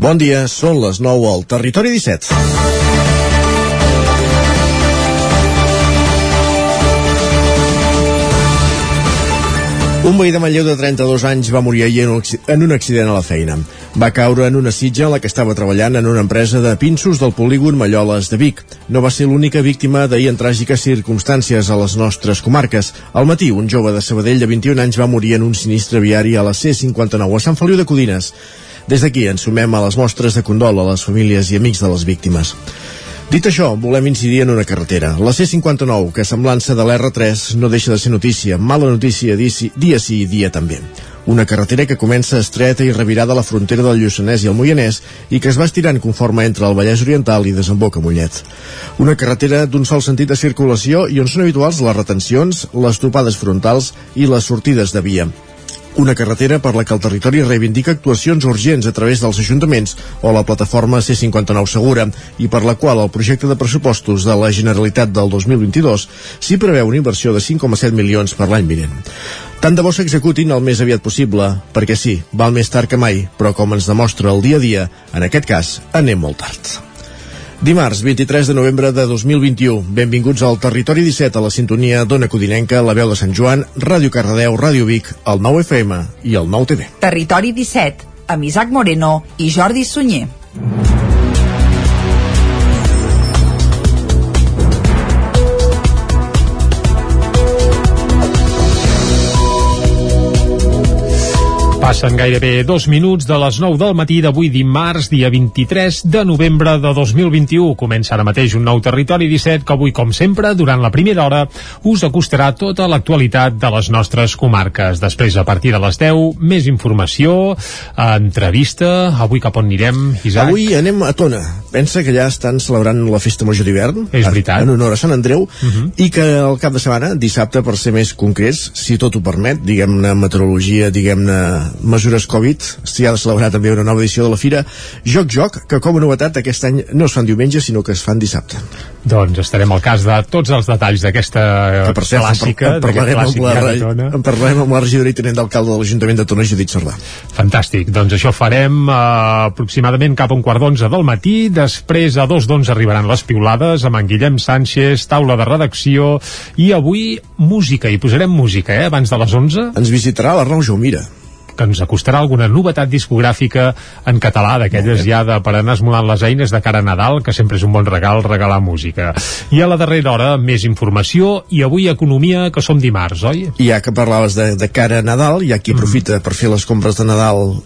Bon dia, són les 9 al Territori 17. Un veí de Manlleu de 32 anys va morir ahir en un accident a la feina. Va caure en una sitja en la que estava treballant en una empresa de pinços del polígon Malloles de Vic. No va ser l'única víctima d'ahir en tràgiques circumstàncies a les nostres comarques. Al matí, un jove de Sabadell de 21 anys va morir en un sinistre viari a la C-59 a Sant Feliu de Codines. Des d'aquí ens sumem a les mostres de condol a les famílies i amics de les víctimes. Dit això, volem incidir en una carretera. La C-59, que semblança de l'R3, no deixa de ser notícia. Mala notícia dia sí i dia també. Una carretera que comença estreta i revirada a la frontera del Lluçanès i el Moianès i que es va estirant conforme entre el Vallès Oriental i desemboca Mollet. Una carretera d'un sol sentit de circulació i on són habituals les retencions, les topades frontals i les sortides de via una carretera per la que el territori reivindica actuacions urgents a través dels ajuntaments o la plataforma C59 Segura i per la qual el projecte de pressupostos de la Generalitat del 2022 s'hi preveu una inversió de 5,7 milions per l'any vinent. Tant de bo s'executin el més aviat possible, perquè sí, val més tard que mai, però com ens demostra el dia a dia, en aquest cas, anem molt tard. Dimarts, 23 de novembre de 2021. Benvinguts al Territori 17, a la sintonia d'Ona Codinenca, la veu de Sant Joan, Ràdio Cardedeu, Ràdio Vic, el 9 FM i el 9 TV. Territori 17, amb Isaac Moreno i Jordi Sunyer. Passen gairebé dos minuts de les 9 del matí d'avui dimarts, dia 23 de novembre de 2021. Comença ara mateix un nou Territori 17 que avui, com sempre, durant la primera hora, us acostarà tota l'actualitat de les nostres comarques. Després, a partir de les 10, més informació, entrevista. Avui cap on anirem, Isaac? Avui anem a Tona. Pensa que ja estan celebrant la festa major d'hivern. És veritat. En honor a Sant Andreu. Uh mhm. -huh. I que el cap de setmana, dissabte, per ser més concrets, si tot ho permet, diguem-ne meteorologia, diguem-ne mesures Covid, s'hi ha de celebrar també una nova edició de la Fira Joc Joc, que com a novetat aquest any no es fan diumenge, sinó que es fan dissabte. Doncs estarem al cas de tots els detalls d'aquesta clàssica, en, parlarem amb la, en parlarem amb la regidora i tenent d'alcalde de l'Ajuntament de Tona, Judit Sardà. Fantàstic, doncs això farem uh, aproximadament cap a un quart d'onze del matí, després a dos d'onze arribaran les piulades amb en Guillem Sánchez, taula de redacció, i avui música, i posarem música, eh, abans de les 11. Ens visitarà l'Arnau Jaumira que ens acostarà alguna novetat discogràfica en català, d'aquelles ja de, per anar esmolant les eines de cara a Nadal, que sempre és un bon regal regalar música. I a la darrera hora, més informació i avui economia, que som dimarts, oi? Ja que parlaves de, de cara a Nadal, hi ha qui mm. aprofita mm. per fer les compres de Nadal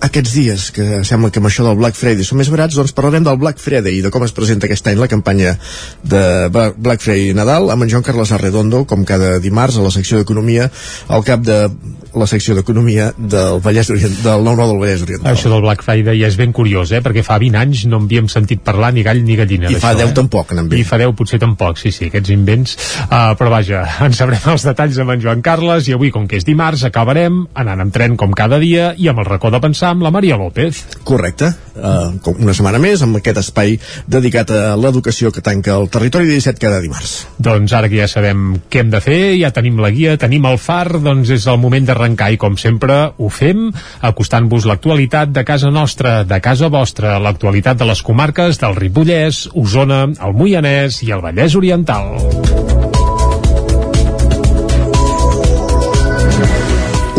aquests dies, que sembla que amb això del Black Friday són més barats, doncs parlarem del Black Friday i de com es presenta aquest any la campanya de Black Friday Nadal amb en Joan Carles Arredondo, com cada dimarts a la secció d'Economia, al cap de la secció d'Economia del Vallès Orient, del 9 del Vallès Oriental. Això del Black Friday ja és ben curiós, eh? perquè fa 20 anys no havíem sentit parlar ni gall ni gallina. I fa 10 eh? tampoc, n'en I fa 10 potser tampoc, sí, sí, aquests invents. Uh, però vaja, en sabrem els detalls amb en Joan Carles i avui, com que és dimarts, acabarem anant amb tren com cada dia i amb el racó de pensar amb la Maria López. Correcte. Uh, una setmana més amb aquest espai dedicat a l'educació que tanca el territori 17 cada dimarts. Doncs ara que ja sabem què hem de fer, ja tenim la guia, tenim el far, doncs és el moment de arrencar i com sempre ho fem acostant-vos l'actualitat de casa nostra, de casa vostra, l'actualitat de les comarques del Ripollès, Osona, el Moianès i el Vallès Oriental.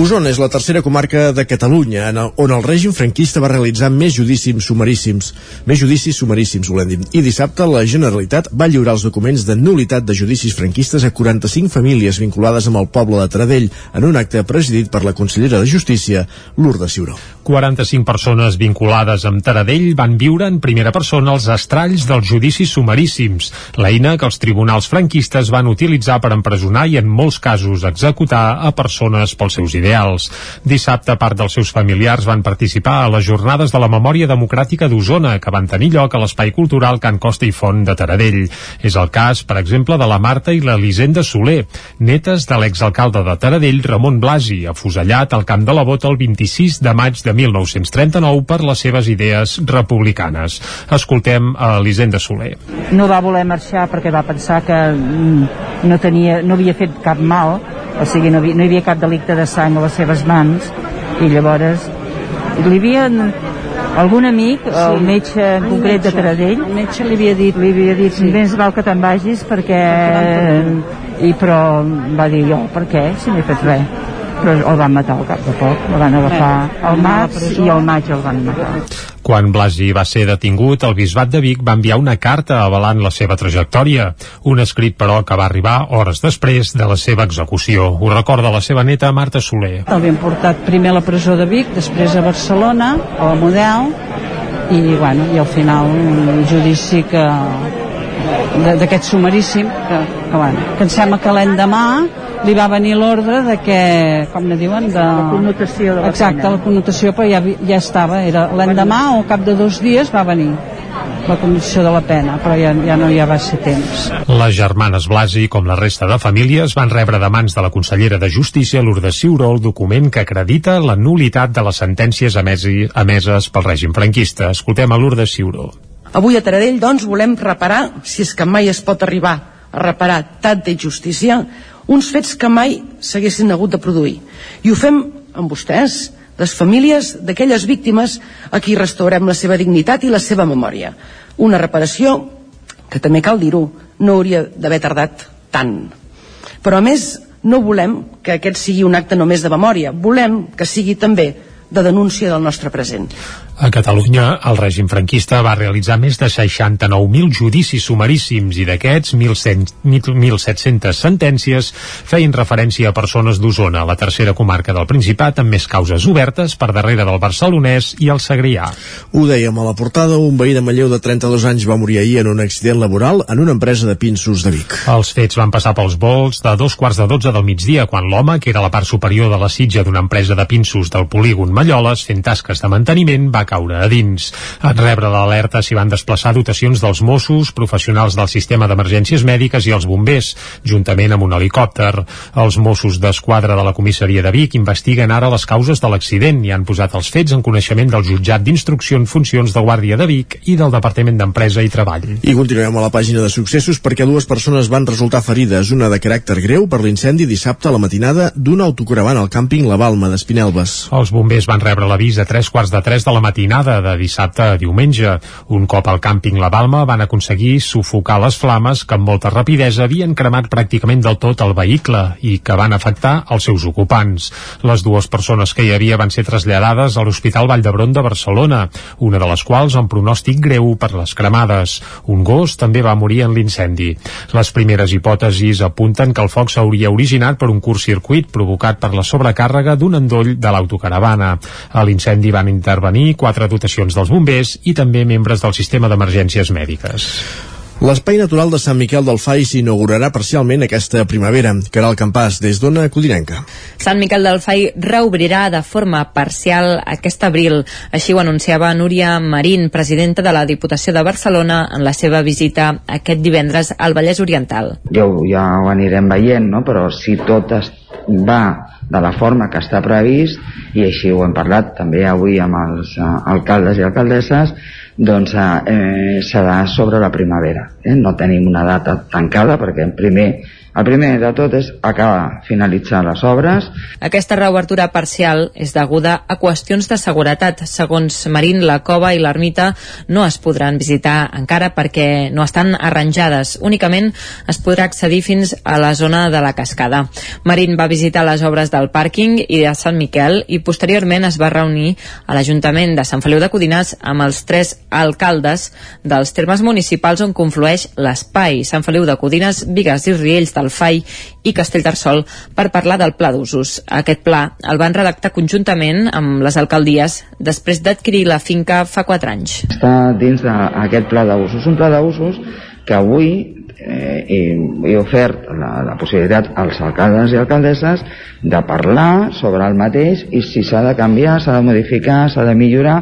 Osona és la tercera comarca de Catalunya en el, on el règim franquista va realitzar més judicis sumaríssims, més judicis sumaríssims, volem dir. I dissabte la Generalitat va lliurar els documents de nulitat de judicis franquistes a 45 famílies vinculades amb el poble de Taradell en un acte presidit per la consellera de Justícia, Lourdes Ciuró. 45 persones vinculades amb Taradell van viure en primera persona els estralls dels judicis sumaríssims, l'eina que els tribunals franquistes van utilitzar per empresonar i en molts casos executar a persones pels seus ideals ideals. Dissabte, part dels seus familiars van participar a les jornades de la memòria democràtica d'Osona, que van tenir lloc a l'Espai Cultural Can Costa i Font de Taradell. És el cas, per exemple, de la Marta i l'Elisenda Soler, netes de l'exalcalde de Taradell, Ramon Blasi, afusellat al Camp de la Bota el 26 de maig de 1939 per les seves idees republicanes. Escoltem a Elisenda Soler. No va voler marxar perquè va pensar que mm, no, tenia, no havia fet cap mal o sigui, no, no hi havia cap delicte de sang a les seves mans i llavors li havien algun amic, sí, el metge en concret de Taradell, el metge li havia dit, li havia dit, sí. més val que te'n vagis perquè... I però va dir jo, per què? Si no he fet res però el van matar al cap de poc, el van agafar al març i al maig el van matar. Quan Blasi va ser detingut, el bisbat de Vic va enviar una carta avalant la seva trajectòria, un escrit però que va arribar hores després de la seva execució. Ho recorda la seva neta Marta Soler. L'havien portat primer a la presó de Vic, després a Barcelona, a la Model, i, bueno, i al final un judici que d'aquest sumaríssim que, que, bueno, que em sembla que l'endemà li va venir l'ordre de que, com ne diuen, de... La connotació de la Exacte, pena. la connotació, però ja, ja estava, era l'endemà o al cap de dos dies va venir la condició de la pena, però ja, ja no hi va ser temps. Les germanes Blasi, com la resta de famílies, van rebre de mans de la consellera de Justícia, Lourdes Ciuró, el document que acredita la nulitat de les sentències emesi, emeses pel règim franquista. Escoltem a Lourdes Ciuró. Avui a Taradell, doncs, volem reparar, si és que mai es pot arribar a reparar tanta injustícia, uns fets que mai s'haguessin hagut de produir. I ho fem amb vostès, les famílies d'aquelles víctimes a qui restaurem la seva dignitat i la seva memòria. Una reparació que també cal dir-ho, no hauria d'haver tardat tant. Però a més, no volem que aquest sigui un acte només de memòria, volem que sigui també de denúncia del nostre present. A Catalunya, el règim franquista va realitzar més de 69.000 judicis sumaríssims i d'aquests 1.700 sentències feien referència a persones d'Osona, la tercera comarca del Principat amb més causes obertes per darrere del Barcelonès i el Segrià. Ho dèiem a la portada, un veí de Manlleu de 32 anys va morir ahir en un accident laboral en una empresa de pinços de Vic. Els fets van passar pels vols de dos quarts de dotze del migdia quan l'home, que era la part superior de la sitja d'una empresa de pinços del polígon Malloles fent tasques de manteniment, va caure a dins. En rebre l'alerta s'hi van desplaçar dotacions dels Mossos, professionals del sistema d'emergències mèdiques i els bombers, juntament amb un helicòpter. Els Mossos d'Esquadra de la comissaria de Vic investiguen ara les causes de l'accident i han posat els fets en coneixement del jutjat d'instrucció en funcions de Guàrdia de Vic i del Departament d'Empresa i Treball. I continuem a la pàgina de successos perquè dues persones van resultar ferides, una de caràcter greu per l'incendi dissabte a la matinada d'una autocaravana al càmping La Balma d'Espinelves. Els bombers van rebre l'avís a tres quarts de tres de la matinada de dissabte a diumenge. Un cop al càmping La Balma van aconseguir sufocar les flames que amb molta rapidesa havien cremat pràcticament del tot el vehicle i que van afectar els seus ocupants. Les dues persones que hi havia van ser traslladades a l'Hospital Vall d'Hebron de Barcelona, una de les quals amb pronòstic greu per les cremades. Un gos també va morir en l'incendi. Les primeres hipòtesis apunten que el foc s'hauria originat per un curt circuit provocat per la sobrecàrrega d'un endoll de l'autocaravana. A l'incendi van intervenir quatre dotacions dels bombers i també membres del sistema d'emergències mèdiques. L'espai natural de Sant Miquel del Fai s'inaugurarà parcialment aquesta primavera. Caral Campàs, des d'Ona Codinenca. Sant Miquel del Fai reobrirà de forma parcial aquest abril. Així ho anunciava Núria Marín, presidenta de la Diputació de Barcelona, en la seva visita aquest divendres al Vallès Oriental. Ja, ja ho anirem veient, no? però si tot es va de la forma que està previst i així ho hem parlat també avui amb els uh, alcaldes i alcaldesses doncs eh, serà sobre la primavera eh? no tenim una data tancada perquè primer el primer de tot és acabar, finalitzar les obres. Aquesta reobertura parcial és deguda a qüestions de seguretat. Segons Marín, la cova i l'ermita no es podran visitar encara perquè no estan arranjades. Únicament es podrà accedir fins a la zona de la cascada. Marín va visitar les obres del pàrquing i de Sant Miquel i posteriorment es va reunir a l'Ajuntament de Sant Feliu de Codinàs amb els tres alcaldes dels termes municipals on conflueix l'espai Sant Feliu de Codines, Vigues i Riells del FAI i Castellterçol per parlar del pla d'usos. Aquest pla el van redactar conjuntament amb les alcaldies després d'adquirir la finca fa 4 anys. Està dins d'aquest pla d'usos. Un pla d'usos que avui eh, he, he ofert la, la possibilitat als alcaldes i alcaldesses de parlar sobre el mateix i si s'ha de canviar, s'ha de modificar, s'ha de millorar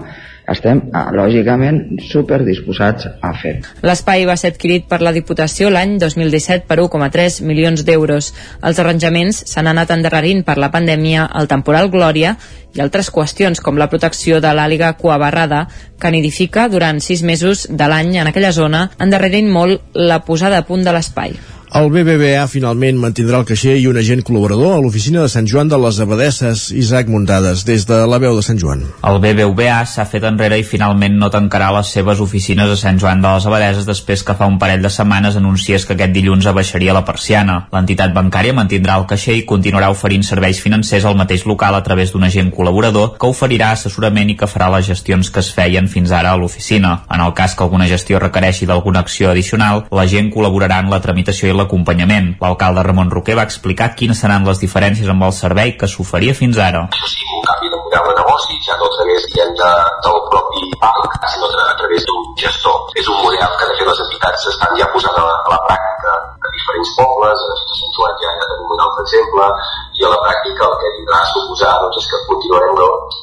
estem, ah, lògicament, super disposats a fer. L'espai va ser adquirit per la Diputació l'any 2017 per 1,3 milions d'euros. Els arranjaments s'han anat endarrerint per la pandèmia, el temporal Glòria i altres qüestions com la protecció de l'àliga cuabarrada que nidifica durant sis mesos de l'any en aquella zona, endarrerint molt la posada a punt de l'espai. El BBVA finalment mantindrà el caixer i un agent col·laborador a l'oficina de Sant Joan de les Abadesses, Isaac Muntades, des de la veu de Sant Joan. El BBVA s'ha fet enrere i finalment no tancarà les seves oficines a Sant Joan de les Abadeses després que fa un parell de setmanes anunciés que aquest dilluns abaixaria la persiana. L'entitat bancària mantindrà el caixer i continuarà oferint serveis financers al mateix local a través d'un agent col·laborador que oferirà assessorament i que farà les gestions que es feien fins ara a l'oficina. En el cas que alguna gestió requereixi d'alguna acció addicional, l'agent col·laborarà en la tramitació i l'acompanyament. L'alcalde Ramon Roquer va explicar quines seran les diferències amb el servei que s'oferia fins ara. Això sí, un canvi de model de negoci, ja no a través diguem, de, del propi banc, sinó a través d'un gestor. És un model que de fet les entitats estan ja posant a la, a la pràctica a diferents pobles, a Sant Joan ja, ja tenim un altre exemple, i a la pràctica el que vindrà a suposar doncs, és que continuarem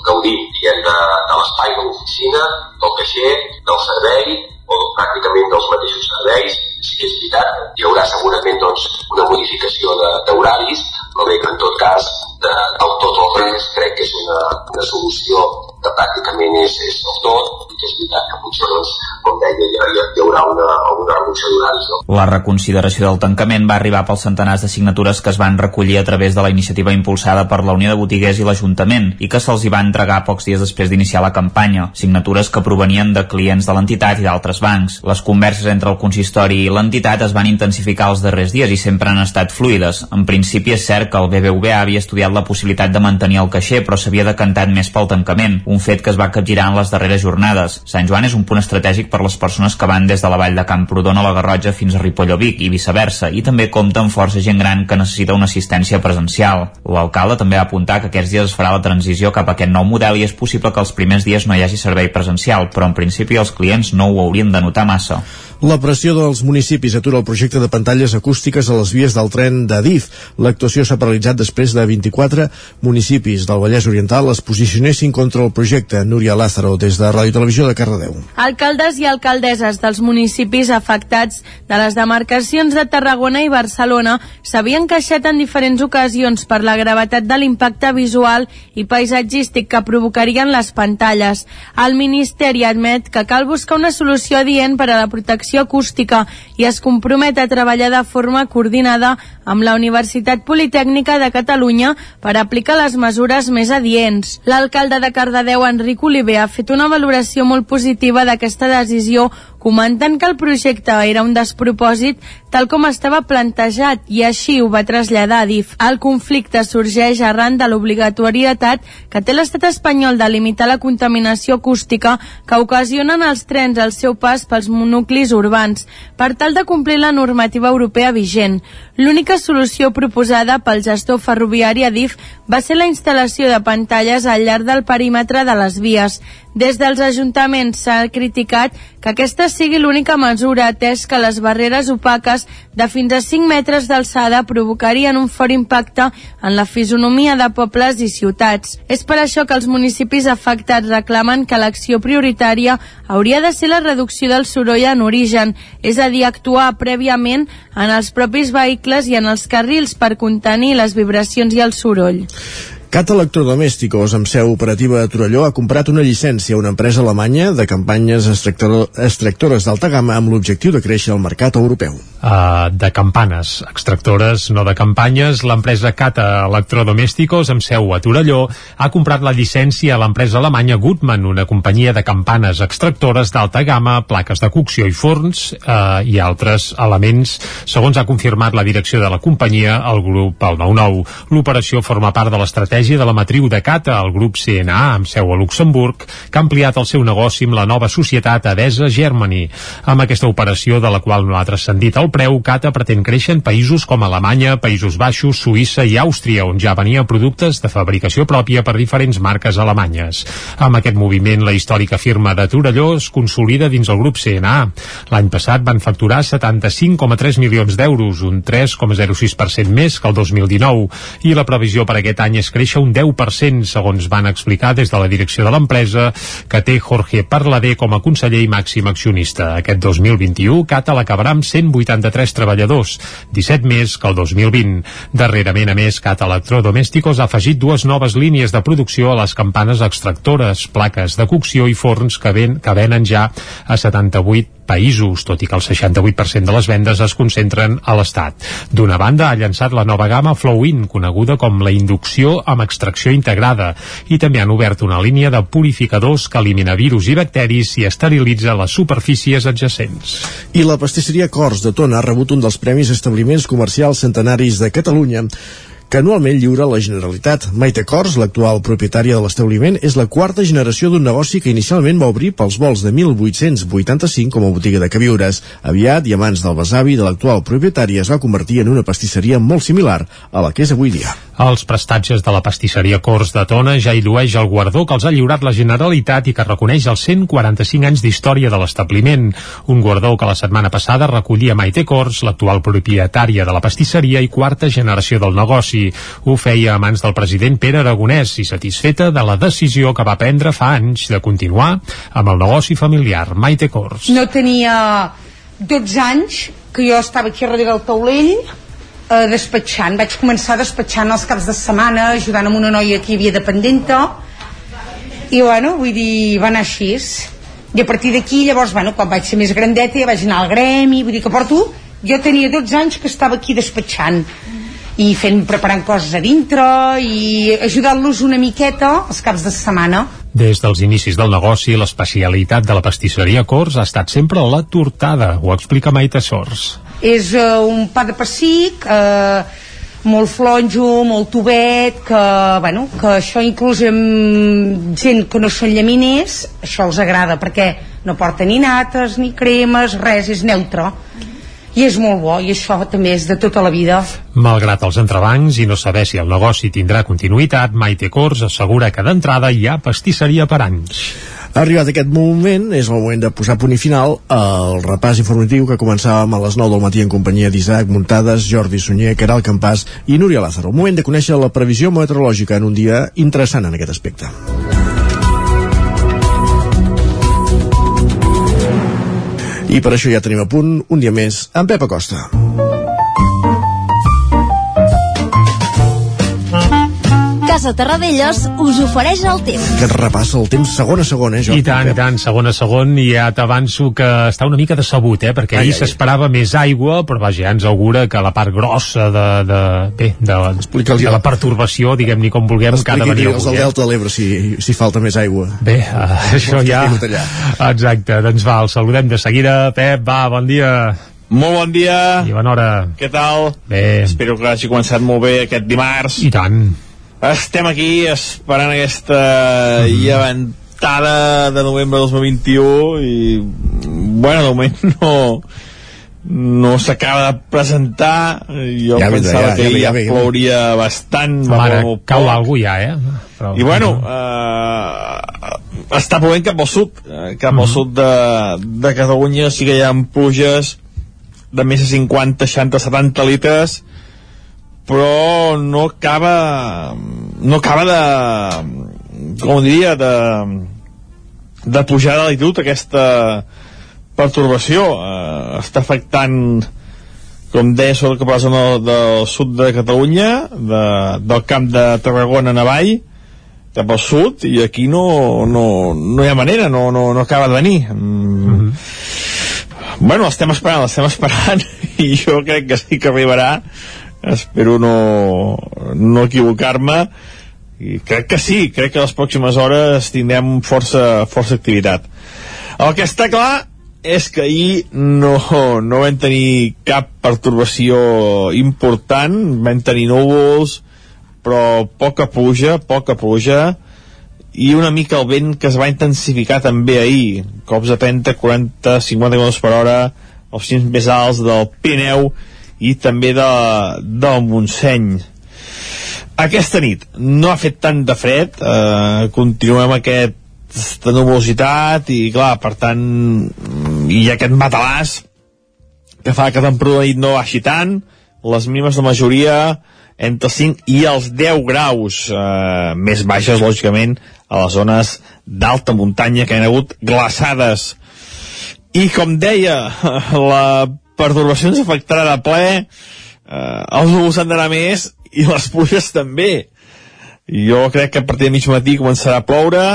gaudint diguem, de, de l'espai de l'oficina, del caixer, del servei, o pràcticament dels mateixos serveis. Sí és veritat, hi haurà segurament doncs, una modificació d'horaris, però bé que en tot cas de, del tot o res crec que és una, una solució que pràcticament és, és del tot i que és veritat que potser doncs, com deia hi, hi haurà una, una reducció d'horaris. No? La reconsideració del tancament va arribar pels centenars de signatures que es van recollir a través de la iniciativa impulsada per la Unió de Botiguers i l'Ajuntament i que se'ls hi va entregar pocs dies després d'iniciar la campanya. Signatures que provenien de clients de l'entitat i d'altres bancs. Les converses entre el consistori i l'entitat es van intensificar els darrers dies i sempre han estat fluides. En principi és cert que el BBVA havia estudiat la possibilitat de mantenir el caixer però s'havia decantat més pel tancament, un fet que es va capgirar en les darreres jornades. Sant Joan és un punt estratègic per les persones que van des de la vall de Camprodon a la Garrotxa fins a Ripoll o Vic i viceversa, i també compta amb força gent gran que necessita una assistència presencial. L'alcalde també va apuntar que aquests dies es farà la transició cap a aquest nou model i és possible que els primers dies no hi hagi servei presencial, però en principi els clients no ho haurien de notar massa. La pressió dels municipis atura el projecte de pantalles acústiques a les vies del tren d'Adif. L'actuació s'ha paralitzat després de 24 municipis del Vallès Oriental es posicionessin contra el projecte. Núria Lázaro, des de Ràdio Televisió de Cardedeu. Alcaldes i alcaldesses dels municipis afectats de les demarcacions de Tarragona i Barcelona s'havien queixat en diferents ocasions per la gravetat de l'impacte visual i paisatgístic que provocarien les pantalles. El Ministeri admet que cal buscar una solució adient per a la protecció protecció acústica i es compromet a treballar de forma coordinada amb la Universitat Politècnica de Catalunya per aplicar les mesures més adients. L'alcalde de Cardedeu, Enric Oliver, ha fet una valoració molt positiva d'aquesta decisió comentant que el projecte era un despropòsit tal com estava plantejat i així ho va traslladar a DIF. El conflicte sorgeix arran de l'obligatorietat que té l'estat espanyol de limitar la contaminació acústica que ocasionen els trens al seu pas pels nuclis urbans per tal de complir la normativa europea vigent. L'única solució proposada pel gestor ferroviari Adif va ser la instal·lació de pantalles al llarg del perímetre de les vies. Des dels ajuntaments s'ha criticat que aquesta sigui l'única mesura atès que les barreres opaques de fins a 5 metres d'alçada provocarien un fort impacte en la fisonomia de pobles i ciutats. És per això que els municipis afectats reclamen que l'acció prioritària hauria de ser la reducció del soroll en origen, és a dir, actuar prèviament en els propis vehicles i en els carrils per contenir les vibracions i el soroll. Cat Electrodomésticos, amb seu operativa a Torelló, ha comprat una llicència a una empresa alemanya de campanyes extractores d'alta gamma amb l'objectiu de créixer al mercat europeu. Uh, de campanes extractores, no de campanyes, l'empresa Cata Electrodomésticos, amb seu a Torelló, ha comprat la llicència a l'empresa alemanya Gutmann, una companyia de campanes extractores d'alta gamma, plaques de cocció i forns uh, i altres elements, segons ha confirmat la direcció de la companyia al grup el 9-9. L'operació forma part de l'estratègia estratègia de la matriu de Cata, el grup CNA, amb seu a Luxemburg, que ha ampliat el seu negoci amb la nova societat Adesa Germany. Amb aquesta operació, de la qual no ha transcendit el preu, Cata pretén créixer en països com Alemanya, Països Baixos, Suïssa i Àustria, on ja venia productes de fabricació pròpia per diferents marques alemanyes. Amb aquest moviment, la històrica firma de Torelló es consolida dins el grup CNA. L'any passat van facturar 75,3 milions d'euros, un 3,06% més que el 2019, i la previsió per aquest any és créixer créixer un 10%, segons van explicar des de la direcció de l'empresa, que té Jorge Parladé com a conseller i màxim accionista. Aquest 2021, Cata l'acabarà amb 183 treballadors, 17 més que el 2020. Darrerament, a més, Cata Electrodomésticos ha afegit dues noves línies de producció a les campanes extractores, plaques de cocció i forns que, ven, que venen ja a 78 països, tot i que el 68% de les vendes es concentren a l'Estat. D'una banda, ha llançat la nova gamma Flow-In, coneguda com la inducció amb extracció integrada, i també han obert una línia de purificadors que elimina virus i bacteris i esterilitza les superfícies adjacents. I la pastisseria Cors de Tona ha rebut un dels premis establiments comercials centenaris de Catalunya que anualment lliura la Generalitat. Maite Cors, l'actual propietària de l'establiment, és la quarta generació d'un negoci que inicialment va obrir pels vols de 1885 com a botiga de queviures. Aviat, i a mans del besavi de l'actual propietària, es va convertir en una pastisseria molt similar a la que és avui dia. Els prestatges de la pastisseria Cors de Tona ja llueix el guardó que els ha lliurat la Generalitat i que reconeix els 145 anys d'història de l'establiment. Un guardó que la setmana passada recollia Maite Cors, l'actual propietària de la pastisseria i quarta generació del negoci. Ho feia a mans del president Pere Aragonès i satisfeta de la decisió que va prendre fa anys de continuar amb el negoci familiar. Maite Cors. No tenia 12 anys que jo estava aquí darrere del taulell eh, despatxant. Vaig començar despatxant els caps de setmana, ajudant amb una noia que hi havia dependenta, i bueno, vull dir, va anar així. I a partir d'aquí, llavors, bueno, quan vaig ser més grandeta, ja vaig anar al gremi, vull dir que porto... Jo tenia 12 anys que estava aquí despatxant i fent, preparant coses a dintre i ajudant-los una miqueta els caps de setmana. Des dels inicis del negoci, l'especialitat de la pastisseria Cors ha estat sempre la tortada, ho explica Maite Sors. És uh, un pa de pessic, uh, molt flonjo, molt tubet, que, bueno, que això inclús amb gent que no són llaminers, això els agrada, perquè no porta ni nates, ni cremes, res, és neutre i és molt bo i això també és de tota la vida Malgrat els entrebancs i no saber si el negoci tindrà continuïtat, Maite Cors assegura que d'entrada hi ha pastisseria per anys. Arribat aquest moment, és el moment de posar punt i final al repàs informatiu que començàvem a les 9 del matí en companyia d'Isaac Muntades, Jordi Sunyer, Caral Campàs i Núria Lázaro. Moment de conèixer la previsió meteorològica en un dia interessant en aquest aspecte. I per això ja tenim a punt, un dia més, en Pep Acosta. Casa Terradellos us ofereix el temps. Que et repassa el temps segon a segon, eh, Jordi? I tant, i tant, segon a segon, i ja t'avanço que està una mica decebut, eh, perquè ahir s'esperava més aigua, però vaja, ja ens augura que la part grossa de, de, bé, de, de la pertorbació, diguem-ni com vulguem, que ha de venir els del Delta de l'Ebre si, si falta més aigua. Bé, uh, això ja... Exacte, doncs va, el saludem de seguida. Pep, va, bon dia. Molt bon dia. I bona hora. Què tal? Bé. Espero que hagi començat molt bé aquest dimarts. I tant. Estem aquí esperant aquesta llevantada de novembre 2021 i, bueno, de moment no no s'acaba de presentar. Jo ja pensava ja, que ja, ja, ja, ja, ja plouria bastant Mare, cau algú ja, eh? Però, i bueno uh, està plovent cap al sud eh, cap mm -hmm. al sud de, de Catalunya. Sí que hi ha pluges de més de 50, 60, 70 litres però no acaba no acaba de com diria de de pujar de l'altitud aquesta pertorbació eh, està afectant com deia sobre cap a la zona del sud de Catalunya de, del camp de Tarragona en avall cap al sud i aquí no, no, no hi ha manera no, no, no acaba de venir mm. mm -hmm. bueno, l'estem esperant l'estem esperant i jo crec que sí que arribarà espero no, no equivocar-me. I crec que sí, crec que les pròximes hores tindrem força, força activitat. El que està clar és que ahir no, no vam tenir cap pertorbació important. Vam tenir núvols però poca pluja, poca pluja i una mica el vent que es va intensificar també ahir. Cops de 30, 40, 50 km per hora els cims més alts del Pirineu i també de, del Montseny aquesta nit no ha fet tant de fred eh, continuem aquesta nubositat i clar, per tant ha aquest matalàs que fa que temperatura de nit no baixi tant les mínimes de majoria entre 5 i els 10 graus eh, més baixes, lògicament, a les zones d'alta muntanya que han hagut glaçades. I com deia, la pertorbació ens afectarà de ple, eh, els núvols han d'anar més i les pluges també. Jo crec que a partir de mig matí començarà a ploure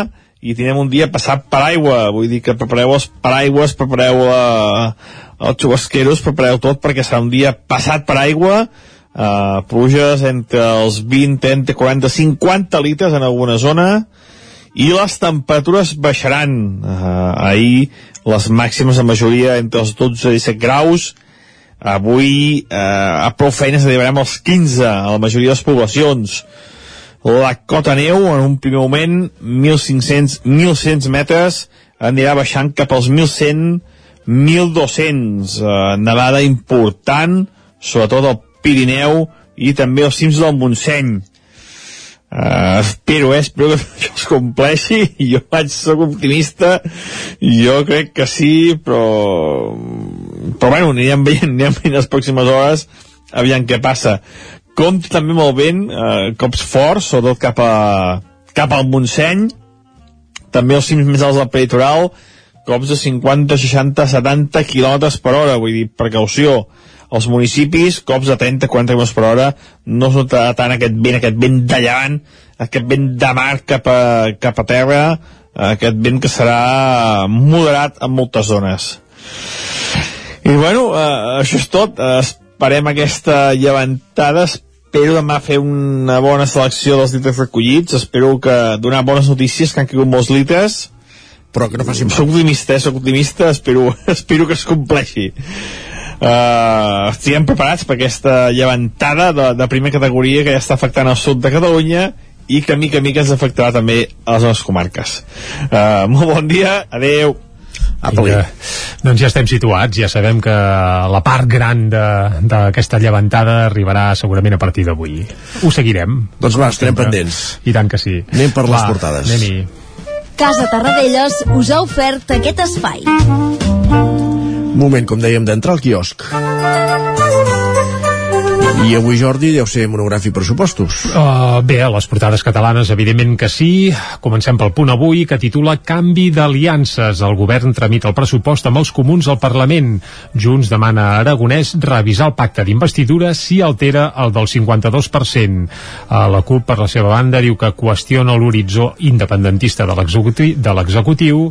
i tindrem un dia passat per aigua, vull dir que prepareu els paraigües, prepareu la, els xubasqueros, prepareu tot perquè serà un dia passat per aigua, uh, pluges entre els 20, 30, 40, 50 litres en alguna zona, i les temperatures baixaran. Uh, ahir les màximes de majoria entre els 12 i 17 graus, avui uh, a prou feines arribarem als 15 a la majoria de les poblacions. La cota neu en un primer moment 1.500-1.100 metres anirà baixant cap als 1.100 1.200 eh, nevada important sobretot al Pirineu i també als cims del Montseny Uh, espero, eh, espero que això es compleixi. Jo vaig ser optimista. Jo crec que sí però però bueno, anirem veient, anirem veient les pròximes hores aviam què passa. Compta també molt vent, eh, cops forts, sobretot cap, a, cap al Montseny, també els cims més alts del peritoral, cops de 50, 60, 70 km per hora, vull dir, precaució. Els municipis, cops de 30, 40 km per hora, no es notarà tant aquest vent, aquest vent de llevant, aquest vent de mar cap a, cap a terra, aquest vent que serà moderat en moltes zones. I bueno, eh, això és tot. Esperem aquesta llevantada, espero demà fer una bona selecció dels litres recollits, espero que donar bones notícies, que han caigut molts litres, però que no facin Soc optimista, eh? soc optimista, espero, espero que es compleixi. Uh, estiguem preparats per aquesta llevantada de, de primera categoria que ja està afectant el sud de Catalunya i que mica a mica ens afectarà també a les nostres comarques. Uh, molt bon dia, adeu. Vinga, doncs ja estem situats, ja sabem que la part gran d'aquesta llevantada arribarà segurament a partir d'avui. Ho seguirem. Doncs va, estarem pendents. I tant que sí. Anem per va, les portades. Anem-hi. Casa Tarradellas us ha ofert aquest espai. Moment, com dèiem, d'entrar al quiosc. I avui, Jordi, deu ser monogràfic pressupostos. Uh, bé, a les portades catalanes, evidentment que sí. Comencem pel punt avui, que titula Canvi d'aliances. El govern tramita el pressupost amb els comuns al Parlament. Junts demana a Aragonès revisar el pacte d'investidura si altera el del 52%. Uh, la CUP, per la seva banda, diu que qüestiona l'horitzó independentista de l'executiu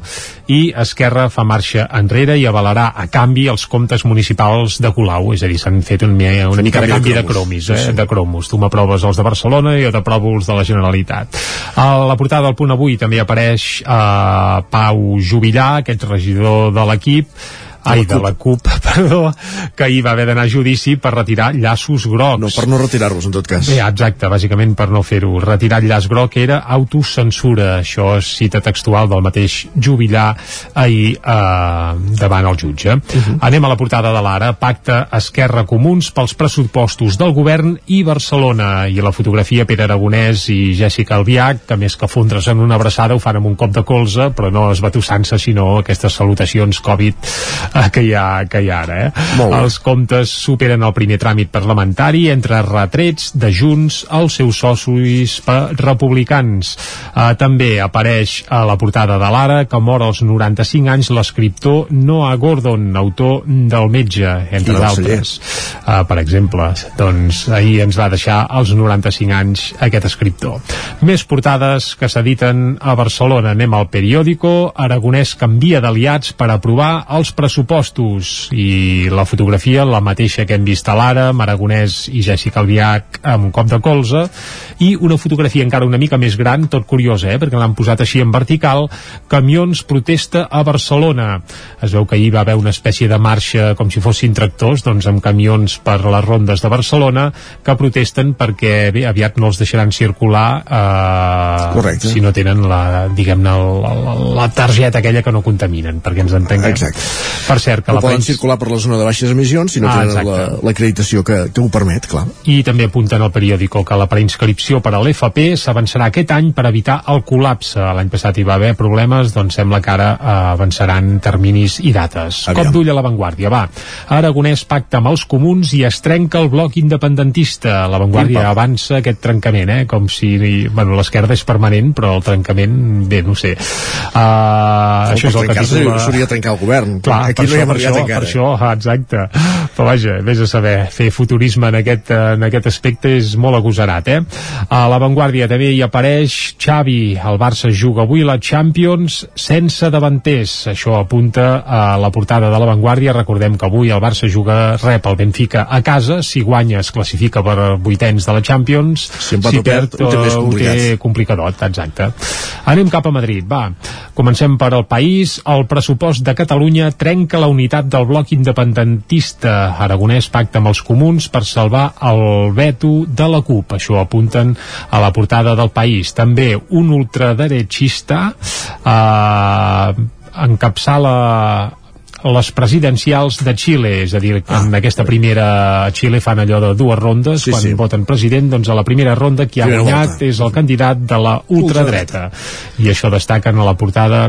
i Esquerra fa marxa enrere i avalarà a canvi els comptes municipals de Colau. És a dir, s'han fet un, una mica de canvi de cromis, eh? Sí. de cromos. Tu m'aproves els de Barcelona i jo t'aprovo els de la Generalitat. A la portada del punt avui també apareix eh, Pau Jubillar, aquest regidor de l'equip, ai, de la CUP, perdó, que hi va haver d'anar a judici per retirar llaços grocs. No, per no retirar-los, en tot cas. Bé, exacte, bàsicament per no fer-ho. Retirar el llaç groc era autocensura. Això és cita textual del mateix jubilar ahir eh, davant el jutge. Uh -huh. Anem a la portada de l'Ara. Pacte Esquerra Comuns pels pressupostos del govern i Barcelona. I la fotografia Pere Aragonès i Jessica Albiach, que més que fondre's en una abraçada ho fan amb un cop de colze, però no esbatussant-se, sinó aquestes salutacions Covid que, hi ha, que hi ha ara. Eh? Els comptes superen el primer tràmit parlamentari entre retrets de Junts als seus socis republicans. Eh, també apareix a la portada de l'Ara que mor als 95 anys l'escriptor Noah Gordon, autor del metge, entre d'altres. Eh, per exemple, doncs ahir ens va deixar als 95 anys aquest escriptor. Més portades que s'editen a Barcelona. Anem al periòdico. Aragonès canvia d'aliats per aprovar els pressupostos i la fotografia, la mateixa que hem vist a l'ara, Maragonès i Jessica Albiach amb un cop de colze i una fotografia encara una mica més gran, tot curiosa, eh? perquè l'han posat així en vertical, camions protesta a Barcelona. Es veu que ahir va haver una espècie de marxa com si fossin tractors, doncs amb camions per les rondes de Barcelona que protesten perquè bé, aviat no els deixaran circular eh, Correcte. si no tenen la, diguem-ne, la, la, la targeta aquella que no contaminen, perquè ens entenguem. Exacte. Per cert, que no la poden premsa... circular per la zona de baixes emissions si no Ah, tenen l'acreditació la, que, que ho permet, clar. I també apunten al periòdico que la preinscripció per a l'FP s'avançarà aquest any per evitar el col·lapse. L'any passat hi va haver problemes, doncs sembla que ara eh, avançaran terminis i dates. Aviam. Cop d'ull a l'avantguàrdia, va. Aragonès pacta amb els comuns i es trenca el bloc independentista. L'avantguàrdia avança aquest trencament, eh? com si... Bueno, l'esquerda és permanent, però el trencament, bé, no sé. Uh, això és el que trencar-se titula... seria trencar el govern. Clar, per no això, per això, encara. per això, ah, exacte. Però vaja, vés a saber, fer futurisme en aquest, eh, en aquest aspecte és molt agosarat, eh? A l'avantguàrdia també hi apareix Xavi, el Barça juga avui la Champions sense davanters. Això apunta a la portada de l'avantguàrdia. Recordem que avui el Barça juga, rep el Benfica a casa, si guanya es classifica per vuitens de la Champions, Si o perd, ho té eh, ho complicat. té complicadot, exacte. Anem cap a Madrid, va. Comencem per al país. El pressupost de Catalunya trenca la unitat del bloc independentista. Aragonès pacta amb els comuns per salvar el veto de la CUP. Això apunten a la portada del país. També un ultraderechista eh, encapçala les presidencials de Xile, és a dir, en aquesta primera Xile fan allò de dues rondes, Sí, quan sí. voten president, doncs a la primera ronda qui ha guanyat és el candidat de la ultradreta. I això destaquen a la portada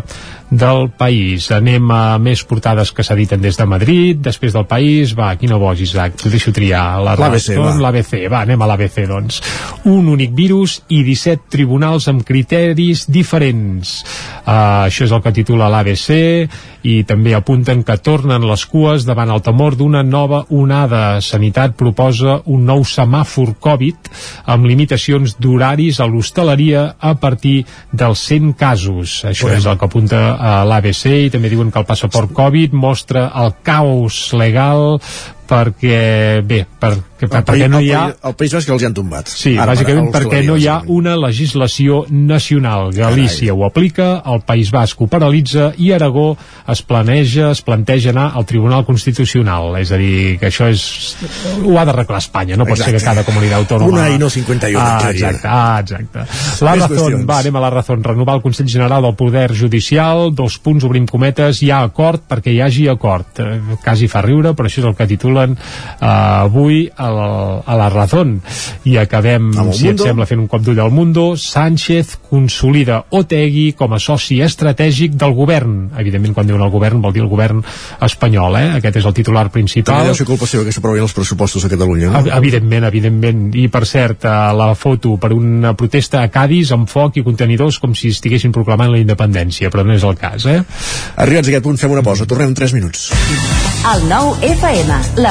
del país. Anem a més portades que s'editen des de Madrid, després del país, va, quina vols, Isaac? T'ho deixo triar. La L'ABC, Razón, va. L'ABC, va, anem a l'ABC, doncs. Un únic virus i 17 tribunals amb criteris diferents. Uh, això és el que titula l'ABC i també apunten que tornen les cues davant el temor d'una nova onada. Sanitat proposa un nou semàfor Covid amb limitacions d'horaris a l'hostaleria a partir dels 100 casos. Això Bueno. és el que apunta a l'ABC i també diuen que el passaport Covid mostra el caos legal perquè, bé, perquè, El, perquè no hi ha... el, País Basc els hi han tombat. Sí, Ara, bàsicament els perquè no hi ha una legislació nacional. Galícia ho aplica, el País Basc ho paralitza i Aragó es planeja, es planteja anar al Tribunal Constitucional. És a dir, que això és... ho ha d'arreglar Espanya, no pot Exacte. ser que cada comunitat autònoma... Una i no 51, Ah, exacte, ah, exacte. La Més qüestions. va, anem a la Razón. Renovar el Consell General del Poder Judicial, dos punts, obrim cometes, hi ha acord perquè hi hagi acord. Eh, quasi fa riure, però això és el que titulen eh, avui a la, a la Razón. I acabem, si et Mundo. sembla, fent un cop d'ull al Mundo. Sánchez consolida Otegui com a soci estratègic del govern. Evidentment, quan diuen el govern, vol dir el govern espanyol, eh? Aquest és el titular També principal. deu ser culpa seva que s'aprovin els pressupostos a Catalunya, no? Ev- Evidentment, evidentment. I per cert, a la foto per una protesta a Cádiz amb foc i contenidors com si estiguessin proclamant la independència, però no és el cas, eh? Arribats a aquest punt fem una pausa, tornem en 3 minuts. El nou FM, la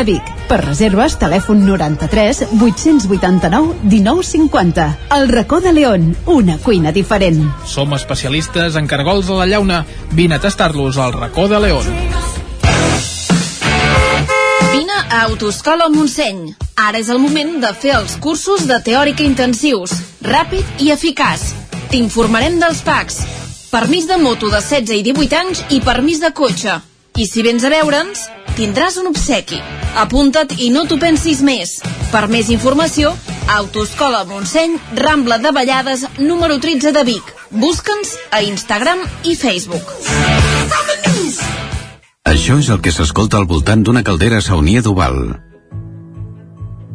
Vic. Per reserves, telèfon 93 889 1950. El racó de León, una cuina diferent. Som especialistes en cargols a la llauna. Vine a tastar-los al racó de León. Vine a Autoscola Montseny. Ara és el moment de fer els cursos de teòrica intensius, ràpid i eficaç. T'informarem dels PACs, permís de moto de 16 i 18 anys i permís de cotxe. I si vens a veure'ns, tindràs un obsequi. Apunta't i no t'ho pensis més. Per més informació, Autoscola Montseny, Rambla de Vallades, número 13 de Vic. Busca'ns a Instagram i Facebook. Això és el que s'escolta al voltant d'una caldera saunia d'Oval.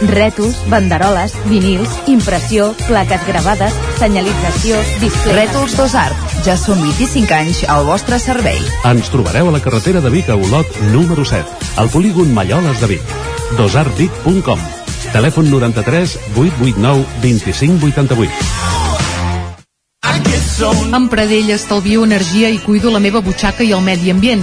Rètols, banderoles, vinils, impressió, plaques gravades, senyalització, displays... Rètols Dos Art. Ja són 25 anys al vostre servei. Ens trobareu a la carretera de Vic a Olot número 7, al polígon Malloles de Vic. dosartvic.com Telèfon 93 889 2588 Amb Pradell estalvio energia i cuido la meva butxaca i el medi ambient.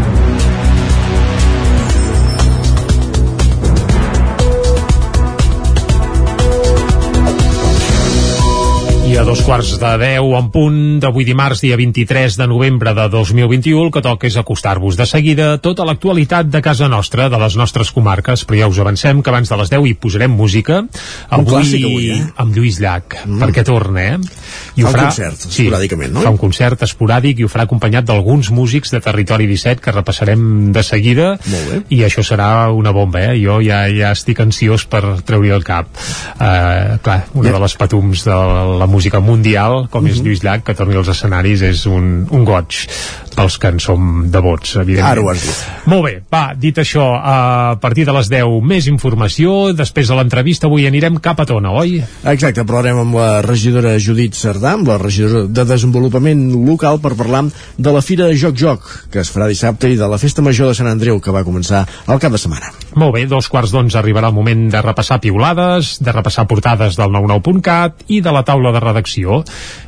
A dos quarts de deu en punt d'avui dimarts, dia 23 de novembre de 2021, el que toca és acostar-vos de seguida tota l'actualitat de casa nostra, de les nostres comarques, però ja us avancem que abans de les 10 hi posarem música. Un clàssic avui, eh? Amb Lluís Llach, mm. perquè torna, eh? Fa un concert, esporàdicament, no? Fa un concert esporàdic i ho farà acompanyat d'alguns músics de Territori 17 que repassarem de seguida. Molt bé. I això serà una bomba, eh? Jo ja, ja estic ansiós per treure el cap. Uh, clar, una Ja. de les patums de la música mundial, com és Mhm. Lluís Llach, que torni als escenaris és un, un goig pels que en som devots, evidentment. Ara ho has dit. Molt bé, va, dit això, a partir de les 10 més informació, després de l'entrevista avui anirem cap a Tona, oi? Exacte, parlarem amb la regidora Judit Cerdà, amb la regidora de Desenvolupament Local, per parlar de la Fira Joc Joc, que es farà dissabte, i de la Festa Major de Sant Andreu, que va començar al cap de setmana. Molt bé, dos quarts d'onze arribarà el moment de repassar piulades, de repassar portades del 99.cat i de la taula de redacció.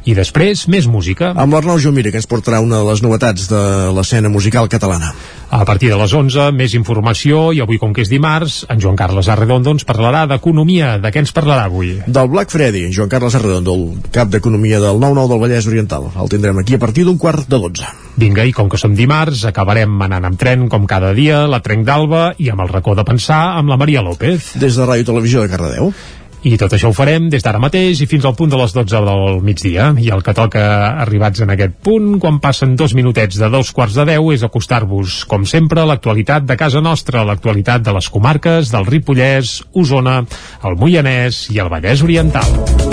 I després, més música. Amb l'Arnau Jomira, que ens portarà una de les novetats de l'escena musical catalana. A partir de les 11, més informació, i avui, com que és dimarts, en Joan Carles Arredondo ens parlarà d'economia. De què ens parlarà avui? Del Black Freddy, Joan Carles Arredondo, el cap d'Economia del 9-9 del Vallès Oriental. El tindrem aquí a partir d'un quart de 12. Vinga, i com que som dimarts, acabarem anant amb tren, com cada dia, la Trenc d'Alba, i amb el racó de pensar, amb la Maria López. Des de Ràdio Televisió de Cardedeu. I tot això ho farem des d'ara mateix i fins al punt de les 12 del migdia. I el que toca arribats en aquest punt, quan passen dos minutets de dos quarts de deu, és acostar-vos, com sempre, a l'actualitat de casa nostra, l'actualitat de les comarques del Ripollès, Osona, el Moianès i el Vallès Oriental.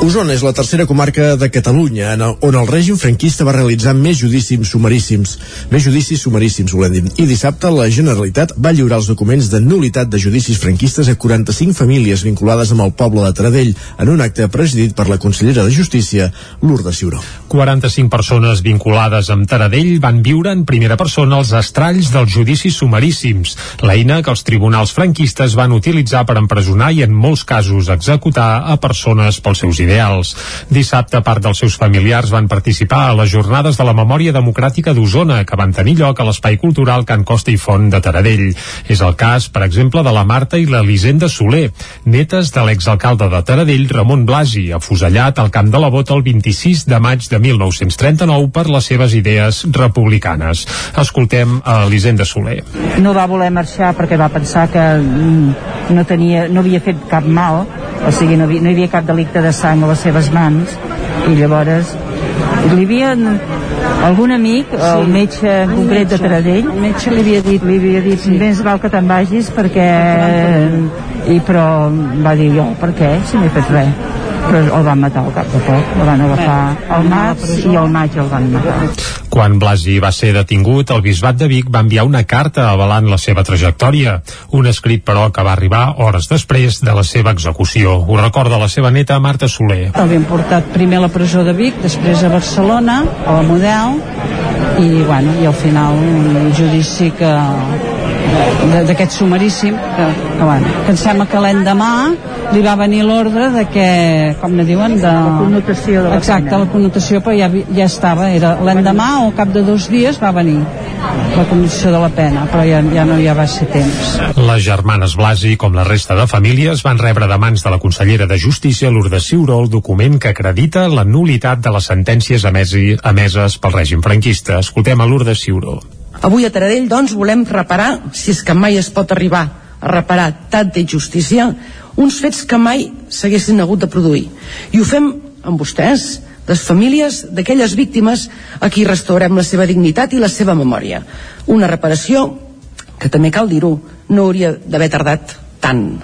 Osona és la tercera comarca de Catalunya on el règim franquista va realitzar més judicis sumaríssims, més judicis sumaríssims, volem dir. I dissabte la Generalitat va lliurar els documents de nulitat de judicis franquistes a 45 famílies vinculades amb el poble de Taradell en un acte presidit per la consellera de Justícia, Lourdes Ciuró. 45 persones vinculades amb Taradell van viure en primera persona els estralls dels judicis sumaríssims, l'eina que els tribunals franquistes van utilitzar per empresonar i en molts casos executar a persones pels seus ideals. Dissabte, part dels seus familiars van participar a les jornades de la memòria democràtica d'Osona, que van tenir lloc a l'Espai Cultural Can Costa i Font de Taradell. És el cas, per exemple, de la Marta i l'Elisenda Soler, netes de l'exalcalde de Taradell, Ramon Blasi, afusellat al Camp de la Bota el 26 de maig de 1939 per les seves idees republicanes. Escoltem a Elisenda Soler. no va voler marxar perquè va pensar que mm, no, tenia, no havia fet cap mal, o sigui, no, havia, no hi havia cap delicte de sang a les seves mans, i llavors li havia algun amic, sí. el metge en concret de Taradell, el metge li havia dit, li havia dit sí. més val que te'n vagis perquè... I però va dir jo, per què? Si no he fet res. Però el van matar al cap de poc, el van agafar al març i al maig el van matar. Quan Blasi va ser detingut, el bisbat de Vic va enviar una carta avalant la seva trajectòria. Un escrit, però, que va arribar hores després de la seva execució. Ho recorda la seva neta Marta Soler. L'havien portat primer a la presó de Vic, després a Barcelona, a la Model, i, bueno, i al final un judici que d'aquest sumaríssim que, que, bueno, que em sembla que l'endemà li va venir l'ordre de que, com ne diuen, de... La connotació de la Exacte, pena. la connotació, però ja, ja estava, era l'endemà o al cap de dos dies va venir la connotació de la pena, però ja, ja no ja va ser temps. Les germanes Blasi, com la resta de famílies, van rebre de mans de la consellera de Justícia, Lourdes Ciuró, el document que acredita la nulitat de les sentències emesi, emeses pel règim franquista. Escoltem a Lourdes Ciuró. Avui a Taradell, doncs, volem reparar, si és que mai es pot arribar a reparar tanta injustícia, uns fets que mai s'haguessin hagut de produir. I ho fem amb vostès, les famílies d'aquelles víctimes a qui restaurem la seva dignitat i la seva memòria. Una reparació que també cal dir-ho, no hauria d'haver tardat tant.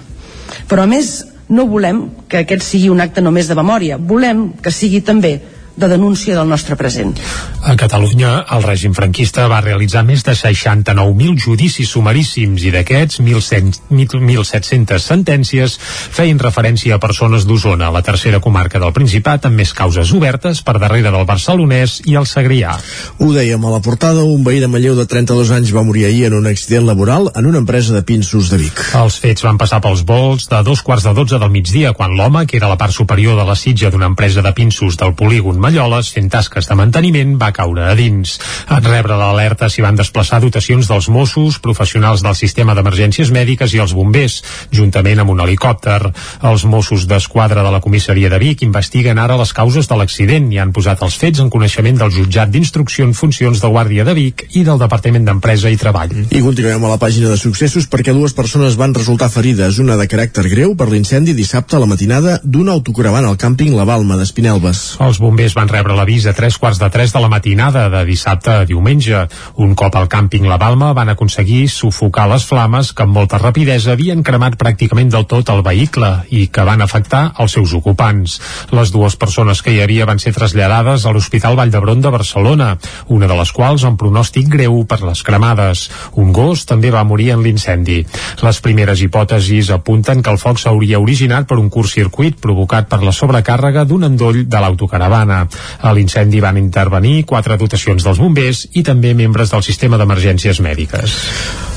Però a més, no volem que aquest sigui un acte només de memòria, volem que sigui també de denúncia del nostre present. A Catalunya, el règim franquista va realitzar més de 69.000 judicis sumaríssims i d'aquests 1.700 sentències feien referència a persones d'Osona, la tercera comarca del Principat amb més causes obertes per darrere del barcelonès i el Segrià. Ho dèiem a la portada, un veí de Manlleu de 32 anys va morir ahir en un accident laboral en una empresa de pinços de Vic. Els fets van passar pels vols de dos quarts de 12 del migdia, quan l'home, que era la part superior de la sitja d'una empresa de pinços del polígon Malloles, fent tasques de manteniment, va caure a dins. En rebre l'alerta s'hi van desplaçar dotacions dels Mossos, professionals del sistema d'emergències mèdiques i els bombers, juntament amb un helicòpter. Els Mossos d'Esquadra de la comissaria de Vic investiguen ara les causes de l'accident i han posat els fets en coneixement del jutjat d'instrucció en funcions de Guàrdia de Vic i del Departament d'Empresa i Treball. I continuem a la pàgina de successos perquè dues persones van resultar ferides, una de caràcter greu per l'incendi dissabte a la matinada d'una autocaravana al càmping La Balma d'Espinelves. Els bombers van rebre l'avís a tres quarts de tres de la matinada de dissabte a diumenge. Un cop al càmping La Balma van aconseguir sufocar les flames que amb molta rapidesa havien cremat pràcticament del tot el vehicle i que van afectar els seus ocupants. Les dues persones que hi havia van ser traslladades a l'Hospital Vall d'Hebron de Barcelona, una de les quals amb pronòstic greu per les cremades. Un gos també va morir en l'incendi. Les primeres hipòtesis apunten que el foc s'hauria originat per un curt circuit provocat per la sobrecàrrega d'un endoll de l'autocaravana. A l'incendi van intervenir quatre dotacions dels bombers i també membres del sistema d'emergències mèdiques.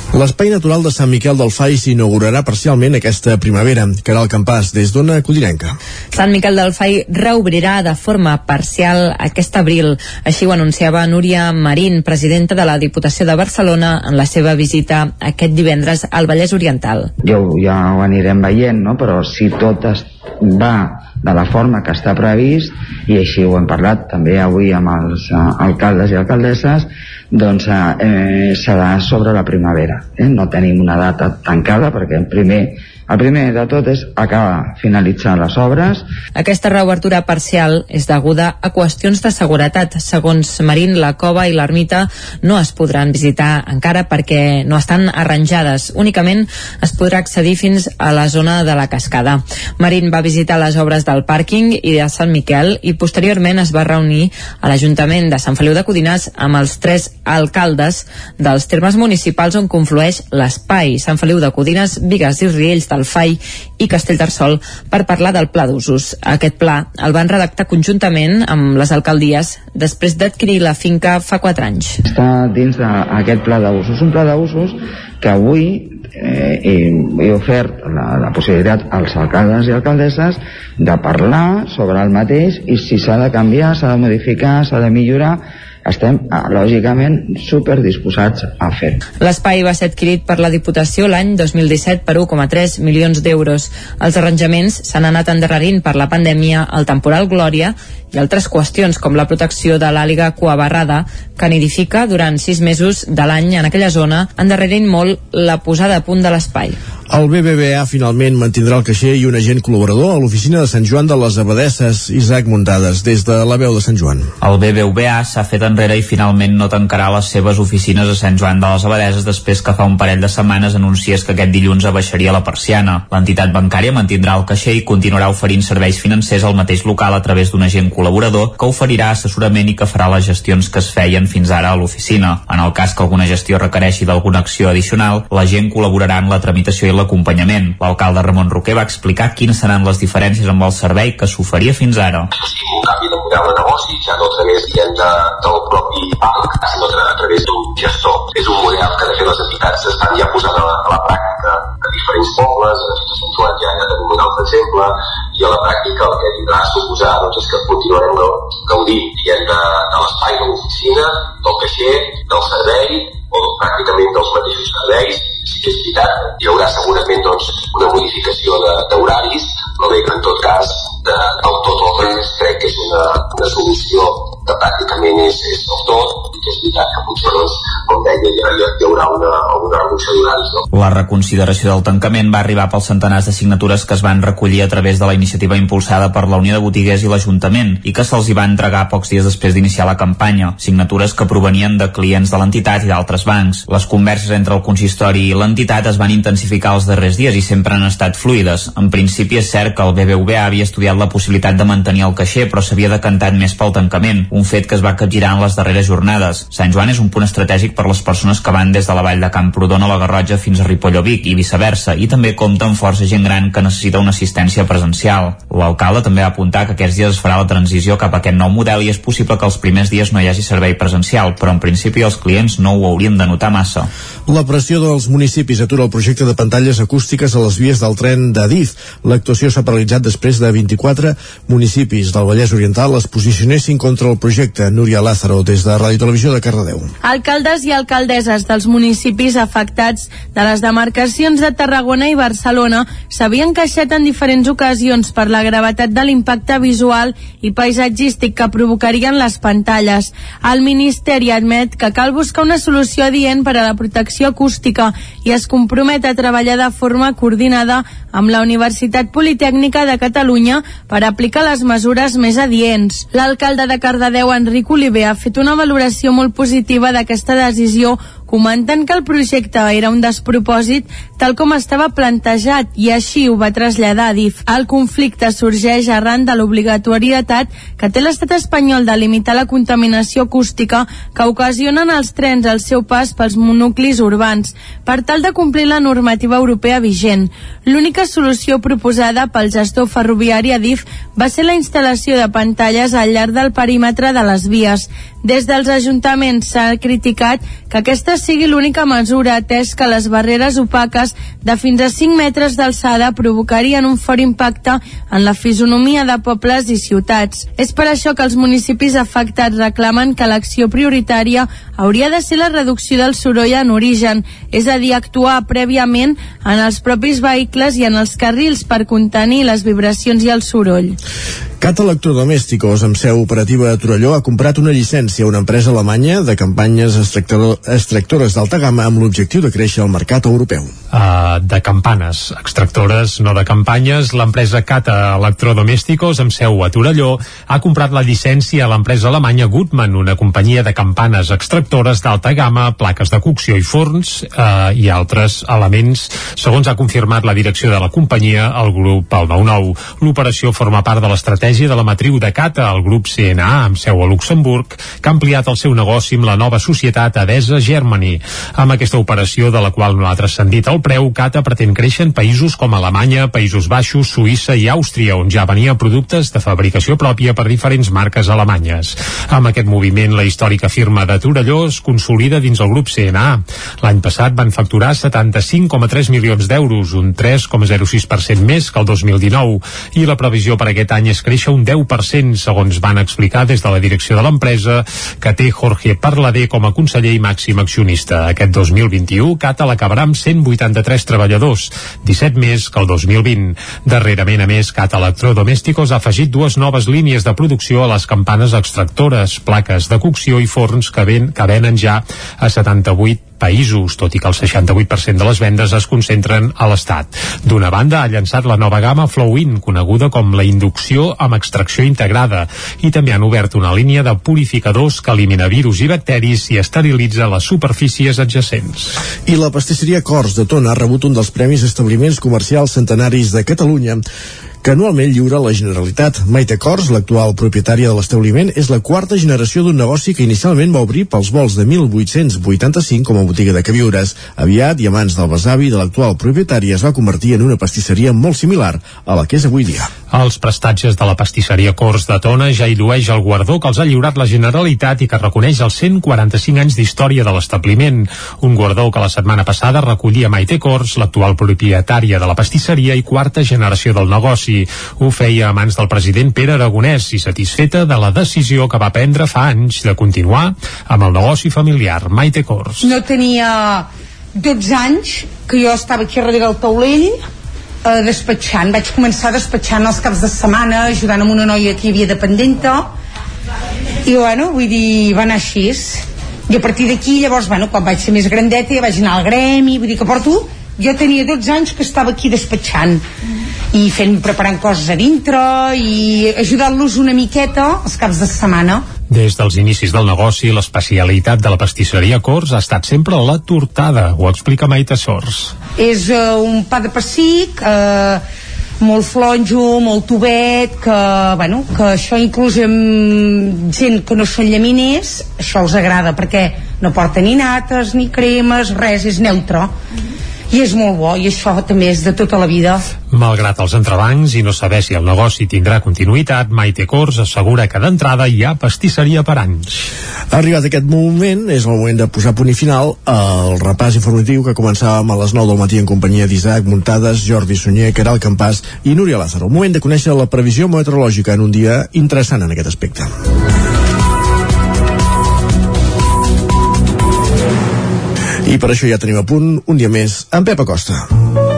L'espai natural de Sant Miquel del Fai s'inaugurarà parcialment aquesta primavera. Caral Campàs, des d'Ona Codinenca. Sant Miquel del Fai reobrirà de forma parcial aquest abril. Així ho anunciava Núria Marín, presidenta de la Diputació de Barcelona, en la seva visita aquest divendres al Vallès Oriental. Ja, ja ho anirem veient, no? però si tot es va de la forma que està previst i així ho hem parlat també avui amb els uh, alcaldes i alcaldesses doncs eh, serà sobre la primavera eh? no tenim una data tancada perquè primer el primer de tot és acabar, finalitzar les obres. Aquesta reobertura parcial és deguda a qüestions de seguretat. Segons Marín, la cova i l'ermita no es podran visitar encara perquè no estan arranjades. Únicament es podrà accedir fins a la zona de la cascada. Marín va visitar les obres del pàrquing i de Sant Miquel i posteriorment es va reunir a l'Ajuntament de Sant Feliu de Codinàs amb els tres alcaldes dels termes municipals on conflueix l'espai Sant Feliu de Codines, Vigues i Riells del FAI i Castellterçol per parlar del pla d'usos. Aquest pla el van redactar conjuntament amb les alcaldies després d'adquirir la finca fa 4 anys. Està dins d'aquest pla d'usos, un pla d'usos que avui eh, he, he ofert la, la possibilitat als alcaldes i alcaldesses de parlar sobre el mateix i si s'ha de canviar, s'ha de modificar, s'ha de millorar estem ah, lògicament super disposats a fer. L'espai va ser adquirit per la Diputació l'any 2017 per 1,3 milions d'euros. Els arranjaments s'han anat endarrerint per la pandèmia, el temporal Glòria i altres qüestions com la protecció de l'àliga cuabarrada que nidifica durant sis mesos de l'any en aquella zona, endarrerint molt la posada a punt de l'espai. El BBVA finalment mantindrà el caixer i un agent col·laborador a l'oficina de Sant Joan de les Abadesses, Isaac Muntades, des de la veu de Sant Joan. El BBVA s'ha fet enrere i finalment no tancarà les seves oficines a Sant Joan de les Abadeses després que fa un parell de setmanes anunciés que aquest dilluns abaixaria la persiana. L'entitat bancària mantindrà el caixer i continuarà oferint serveis financers al mateix local a través d'un agent col·laborador que oferirà assessorament i que farà les gestions que es feien fins ara a l'oficina. En el cas que alguna gestió requereixi d'alguna acció addicional, l'agent col·laborarà en la tramitació i l'acompanyament. L'alcalde Ramon Roquer va explicar quines seran les diferències amb el servei que s'oferia fins ara. un canvi de model de negoci, ja no a través de, del propi banc, sinó a través d'un gestor. És un model que de fet les entitats estan ja posant a la, a la pràctica a diferents pobles, a ja, ja tenim un altre exemple, i a la pràctica el que vindrà a suposar doncs, és que continuarem gaudir diguem, de, de l'espai de l'oficina, del caixer, del servei, o pràcticament dels mateixos serveis, sí que és veritat, hi haurà segurament doncs, una modificació d'horaris, però bé que en tot cas de, del tot o res crec que és una, una solució que pràcticament és, és del tot, i que és veritat que potser doncs, com deia hi, hi, hi haurà una, una reducció d'horaris. No? La reconsideració del tancament va arribar pels centenars de signatures que es van recollir a través de la iniciativa impulsada per la Unió de Botiguers i l'Ajuntament i que se'ls hi va entregar pocs dies després d'iniciar la campanya, signatures que provenien de clients de l'entitat i d'altres bancs. Les converses entre el consistori i l'entitat es van intensificar els darrers dies i sempre han estat fluides. En principi és cert que el BBVA havia estudiat la possibilitat de mantenir el caixer, però s'havia decantat més pel tancament, fet que es va capgirar en les darreres jornades. Sant Joan és un punt estratègic per les persones que van des de la vall de Camprodon a la Garrotja fins a Ripoll o Vic i viceversa, i també compta amb força gent gran que necessita una assistència presencial. L'alcalde també va apuntar que aquests dies es farà la transició cap a aquest nou model i és possible que els primers dies no hi hagi servei presencial, però en principi els clients no ho haurien de notar massa. La pressió dels municipis atura el projecte de pantalles acústiques a les vies del tren d'Adif. L'actuació s'ha paralitzat després de 24 municipis del Vallès Oriental es posicionessin contra el projecte. Núria Lázaro, des de Ràdio Televisió de Cardedeu. Alcaldes i alcaldesses dels municipis afectats de les demarcacions de Tarragona i Barcelona s'havien queixat en diferents ocasions per la gravetat de l'impacte visual i paisatgístic que provocarien les pantalles. El Ministeri admet que cal buscar una solució adient per a la protecció acústica i es compromet a treballar de forma coordinada amb la Universitat Politècnica de Catalunya per aplicar les mesures més adients. L'alcalde de Cardedeu, Enric Oliver, ha fet una valoració molt positiva d'aquesta decisió comentant que el projecte era un despropòsit tal com estava plantejat i així ho va traslladar a DIF. El conflicte sorgeix arran de l'obligatorietat que té l'estat espanyol de limitar la contaminació acústica que ocasionen els trens al seu pas pels monuclis urbans per tal de complir la normativa europea vigent. L'única solució proposada pel gestor ferroviari a DIF va ser la instal·lació de pantalles al llarg del perímetre de les vies. Des dels ajuntaments s'ha criticat que aquesta sigui l'única mesura atès que les barreres opaques de fins a 5 metres d'alçada provocarien un fort impacte en la fisonomia de pobles i ciutats. És per això que els municipis afectats reclamen que l'acció prioritària hauria de ser la reducció del soroll en origen, és a dir, actuar prèviament en els propis vehicles i en els carrils per contenir les vibracions i el soroll. Cat Electrodomésticos, amb seu operativa a Torelló, ha comprat una llicència a una empresa alemanya de campanyes extractores d'alta gamma amb l'objectiu de créixer al mercat europeu. Uh, de campanes extractores, no de campanyes, l'empresa Cata Electrodomésticos, amb seu a Torelló, ha comprat la llicència a l'empresa alemanya Gutmann, una companyia de campanes extractores d'alta gamma, plaques de cocció i forns uh, i altres elements. Segons ha confirmat la direcció de la companyia, el grup el 9-9. L'operació forma part de l'estratègia estratègia de la matriu de Cata, el grup CNA, amb seu a Luxemburg, que ha ampliat el seu negoci amb la nova societat Adesa Germany. Amb aquesta operació, de la qual no ha transcendit el preu, Cata pretén créixer en països com Alemanya, Països Baixos, Suïssa i Àustria, on ja venia productes de fabricació pròpia per diferents marques alemanyes. Amb aquest moviment, la històrica firma de Torelló es consolida dins el grup CNA. L'any passat van facturar 75,3 milions d'euros, un 3,06% més que el 2019, i la previsió per aquest any és créixer un 10%, segons van explicar des de la direcció de l'empresa, que té Jorge Parladé com a conseller i màxim accionista. Aquest 2021, Cata l'acabarà amb 183 treballadors, 17 més que el 2020. Darrerament, a més, Cata Electrodomésticos ha afegit dues noves línies de producció a les campanes extractores, plaques de cocció i forns que, ven, que venen ja a 78 països, tot i que el 68% de les vendes es concentren a l'Estat. D'una banda, ha llançat la nova gamma Flow-In, coneguda com la inducció amb extracció integrada, i també han obert una línia de purificadors que elimina virus i bacteris i esterilitza les superfícies adjacents. I la pastisseria Cors de Tona ha rebut un dels premis establiments comercials centenaris de Catalunya que anualment lliura la Generalitat. Maite Cors, l'actual propietària de l'establiment, és la quarta generació d'un negoci que inicialment va obrir pels vols de 1885 com a botiga de queviures. Aviat, i a mans del besavi de l'actual propietària, es va convertir en una pastisseria molt similar a la que és avui dia. Els prestatges de la pastisseria Cors de Tona ja llueix el guardó que els ha lliurat la Generalitat i que reconeix els 145 anys d'història de l'establiment. Un guardó que la setmana passada recollia Maite Cors, l'actual propietària de la pastisseria i quarta generació del negoci negoci. Ho feia a mans del president Pere Aragonès i satisfeta de la decisió que va prendre fa anys de continuar amb el negoci familiar. Maite Cors. No tenia 12 anys que jo estava aquí darrere del taulell eh, despatxant, vaig començar despatxant els caps de setmana, ajudant amb una noia que hi havia dependenta i bueno, vull dir, va anar així i a partir d'aquí llavors bueno, quan vaig ser més grandeta ja vaig anar al gremi vull dir que porto jo tenia 12 anys que estava aquí despatxant i fent, preparant coses a dintre i ajudant-los una miqueta els caps de setmana. Des dels inicis del negoci, l'especialitat de la pastisseria Cors ha estat sempre la tortada, ho explica Maite Sors. és uh, un pa de pessic uh, molt flonjo, molt tubet que, bueno, que això inclús amb gent que no són llaminers això els agrada perquè no porta ni nates ni cremes, res, és neutre i és molt bo i això també és de tota la vida Malgrat els entrebancs i no saber si el negoci tindrà continuïtat, Maite Cors assegura que d'entrada hi ha pastisseria per anys. Arribat aquest moment, és el moment de posar punt i final al repàs informatiu que començàvem a les 9 del matí en companyia d'Isaac Muntades, Jordi Sunyer, Caral Campàs i Núria Lázaro. El moment de conèixer la previsió meteorològica en un dia interessant en aquest aspecte. I per això ja tenim a punt un dia més en Pep Acosta.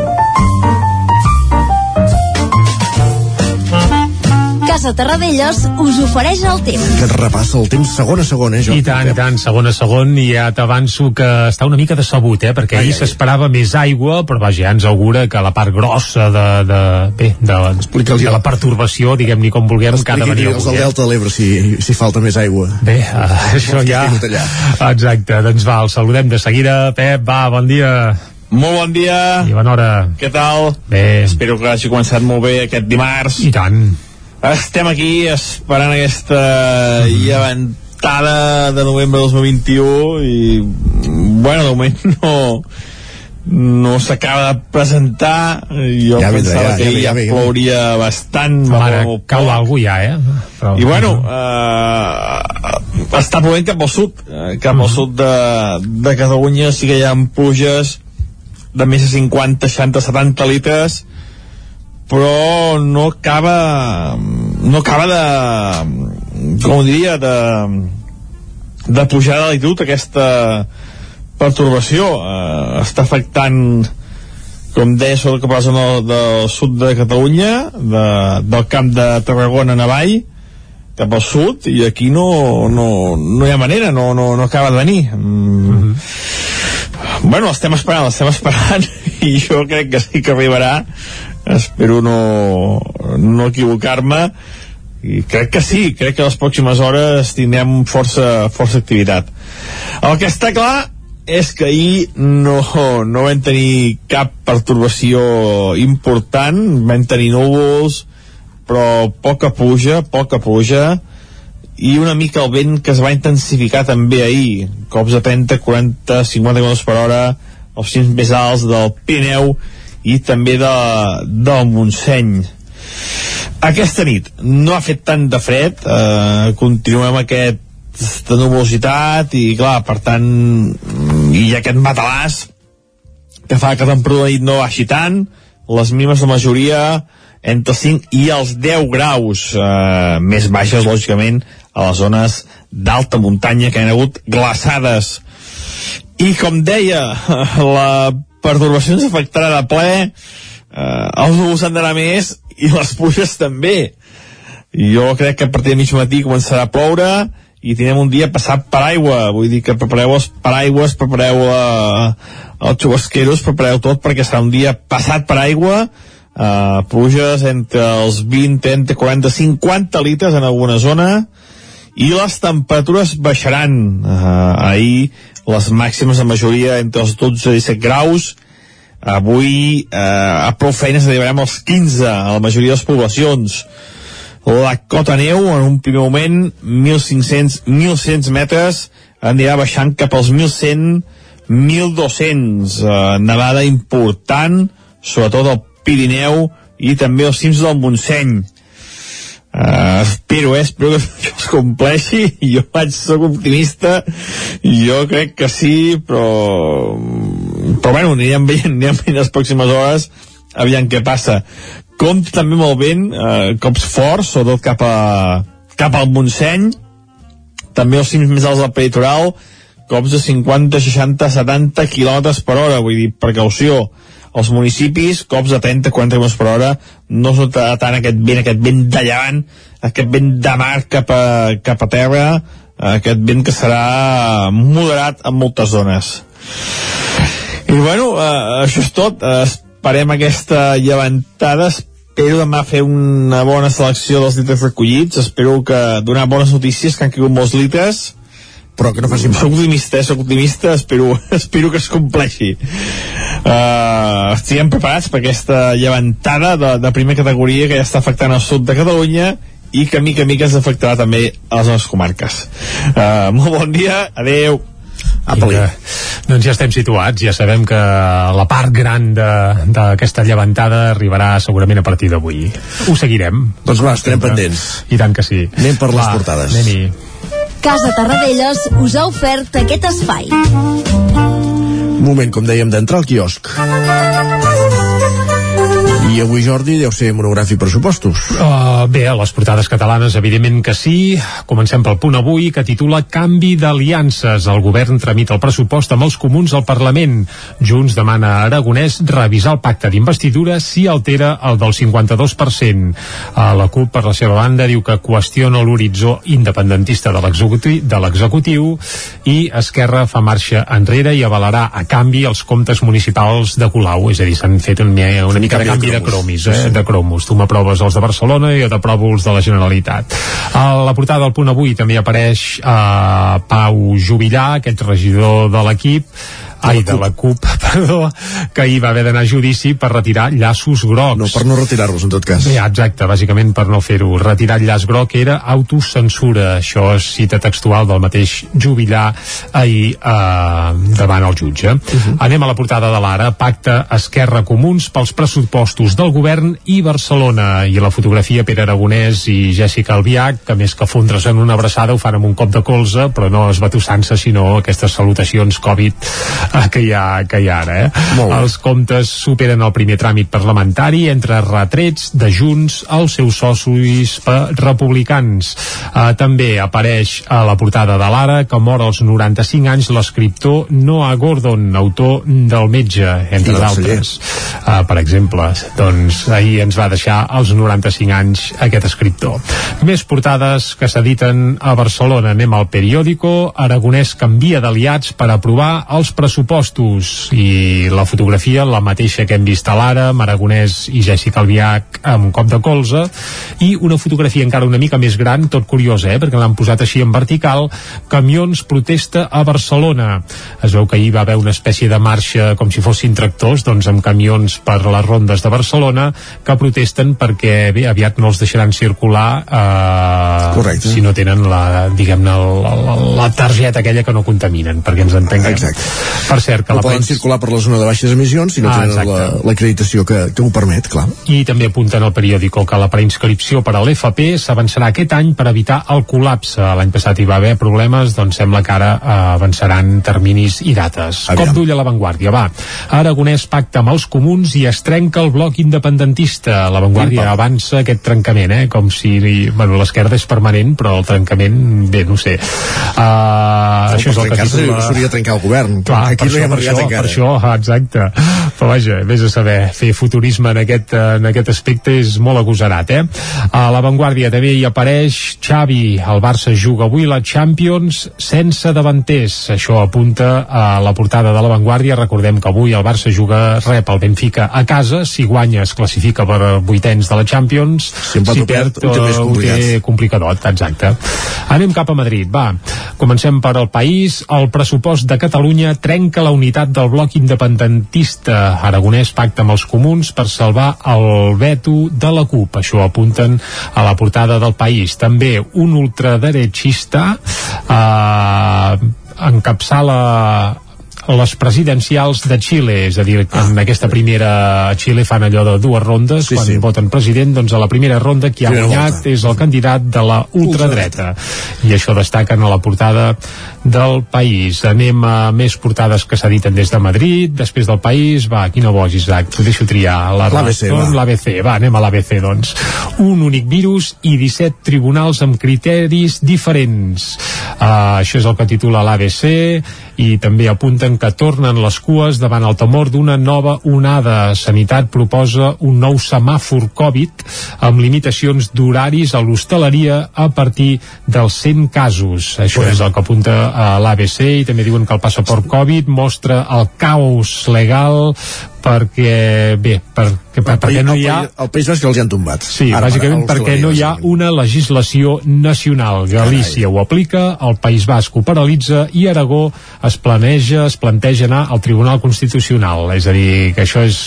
Casa Terradellos us ofereix el temps. Que et repassa el temps segon a segon, eh, Jordi? I tant, i tant, segon a segon, i ja t'avanço que està una mica decebut, eh, perquè Ai, ahir s'esperava més aigua, però vaja, ja ens augura que la part grossa de, de, bé, de, de la pertorbació, diguem-ni com vulguem, que ha de venir els del avui. Delta de l'Ebre si, si falta més aigua. Bé, uh, això ja... Exacte, doncs va, el saludem de seguida. Pep, va, bon dia. Molt bon dia. I bona hora. Què tal? Bé. Espero que hagi començat molt bé aquest dimarts. I tant. Estem aquí esperant aquesta llevantada de novembre de 2021 i, bueno, de moment no no s'acaba de presentar. Jo Ja pensava ja, que ja, ja, ja ja plouria bastant Mare, molt cau algú ja, eh? Però... i bueno eh, està plovent cap al sud eh, cap al sud de, de Catalunya. Sí que hi ha pluges de més de 50, 60, 70 litres però no acaba no acaba de com ho diria de, de pujar de l'altitud aquesta pertorbació. Eh, està afectant com deia sobretot cap a la zona del sud de Catalunya de, del camp de Tarragona en avall cap al sud i aquí no, no, no hi ha manera no, no, no acaba de venir. Mm. bueno, l'estem esperant l'estem esperant i jo crec que sí que arribarà espero no, no equivocar-me. I crec que sí, crec que les pròximes hores tindrem força, força activitat. El que està clar és que ahir no, no vam tenir cap pertorbació important vam tenir núvols però poca pluja, poca pluja i una mica el vent que es va intensificar també ahir. Cops de 30, 40, 50 km per hora els cims més alts del Pirineu i també de, del Montseny. Aquesta nit no ha fet tant de fred eh, continuem aquest de nubositat i clar, per tant i aquest matalàs que fa que la temperatura nit no baixi tant les mínimes de majoria entre els 5 i els 10 graus eh, més baixes lògicament a les zones d'alta muntanya que han hagut glaçades. I com deia la pertorbació ens afectarà de ple eh, els núvols han d'anar més i les pluges també. Jo crec que a partir de mig matí començarà a ploure i tindrem un dia passat per aigua. Vull dir que prepareu els paraigües prepareu eh, els xubasqueros prepareu tot perquè serà un dia passat per aigua. Eh, pluges entre els 20, 30, 40, 50 litres en alguna zona i les temperatures baixaran. Eh, ahir les màximes de majoria entre els 12 i 17 graus. Avui eh, a prou feines arribarem als 15 a la majoria de les poblacions. La cota neu en un primer moment 1.500 1.100 metres anirà baixant cap als 1.100 1.200 eh, nevada important sobretot al Pirineu i també als cims del Montseny. Uh, espero, eh, espero que això es compleixi. Jo vaig ser optimista. Jo crec que sí però però bueno, anirem veient, anirem veient les pròximes hores aviam què passa. Compte també amb el vent eh, cops forts, sobretot cap, a, cap al Montseny. També els cims més alts del peritoral cops de 50, 60, 70 km per hora, vull dir, precaució als municipis, cops de 30, 40 km per hora, no notarà tant aquest vent, aquest vent de llevant, aquest vent de mar cap a, cap a terra, aquest vent que serà moderat en moltes zones. I bueno, eh, això és tot. Esperem aquesta llevantada, espero demà fer una bona selecció dels litres recollits, espero que donar bones notícies, que han caigut molts litres, però que no facin soc optimista, eh? soc optimista espero, espero que es compleixi uh, estiguem preparats per aquesta llevantada de, de primera categoria que ja està afectant el sud de Catalunya i que mica a mica es afectarà també a les nostres comarques uh, molt bon dia, adeu Vinga, doncs ja estem situats, ja sabem que la part gran d'aquesta llevantada arribarà segurament a partir d'avui. Ho seguirem. Doncs va, estarem pendents. I tant que sí. Anem per les portades. Anem-hi. Casa Tarradellas us ha ofert aquest espai. Moment, com dèiem, d'entrar al quiosc. I avui, Jordi, deu ser monogràfic pressupostos. Uh, bé, a les portades catalanes, evidentment que sí. Comencem pel punt avui, que titula Canvi d'aliances. El govern tramita el pressupost amb els comuns al Parlament. Junts demana a Aragonès revisar el pacte d'investidura si altera el del 52%. Uh, la CUP, per la seva banda, diu que qüestiona l'horitzó independentista de l'executiu i Esquerra fa marxa enrere i avalarà a canvi els comptes municipals de Colau. És a dir, s'han fet una, una mica de canvi de cromis, eh? de cromos. Tu m'aproves els de Barcelona i jo t'aprovo els de la Generalitat. A la portada del punt avui també apareix eh, Pau Jubillar, aquest regidor de l'equip, ai, de la CUP, perdó, que ahir va haver d'anar a judici per retirar llaços grocs. No, per no retirar-los, en tot cas. Ja, exacte, bàsicament per no fer-ho. Retirar el llaç groc era autocensura. Això és cita textual del mateix jubilar ahir eh, davant el jutge. Uh -huh. Anem a la portada de l'Ara. Pacte Esquerra Comuns pels pressupostos del govern i Barcelona. I la fotografia Pere Aragonès i Jessica Albiach, que més que fondre's en una abraçada ho fan amb un cop de colze, però no esbatussant-se, sinó aquestes salutacions Covid que, hi ha, que hi ha ara. Eh? Els comptes superen el primer tràmit parlamentari entre retrets de Junts als seus socis republicans. Eh, també apareix a la portada de l'Ara que mor als 95 anys l'escriptor Noah Gordon, autor del metge, entre d'altres. Uh, per exemple, doncs ahir ens va deixar als 95 anys aquest escriptor. Més portades que s'editen a Barcelona. Anem al periòdico. Aragonès canvia d'aliats per aprovar els pressupostos i la fotografia, la mateixa que hem vist a l'ara, Aragonès i Jessica Albiach amb un cop de colze i una fotografia encara una mica més gran, tot curiosa, eh? perquè l'han posat així en vertical, camions protesta a Barcelona. Es veu que ahir va haver una espècie de marxa com si fossin tractors, doncs amb camions per les rondes de Barcelona que protesten perquè bé, aviat no els deixaran circular eh, Correcte. si no tenen la, diguem-ne, la, la, la targeta aquella que no contaminen, perquè ens entenguem. Exacte. Per cert, que no la poden circular per la zona de baixes emissions si no Ah, tenen exacte. la- l'acreditació que, que ho permet, clar. I també apunten al periòdico que la preinscripció per a l'FP s'avançarà aquest any per evitar el col·lapse. L'any passat hi va haver problemes, doncs sembla que ara eh, avançaran terminis i dates. Aviam. Cop d'ull a l'avantguàrdia, va. Aragonès pacta amb els comuns i es trenca el bloc independentista. L'avantguàrdia avança aquest trencament, eh? com si bueno, l'esquerda és permanent, però el trencament, bé, no sé. Uh, això és el que trencar-se titula... s'hauria de trencar el govern. Clar, Aquí per no hi hem per això, encara. Per això, ah, exacte. Però vaja, vés a saber, fer futurisme en aquest, en aquest aspecte és molt agosarat, eh? A l'avantguàrdia també hi apareix Xavi, el Barça juga avui la Champions sense davanters. Això apunta a la portada de l'avantguàrdia. Recordem que avui el Barça juga, rep el Benfica a casa, si guanya es classifica per vuitens de la Champions, Si empat o perd, ho té més eh, té complicadot, exacte. Anem cap a Madrid, va. Comencem per al país. El pressupost de Catalunya trenca la unitat del bloc independentista. Aragonès pacta amb els comuns per salvar el veto de la CUP. Això apunten a la portada del país. També un ultraderechista eh, encapçala les presidencials de Xile, és a dir, que en aquesta primera a Xile fan allò de dues rondes, Sí, quan sí. voten president, doncs a la primera ronda qui ha guanyat volta. és el candidat de la ultradreta i això destaquen a la portada del país. Anem a més portades que s'editen des de Madrid, després del país, va, quina vols, Isaac, t'ho deixo triar. La L'ABC, Razón, va. L'ABC, va, anem a l'ABC, doncs. Un únic virus i 17 tribunals amb criteris diferents. Uh, això és el que titula l'ABC i també apunten que tornen les cues davant el temor d'una nova onada. Sanitat proposa un nou semàfor Covid amb limitacions d'horaris a l'hostaleria a partir dels 100 casos. Això és el que apunta a l'ABC i també diuen que el passaport Covid mostra el caos legal perquè, bé, per, que, per, perquè no hi ha... El País Basc els han tombat. Sí, Ara, bàsicament els perquè no hi ha una legislació nacional. Galícia ho aplica, el País Basc ho paralitza i Aragó es planeja, es planteja anar al Tribunal Constitucional. És a dir, que això és...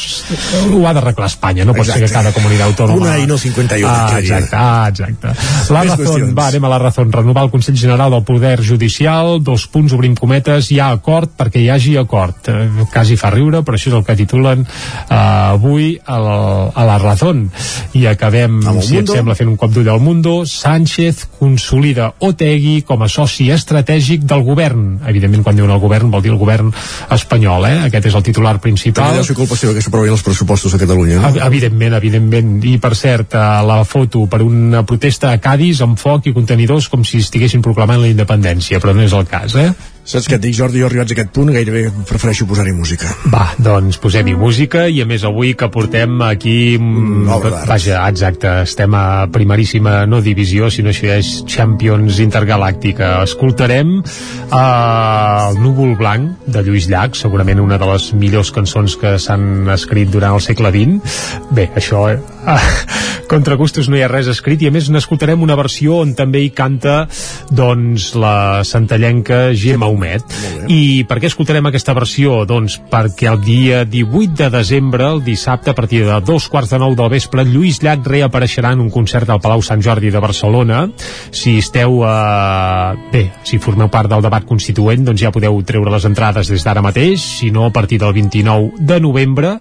ho ha d'arreglar Espanya, no pot Exacte. ser que cada comunitat autònoma... Una i no 51. Ah, que exacte, ah, exacte. La Més razón, qüestions. va, anem a la razón. Renovar el Consell General del Poder Judicial, dos punts, obrim cometes, hi ha acord perquè hi hagi acord. Eh, quasi fa riure, però això és el que titulen eh, avui a la, a la Razón. I acabem, si et sembla, fent un cop d'ull al Mundo. Sánchez consolida Otegui com a soci estratègic del govern. Evidentment, quan diuen el govern, vol dir el govern espanyol, eh? Aquest és el titular També principal. deu ser culpa seva que s'aprovin els pressupostos a Catalunya. Ev- Evidentment, evidentment. I per cert, eh, la foto per una protesta a Cádiz amb foc i contenidors com si estiguessin proclamant la independència, però no és el cas, eh? Saps què et dic, Jordi? Jo arribats a aquest punt gairebé prefereixo posar-hi música. Va, doncs posem-hi música i a més avui que portem aquí mm, obra d'art. vaja, exacte, estem a primeríssima no divisió, sinó això ja és Champions Intergalàctica. Escoltarem uh, El núvol blanc de Lluís Llach, segurament una de les millors cançons que s'han escrit durant el segle XX. Bé, això eh, contra gustos no hi ha res escrit i a més n'escoltarem una versió on també hi canta doncs la santallenca Gemma Humet. I per què escoltarem aquesta versió? Doncs perquè el dia 18 de desembre, el dissabte, a partir de dos quarts de nou del vespre, Lluís Llach reapareixerà en un concert al Palau Sant Jordi de Barcelona. Si esteu, eh, bé, si formeu part del debat constituent, doncs ja podeu treure les entrades des d'ara mateix, si no a partir del 29 de novembre,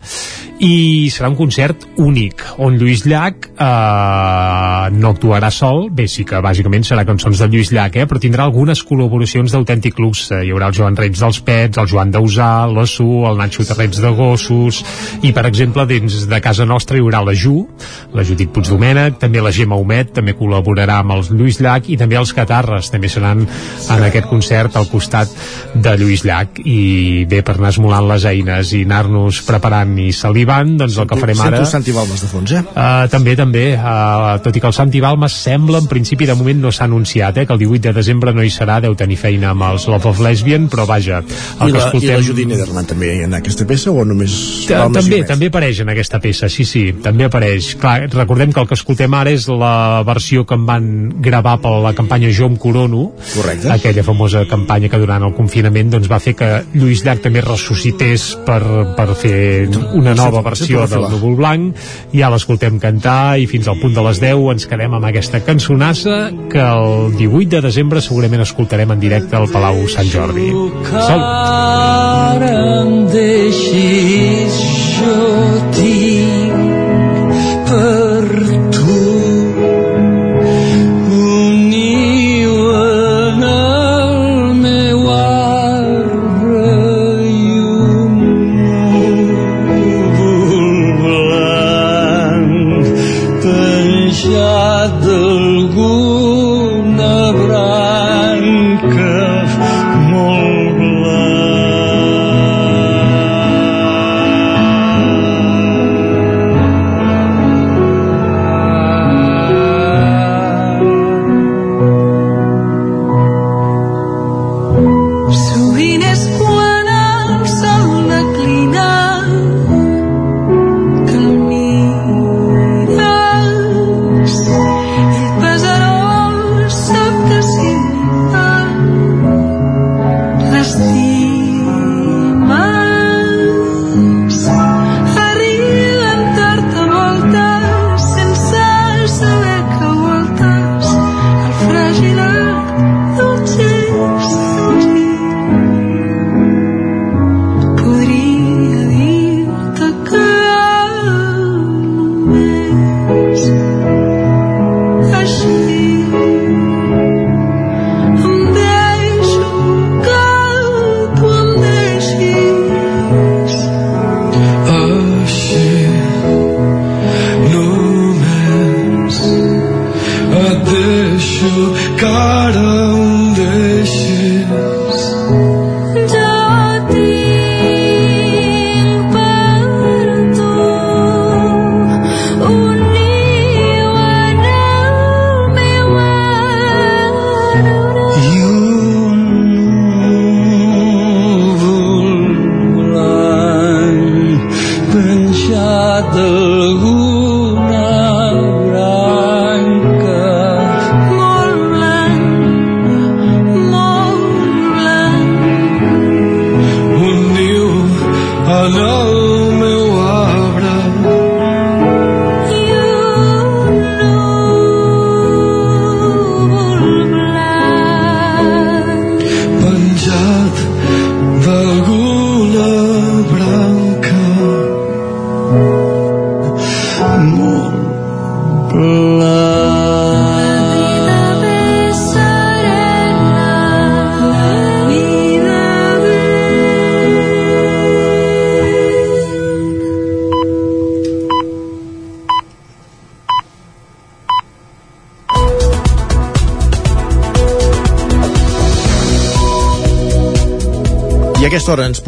i serà un concert únic, on Lluís Llach eh, no actuarà sol, bé, sí que bàsicament serà cançons de Lluís Llach, eh, però tindrà algunes col·laboracions d'autèntic luxe. Hi haurà el Joan Reig dels Pets, el Joan Dausà, la Su, el Nacho Terrets de Gossos, i per exemple, dins de casa nostra hi haurà la Ju, la Judit Puigdomènech, també la Gemma Humet, també col·laborarà amb els Lluís Llach, i també els Catarres, també seran en aquest concert al costat de Lluís Llach, i bé, per anar esmolant les eines i anar-nos preparant i salivant, doncs el que farem Sento ara... el Santi Balmes de fons, eh? Uh, també, també, uh, tot i que el Santi Balmes sembla, en principi de moment no s'ha anunciat, eh, que el 18 de desembre no hi serà, deu tenir feina amb els Love of Lesbian, però vaja, el I que la, I escoltem... la Judit Nederman també en aquesta peça o només... I també, també apareix en aquesta peça, sí, sí, també apareix. Clar, recordem que el que escoltem ara és la versió que en van gravar per la campanya Jo em corono, Correcte. aquella famosa campanya que durant el confinament doncs, va fer que Lluís Llach també ressuscités per, per fer una nova versió del. Núvol Blanc, ja l'escoltem cantar i fins al punt de les 10 ens quedem amb aquesta cançonassa que el 18 de desembre segurament escoltarem en directe al Palau Sant Jordi. Salut! Ara em deixis jo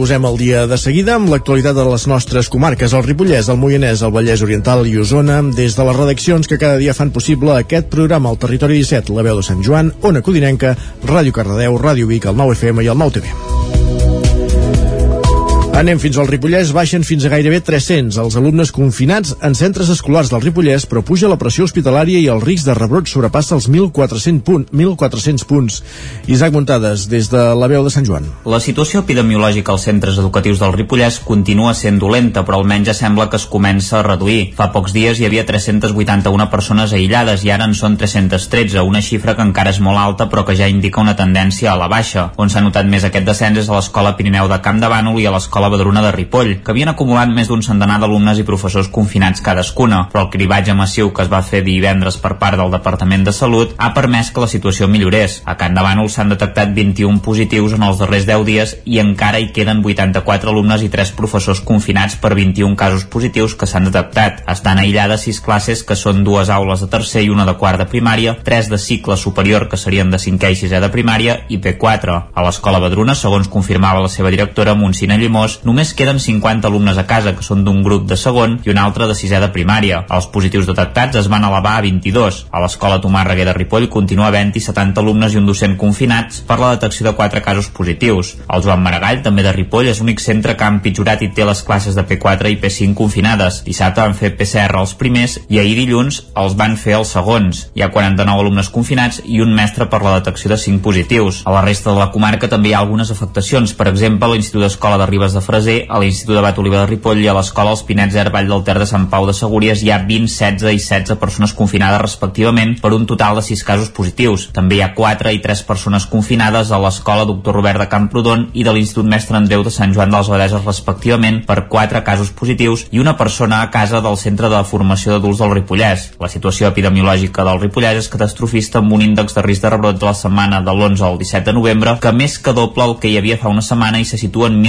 posem al dia de seguida amb l'actualitat de les nostres comarques, el Ripollès, el Moianès, el Vallès Oriental i Osona, des de les redaccions que cada dia fan possible aquest programa al Territori 17, la veu de Sant Joan, Ona Codinenca, Ràdio Cardedeu, Ràdio Vic, el 9FM i el 9TV. Anem fins al Ripollès, baixen fins a gairebé 300 els alumnes confinats en centres escolars del Ripollès, però puja la pressió hospitalària i el risc de rebrot sobrepassa els 1.400, punt, 1.400 punts. Isaac Muntades, des de la veu de Sant Joan. La situació epidemiològica als centres educatius del Ripollès continua sent dolenta, però almenys sembla que es comença a reduir. Fa pocs dies hi havia 381 persones aïllades i ara en són 313, una xifra que encara és molt alta però que ja indica una tendència a la baixa. On s'ha notat més aquest descens és a l'Escola Pirineu de Camp de Bànol i a l'Escola Badruna de Ripoll, que havien acumulat més d'un centenar d'alumnes i professors confinats cadascuna, però el cribatge massiu que es va fer divendres per part del Departament de Salut ha permès que la situació millorés. A Can de Bànol s'han detectat 21 positius en els darrers 10 dies i encara hi queden 84 alumnes i 3 professors confinats per 21 casos positius que s'han detectat. Estan aïllades 6 classes que són dues aules de tercer i una de quart de primària, 3 de cicle superior que serien de 5è i 6è de primària i P4. A l'escola Badruna, segons confirmava la seva directora Montsina Llimós, només queden 50 alumnes a casa, que són d'un grup de segon i un altre de sisè de primària. Els positius detectats es van elevar a 22. A l'escola Tomàs Reguer de Ripoll continua havent-hi 70 alumnes i un docent confinats per la detecció de 4 casos positius. El Joan Maragall, també de Ripoll, és l'únic centre que ha empitjorat i té les classes de P4 i P5 confinades. Dissabte van fer PCR els primers i ahir dilluns els van fer els segons. Hi ha 49 alumnes confinats i un mestre per la detecció de 5 positius. A la resta de la comarca també hi ha algunes afectacions. Per exemple, l'Institut d'Escola de Ribes de Freser, a l'Institut de Bat Oliva de Ripoll i a l'Escola Els Pinets Air Vall del Ter de Sant Pau de Segúries hi ha 20, 16 i 16 persones confinades respectivament per un total de 6 casos positius. També hi ha 4 i 3 persones confinades a l'Escola Doctor Robert de Camprodon i de l'Institut Mestre Andreu de Sant Joan de les Abadeses respectivament per 4 casos positius i una persona a casa del Centre de Formació d'Adults del Ripollès. La situació epidemiològica del Ripollès és catastrofista amb un índex de risc de rebrot de la setmana de l'11 al 17 de novembre que més que doble el que hi havia fa una setmana i se situa en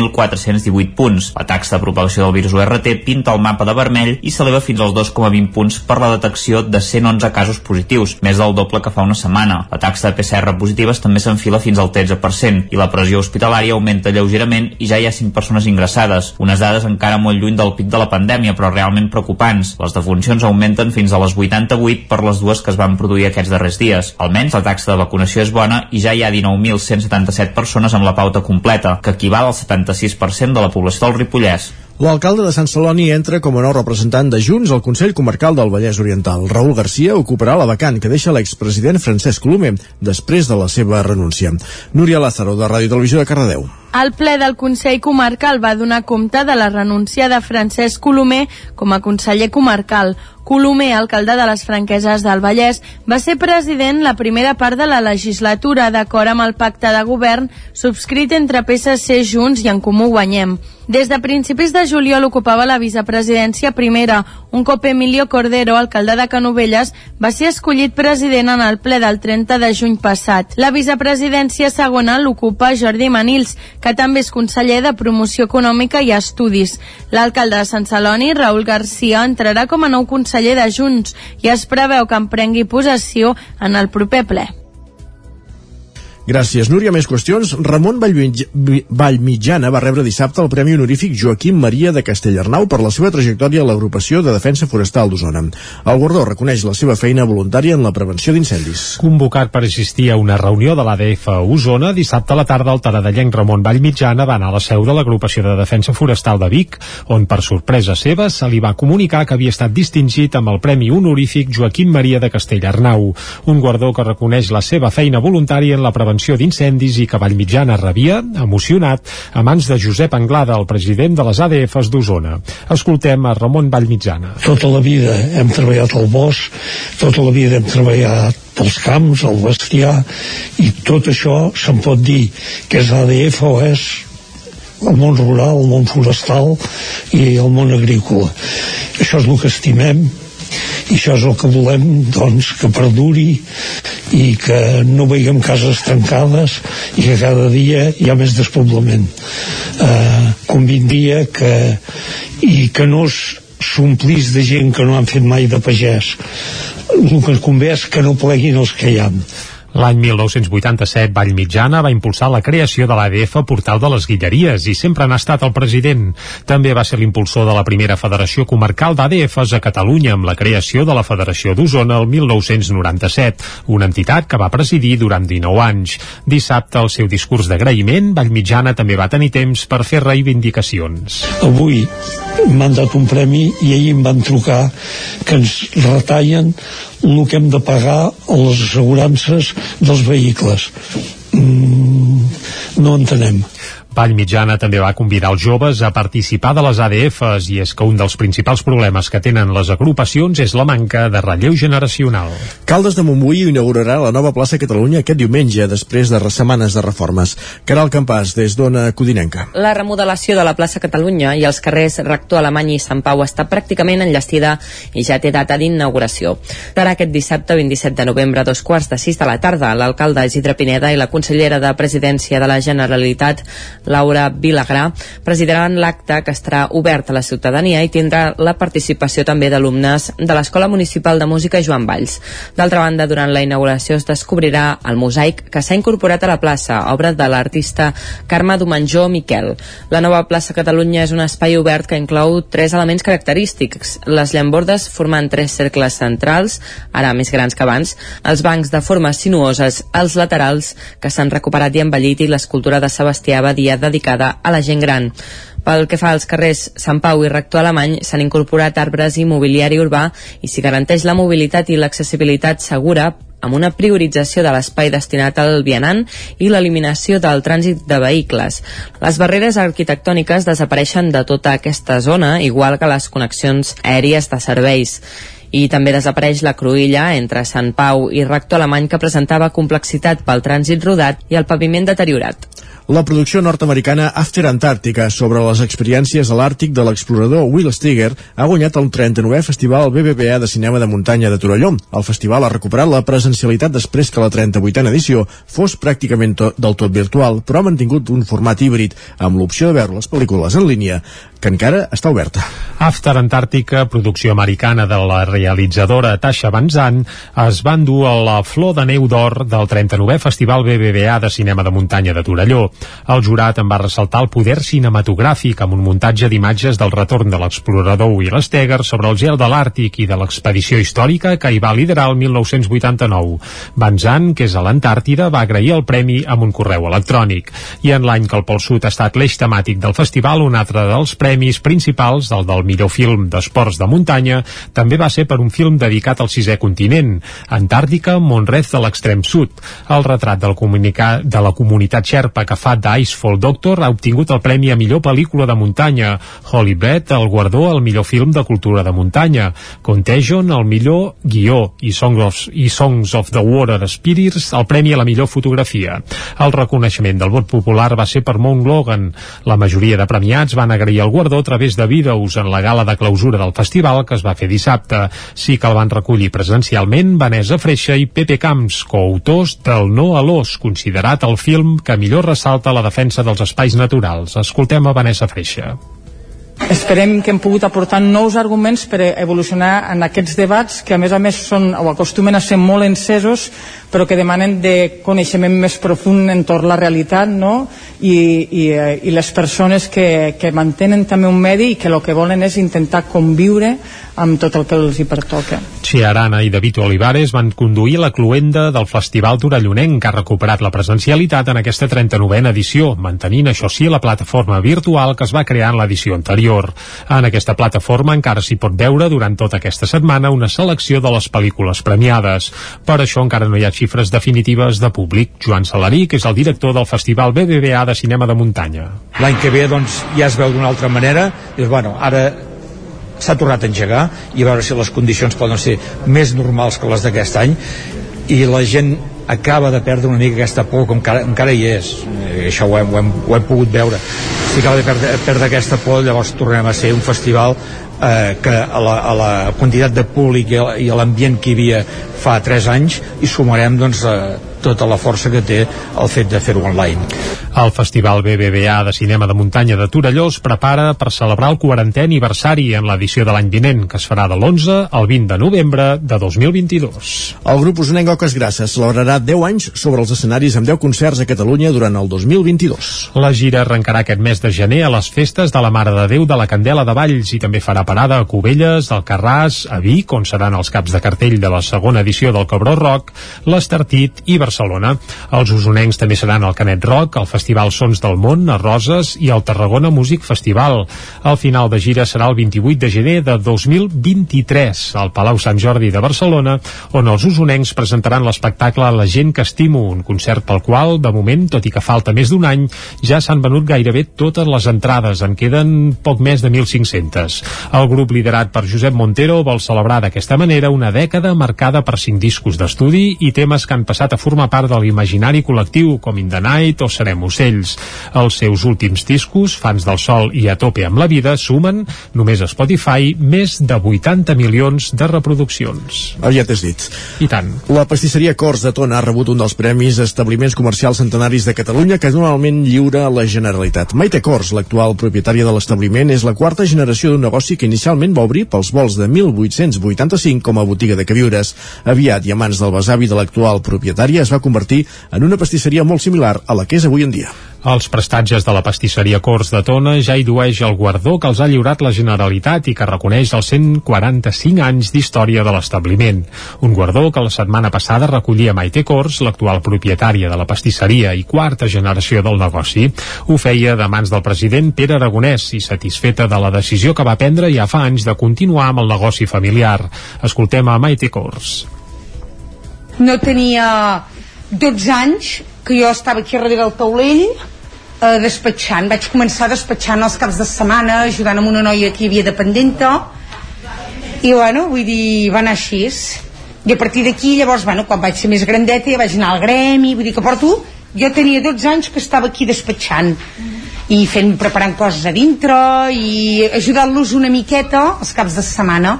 1.418 punts. La taxa de propagació del virus URT pinta el mapa de vermell i s'eleva fins als 2,20 punts per la detecció de 111 casos positius, més del doble que fa una setmana. La taxa de PCR positives també s'enfila fins al 13% i la pressió hospitalària augmenta lleugerament i ja hi ha 5 persones ingressades, unes dades encara molt lluny del pic de la pandèmia però realment preocupants. Les defuncions augmenten fins a les 88 per les dues que es van produir aquests darrers dies. Almenys la taxa de vacunació és bona i ja hi ha 19.177 persones amb la pauta completa, que equival al 76% de la població del Ripollès. L'alcalde de Sant Celoni entra com a nou representant de Junts al Consell Comarcal del Vallès Oriental. Raül Garcia ocuparà la vacant que deixa l'expresident Francesc Colomer després de la seva renúncia. Núria Lázaro, de Ràdio Televisió de Cardedeu. El ple del Consell Comarcal va donar compte de la renúncia de Francesc Colomer com a conseller comarcal. Colomer, alcalde de les Franqueses del Vallès, va ser president la primera part de la legislatura d'acord amb el pacte de govern subscrit entre PSC, Junts i En Comú Guanyem. Des de principis de juliol ocupava la vicepresidència primera, un cop Emilio Cordero, alcalde de Canovelles, va ser escollit president en el ple del 30 de juny passat. La vicepresidència segona l'ocupa Jordi Manils, que també és conseller de Promoció Econòmica i Estudis. L'alcalde de Sant Celoni, Raül Garcia, entrarà com a nou conseller de Junts i es preveu que en prengui possessió en el proper ple. Gràcies, Núria. Més qüestions. Ramon Vallmitjana va rebre dissabte el Premi Honorífic Joaquim Maria de Castellarnau per la seva trajectòria a l'agrupació de defensa forestal d'Osona. El guardó reconeix la seva feina voluntària en la prevenció d'incendis. Convocat per assistir a una reunió de l'ADF a Osona, dissabte a la tarda el taradellenc Ramon Vallmitjana va anar a la seu de l'agrupació de defensa forestal de Vic, on per sorpresa seva se li va comunicar que havia estat distingit amb el Premi Honorífic Joaquim Maria de Castellarnau, un guardó que reconeix la seva feina voluntària en la prevenció d'incendis i que Vallmitjana rebia, emocionat, a mans de Josep Anglada, el president de les ADFs d'Osona. Escoltem a Ramon Vallmitjana. Tota la vida hem treballat al bosc, tota la vida hem treballat als camps, al bestiar, i tot això se'n pot dir que és ADF o és el món rural, el món forestal i el món agrícola. Això és el que estimem i això és el que volem doncs, que perduri i que no veiem cases tancades i que cada dia hi ha més despoblament. Eh, convindria que i que no s'omplís de gent que no han fet mai de pagès. El que convé és que no pleguin els que hi ha L'any 1987, Vallmitjana va impulsar la creació de l'ADF Portal de les Guilleries i sempre n'ha estat el president. També va ser l'impulsor de la primera Federació Comarcal d'ADFs a Catalunya amb la creació de la Federació d'Osona el 1997, una entitat que va presidir durant 19 anys. Dissabte, al seu discurs d'agraïment, Vallmitjana també va tenir temps per fer reivindicacions. Avui m'han dat un premi i ahir em van trucar que ens retallen el que hem de pagar a les assegurances dels vehicles. Mm, no entenem. Vall Mitjana també va convidar els joves a participar de les ADFs i és que un dels principals problemes que tenen les agrupacions és la manca de relleu generacional. Caldes de Montbui inaugurarà la nova plaça Catalunya aquest diumenge, després de setmanes de reformes. Caral Campàs, des d'Ona Codinenca. La remodelació de la plaça Catalunya i els carrers Rector Alemany i Sant Pau està pràcticament enllestida i ja té data d'inauguració. Serà aquest dissabte 27 de novembre a dos quarts de sis de la tarda. L'alcalde Isidre Pineda i la consellera de Presidència de la Generalitat Laura Vilagrà, presidiran l'acte que estarà obert a la ciutadania i tindrà la participació també d'alumnes de l'Escola Municipal de Música Joan Valls. D'altra banda, durant la inauguració es descobrirà el mosaic que s'ha incorporat a la plaça, obra de l'artista Carme Domenjó Miquel. La nova plaça Catalunya és un espai obert que inclou tres elements característics. Les llambordes formant tres cercles centrals, ara més grans que abans, els bancs de formes sinuoses als laterals que s'han recuperat i embellit i l'escultura de Sebastià Badia dedicada a la gent gran. Pel que fa als carrers Sant Pau i Rector Alemany, s'han incorporat arbres i mobiliari urbà i s'hi garanteix la mobilitat i l'accessibilitat segura amb una priorització de l'espai destinat al vianant i l'eliminació del trànsit de vehicles. Les barreres arquitectòniques desapareixen de tota aquesta zona, igual que les connexions aèries de serveis i també desapareix la cruïlla entre Sant Pau i Rector Alemany que presentava complexitat pel trànsit rodat i el paviment deteriorat la producció nord-americana After Antarctica sobre les experiències a l'Àrtic de l'explorador Will Steger ha guanyat el 39è Festival BBVA de Cinema de Muntanya de Torelló. El festival ha recuperat la presencialitat després que la 38a edició fos pràcticament to del tot virtual, però ha mantingut un format híbrid amb l'opció de veure les pel·lícules en línia que encara està oberta. After Antàrtica, producció americana de la realitzadora Tasha Banzan, es van dur a la Flor de Neu d'Or del 39è Festival BBVA de Cinema de Muntanya de Torelló. El jurat en va ressaltar el poder cinematogràfic amb un muntatge d'imatges del retorn de l'explorador Will Steger sobre el gel de l'Àrtic i de l'expedició històrica que hi va liderar el 1989. Banzan, que és a l'Antàrtida, va agrair el premi amb un correu electrònic. I en l'any que el Pol Sud ha estat l'eix temàtic del festival, un altre dels premis principals, el del millor film d'esports de muntanya, també va ser per un film dedicat al sisè continent, Antàrtica, Montrez de l'extrem sud. El retrat del de la comunitat xerpa que fa d'Icefall Doctor ha obtingut el premi a millor pel·lícula de muntanya, Holy Bed, el guardó al millor film de cultura de muntanya, Contagion, el millor guió i Songs of, i Songs of the Water Spirits, el premi a la millor fotografia. El reconeixement del vot popular va ser per Mount Logan. La majoria de premiats van agrair el guardó a través de vídeos en la gala de clausura del festival que es va fer dissabte. Sí que el van recollir presencialment Vanessa Freixa i Pepe Camps, coautors del No a l'Os, considerat el film que millor ressalta la defensa dels espais naturals. Escoltem a Vanessa Freixa. Esperem que hem pogut aportar nous arguments per evolucionar en aquests debats que a més a més són o acostumen a ser molt encesos però que demanen de coneixement més profund entorn la realitat no? I, i, eh, i les persones que, que mantenen també un medi i que el que volen és intentar conviure amb tot el que els hi pertoca. Xi Arana i David Olivares van conduir la cluenda del Festival Torellonenc que ha recuperat la presencialitat en aquesta 39a edició, mantenint això sí la plataforma virtual que es va crear en l'edició anterior. En aquesta plataforma encara s'hi pot veure durant tota aquesta setmana una selecció de les pel·lícules premiades. Per això encara no hi ha xifres definitives de públic. Joan Salarí, que és el director del Festival BBVA de Cinema de Muntanya. L'any que ve doncs, ja es veu d'una altra manera. Dius, bueno, ara s'ha tornat a engegar i a veure si les condicions poden ser més normals que les d'aquest any i la gent acaba de perdre una mica aquesta por com encara, encara hi és. Eh, això ho hem, ho, hem, ho hem pogut veure. Si acaba de perdre, perdre aquesta por llavors tornem a ser un festival eh, que a la, a la quantitat de públic i i a l'ambient que hi havia fa 3 anys i sumarem doncs, eh, tota la força que té el fet de fer-ho online. El Festival BBVA de Cinema de Muntanya de Torelló es prepara per celebrar el 40è aniversari en l'edició de l'any vinent, que es farà de l'11 al 20 de novembre de 2022. El grup usonenc Oques Grasses celebrarà 10 anys sobre els escenaris amb 10 concerts a Catalunya durant el 2022. La gira arrencarà aquest mes de gener a les festes de la Mare de Déu de la Candela de Valls i també farà parada a Cubelles, al Carràs, a Vic, on seran els caps de cartell de la segona edició del Cabró Rock, l'Estartit i Barcelona. Els usonencs també seran al Canet Rock, al Festival Sons del Món, a Roses i al Tarragona Music Festival. El final de gira serà el 28 de gener de 2023 al Palau Sant Jordi de Barcelona, on els usonencs presentaran l'espectacle La gent que estimo, un concert pel qual, de moment, tot i que falta més d'un any, ja s'han venut gairebé totes les entrades, en queden poc més de 1.500. El grup liderat per Josep Montero vol celebrar d'aquesta manera una dècada marcada per cinc discos d'estudi i temes que han passat a formar part de l'imaginari col·lectiu, com In the Night o Serem Ocells. Els seus últims discos, Fans del Sol i A tope amb la vida, sumen, només a Spotify, més de 80 milions de reproduccions. Aviat és dit. I tant. La pastisseria Cors de Tona ha rebut un dels premis establiments comercials centenaris de Catalunya que normalment lliura la Generalitat. Maite Cors, l'actual propietària de l'establiment, és la quarta generació d'un negoci que inicialment va obrir pels vols de 1885 com a botiga de queviures. Aviat i a mans del besavi de l'actual propietària es va convertir en una pastisseria molt similar a la que és avui en dia. Els prestatges de la pastisseria Cors de Tona ja hi dueix el guardó que els ha lliurat la Generalitat i que reconeix els 145 anys d'història de l'establiment. Un guardó que la setmana passada recollia Maite Cors, l'actual propietària de la pastisseria i quarta generació del negoci. Ho feia de mans del president Pere Aragonès i satisfeta de la decisió que va prendre ja fa anys de continuar amb el negoci familiar. Escoltem a Maite Cors. No tenia 12 anys que jo estava aquí darrere del taulell eh, despatxant, vaig començar despatxant els caps de setmana, ajudant amb una noia que hi havia dependenta i bueno, vull dir, va anar així. I a partir d'aquí llavors, bueno, quan vaig ser més grandeta ja vaig anar al gremi, vull dir que porto jo tenia 12 anys que estava aquí despatxant. I fent, preparant coses a dintre i ajudant-los una miqueta els caps de setmana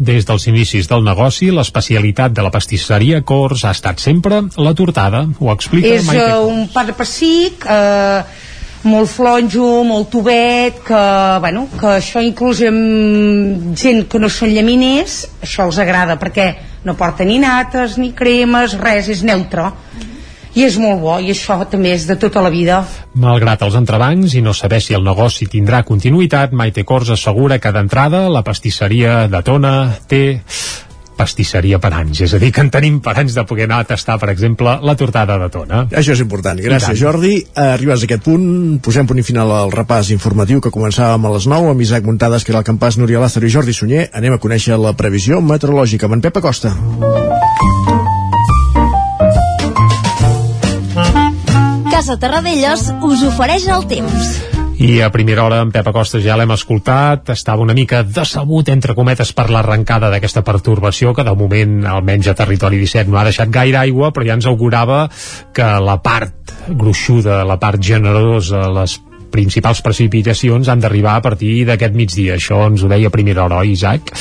Des dels inicis del negoci, l'especialitat de la pastisseria Cors ha estat sempre la tortada. Ho explica és Maite uh, Cors. un pa de pessic eh, molt flonjo, molt tubet que, bueno, que això inclús amb gent que no són llaminers això els agrada perquè no porta ni nates ni cremes, res, és neutre i és molt bo i això també és de tota la vida Malgrat els entrebancs i no saber si el negoci tindrà continuïtat, Maite Cors assegura que d'entrada la pastisseria de Tona té pastisseria per anys, és a dir, que en tenim per anys de poder anar a tastar, per exemple, la tortada de Tona. Això és important. Gràcies. Jordi. Eh, Arribes a aquest punt, posem punt i final al repàs informatiu que començàvem a les 9 amb Isaac Muntades, que era el campàs Núria Lázaro i Jordi Sunyer. Anem a conèixer la previsió meteorològica amb en Pep Acosta. Casa Terradellos us ofereix el temps. I a primera hora en Pep Acosta ja l'hem escoltat, estava una mica decebut, entre cometes, per l'arrencada d'aquesta pertorbació, que de moment, almenys a territori 17, no ha deixat gaire aigua, però ja ens augurava que la part gruixuda, la part generosa, les principals precipitacions han d'arribar a partir d'aquest migdia. Això ens ho deia a primera hora, oi, Isaac?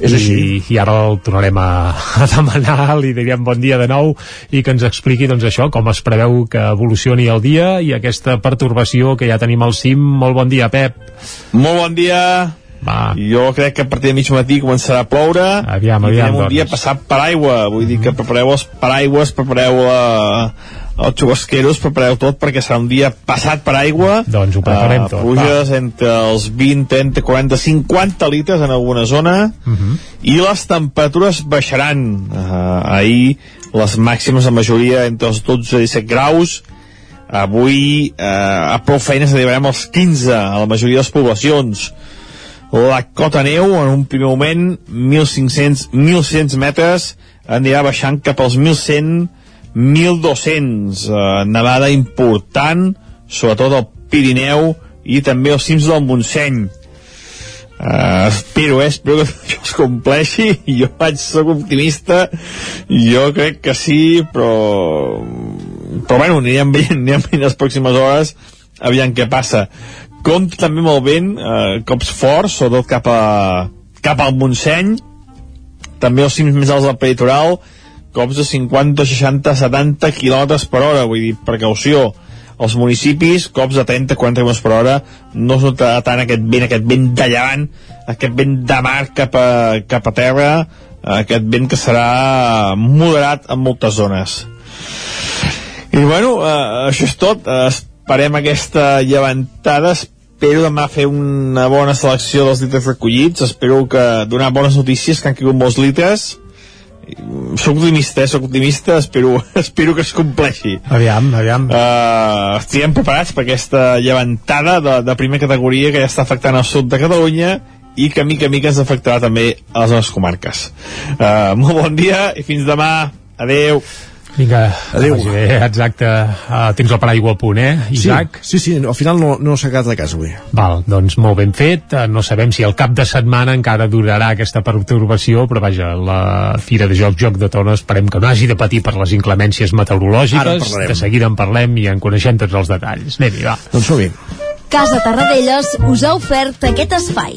És I, així. I ara el tornarem a, a demanar, li direm bon dia de nou i que ens expliqui doncs això, com es preveu que evolucioni el dia i aquesta pertorbació que ja tenim al cim. Molt bon dia, Pep. Molt bon dia. Va. Jo crec que a partir de mig matí començarà a ploure Aviam, i aviam, un dia doncs. passat per aigua. Vull dir que prepareu els paraigües, prepareu la, els xubasqueros, prepareu tot perquè serà un dia passat per aigua. Doncs ho preparem Eh, tot, Pluges entre els 20, 30, 40, 50 litres en alguna zona Uh -huh. i les temperatures baixaran. Uh, ahir les màximes la majoria entre els 12 i 17 graus, avui eh, a prou feines arribarem als 15 a la majoria de les poblacions la cota neu en un primer moment 1.500 1.100 metres anirà baixant cap als 1.100 1.200 eh, nevada important sobretot al Pirineu i també als cims del Montseny. Uh, espero, eh, espero que això es compleixi. Jo vaig ser optimista jo crec que sí però però bueno, anirem veient, anirem veient les pròximes hores aviam què passa. Compte també amb el vent eh, cops forts, sobretot cap, a, cap al Montseny també els cims més alts del peritoral cops de 50, 60, 70 km per hora. Vull dir, precaució. Als municipis, cops de 30-40 km per hora, no es nota tant aquest vent, aquest vent de llevant, aquest vent de mar cap a, cap a terra, aquest vent que serà moderat en moltes zones. I bueno, eh, això és tot. Esperem aquesta llevantada, espero demà fer una bona selecció dels litres recollits, espero que donar bones notícies, que han caigut molts litres, soc optimista, eh? soc optimista, espero, espero que es compleixi. Aviam, aviam. Uh, estiguem preparats per aquesta llevantada de, de primera categoria que ja està afectant el sud de Catalunya i que mica a mica ens afectarà també a les nostres comarques. Uh, molt bon dia i fins demà. Adeu. Vinga, Adéu. exacte. Uh, tens el paraigua a punt, eh, Isaac? Sí, sí, sí, al final no, no s'ha quedat a casa avui. Val, doncs molt ben fet. Eh, No sabem si el cap de setmana encara durarà aquesta perturbació, però vaja, la Fira de Joc Joc de Tona esperem que no hagi de patir per les inclemències Ara en meteorològiques. parlarem. De seguida en parlem i en coneixem tots els detalls. Anem-hi, va. Doncs som-hi. Casa Tarradellas us ha ofert aquest espai.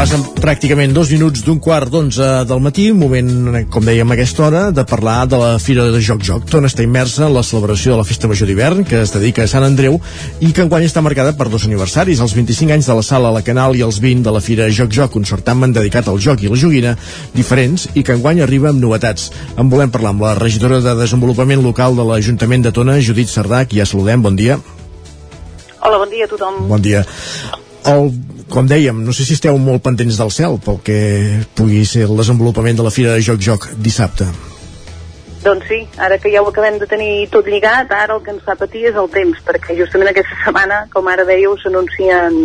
Passen pràcticament dos minuts d'un quart d'onze del matí, moment, com dèiem a aquesta hora, de parlar de la Fira de Joc Joc. Tona està immersa en la celebració de la Festa Major d'hivern, que es dedica a Sant Andreu, i que enguany està marcada per dos aniversaris, els 25 anys de la sala a la Canal i els 20 de la Fira Joc Joc, un certamen dedicat al joc i la joguina, diferents, i que enguany arriba amb novetats. En volem parlar amb la regidora de Desenvolupament Local de l'Ajuntament de Tona, Judit Sardà, qui ja saludem, bon dia. Hola, bon dia a tothom. Bon dia. El, com dèiem, no sé si esteu molt pendents del cel pel que pugui ser el desenvolupament de la Fira de Joc Joc dissabte. Doncs sí, ara que ja ho acabem de tenir tot lligat, ara el que ens fa patir és el temps, perquè justament aquesta setmana, com ara dèieu, s'anuncien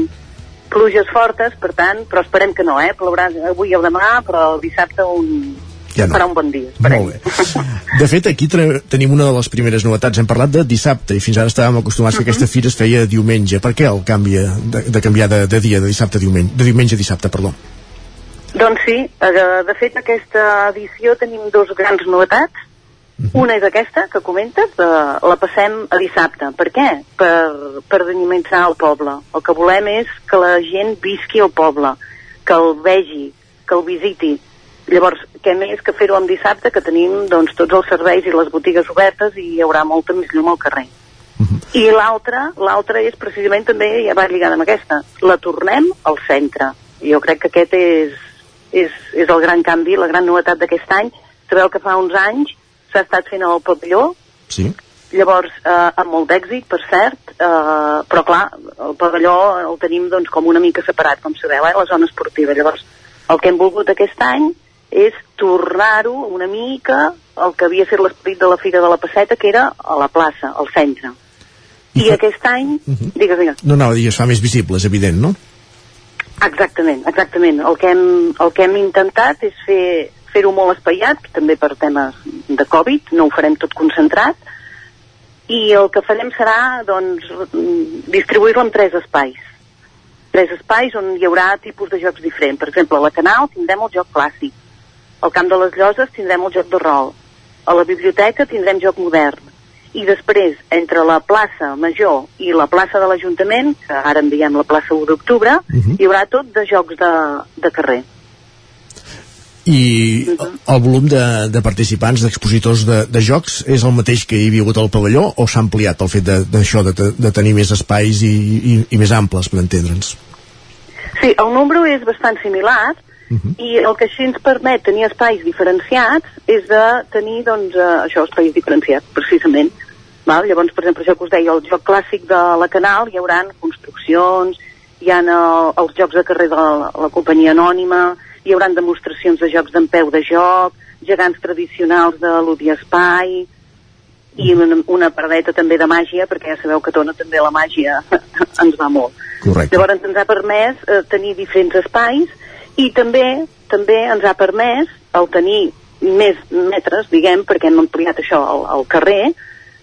pluges fortes, per tant, però esperem que no, eh? Plourà avui o demà, però dissabte un... Ja no. farà un bon dia. Esperem. Molt bé. De fet, aquí tenim una de les primeres novetats. Hem parlat de dissabte i fins ara estàvem acostumats que aquesta fira es feia diumenge. Per què el canvi de, de canviar de, de dia, de dissabte a diumenge, de diumenge a dissabte, perdó? Doncs sí, eh, de fet aquesta edició tenim dos grans novetats. Una és aquesta que comentes, de, la passem a dissabte. Per què? Per, per dinamitzar el poble. El que volem és que la gent visqui al poble, que el vegi, que el visiti. Llavors, què més que fer-ho en dissabte, que tenim doncs, tots els serveis i les botigues obertes i hi haurà molta més llum al carrer. I l'altra, l'altra és precisament també, ja va lligada amb aquesta, la tornem al centre. Jo crec que aquest és, és, és el gran canvi, la gran novetat d'aquest any. Sabeu que fa uns anys s'ha estat fent al pavelló, Sí. llavors eh, amb molt d'èxit, per cert, eh, però clar, el pavelló el tenim doncs, com una mica separat, com sabeu, eh, la zona esportiva. Llavors, el que hem volgut aquest any és tornar-ho una mica el que havia fet l'esperit de la Fira de la Passeta, que era a la plaça, al centre. I aquest any, digues, digues. No anava a dir, es fa més visible, és evident, no? Exactament, exactament. El que hem, el que hem intentat és fer fer-ho molt espaiat, també per temes de Covid, no ho farem tot concentrat, i el que farem serà doncs, distribuir-lo en tres espais. Tres espais on hi haurà tipus de jocs diferents. Per exemple, a la Canal tindrem el joc clàssic, al Camp de les Lloses tindrem el joc de rol, a la biblioteca tindrem joc modern, i després, entre la plaça Major i la plaça de l'Ajuntament, que ara en diem la plaça 1 d'octubre, hi haurà tot de jocs de, de carrer. I el volum de, de participants, d'expositors de, de jocs, és el mateix que hi havia hagut al pavelló o s'ha ampliat el fet d'això, de, de, de tenir més espais i, i, i més amples, per entendre'ns? Sí, el número és bastant similar i el que així ens permet tenir espais diferenciats és de tenir, doncs, eh, això, espais diferenciats, precisament. Val? Llavors, per exemple, això que us deia, el joc clàssic de la Canal, hi haurà construccions, hi ha el, els jocs de carrer de la, la companyia anònima, hi haurà demostracions de jocs d'en peu de joc, gegants tradicionals de l'Udi Espai, i una, una paradeta també de màgia, perquè ja sabeu que Tona també la màgia ens va molt. Correcte. Llavors ens ha permès eh, tenir diferents espais i també també ens ha permès el tenir més metres, diguem, perquè hem ampliat això al, al carrer,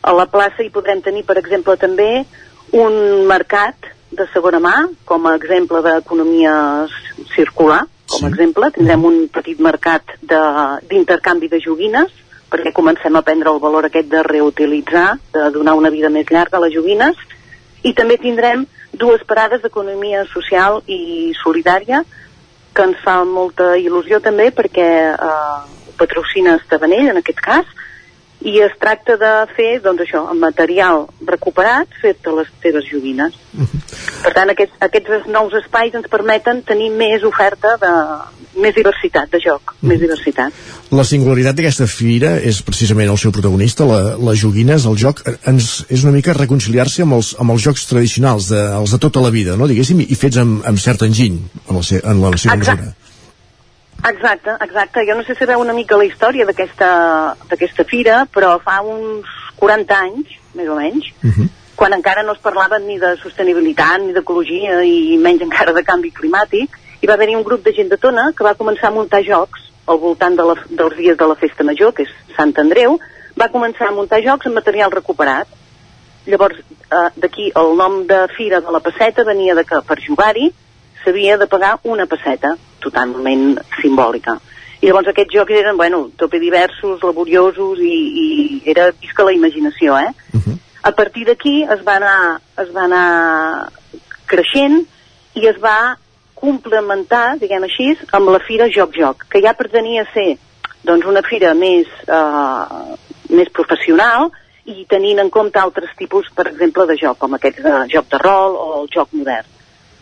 a la plaça hi podrem tenir, per exemple, també un mercat de segona mà, com a exemple d'economia circular, com a exemple. Tindrem un petit mercat de- d'intercanvi de, de joguines, perquè comencem a prendre el valor aquest de reutilitzar, de donar una vida més llarga a les joguines, i també tindrem dues parades d'economia social i solidària, que ens fa molta il·lusió també perquè eh, patrocina Estavanell en aquest cas i es tracta de fer doncs això, amb material recuperat fet a les teves joguines. Per tant, aquests, aquests nous espais ens permeten tenir més oferta de més diversitat de joc, més diversitat. La singularitat d'aquesta fira és precisament el seu protagonista, la, les joguines, el joc, eh, ens, és una mica reconciliar-se amb, els, amb els jocs tradicionals, de, els de tota la vida, no? diguéssim, i fets amb, amb cert enginy, en la, en la seva Exacte. mesura. Exacte, exacte. Jo no sé si sabeu una mica la història d'aquesta d'aquesta fira, però fa uns 40 anys, més o menys, Uh -huh. quan encara no es parlava ni de sostenibilitat, ni d'ecologia, i menys encara de canvi climàtic, hi va haver-hi un grup de gent de Tona que va començar a muntar jocs al voltant de la, dels dies de la Festa Major, que és Sant Andreu, va començar a muntar jocs amb material recuperat. Llavors, eh, d'aquí el nom de Fira de la Passeta venia de que per jugar-hi s'havia de pagar una passeta, totalment simbòlica. I llavors aquests jocs eren, bueno, tope diversos, laboriosos i, i era visca la imaginació, eh? A partir d'aquí es va anar, es va anar creixent i es va complementar, diguem així, amb la fira Joc-Joc, que ja pretenia ser doncs, una fira més, eh, més professional i tenint en compte altres tipus, per exemple, de joc, com aquests de joc de rol o el joc modern.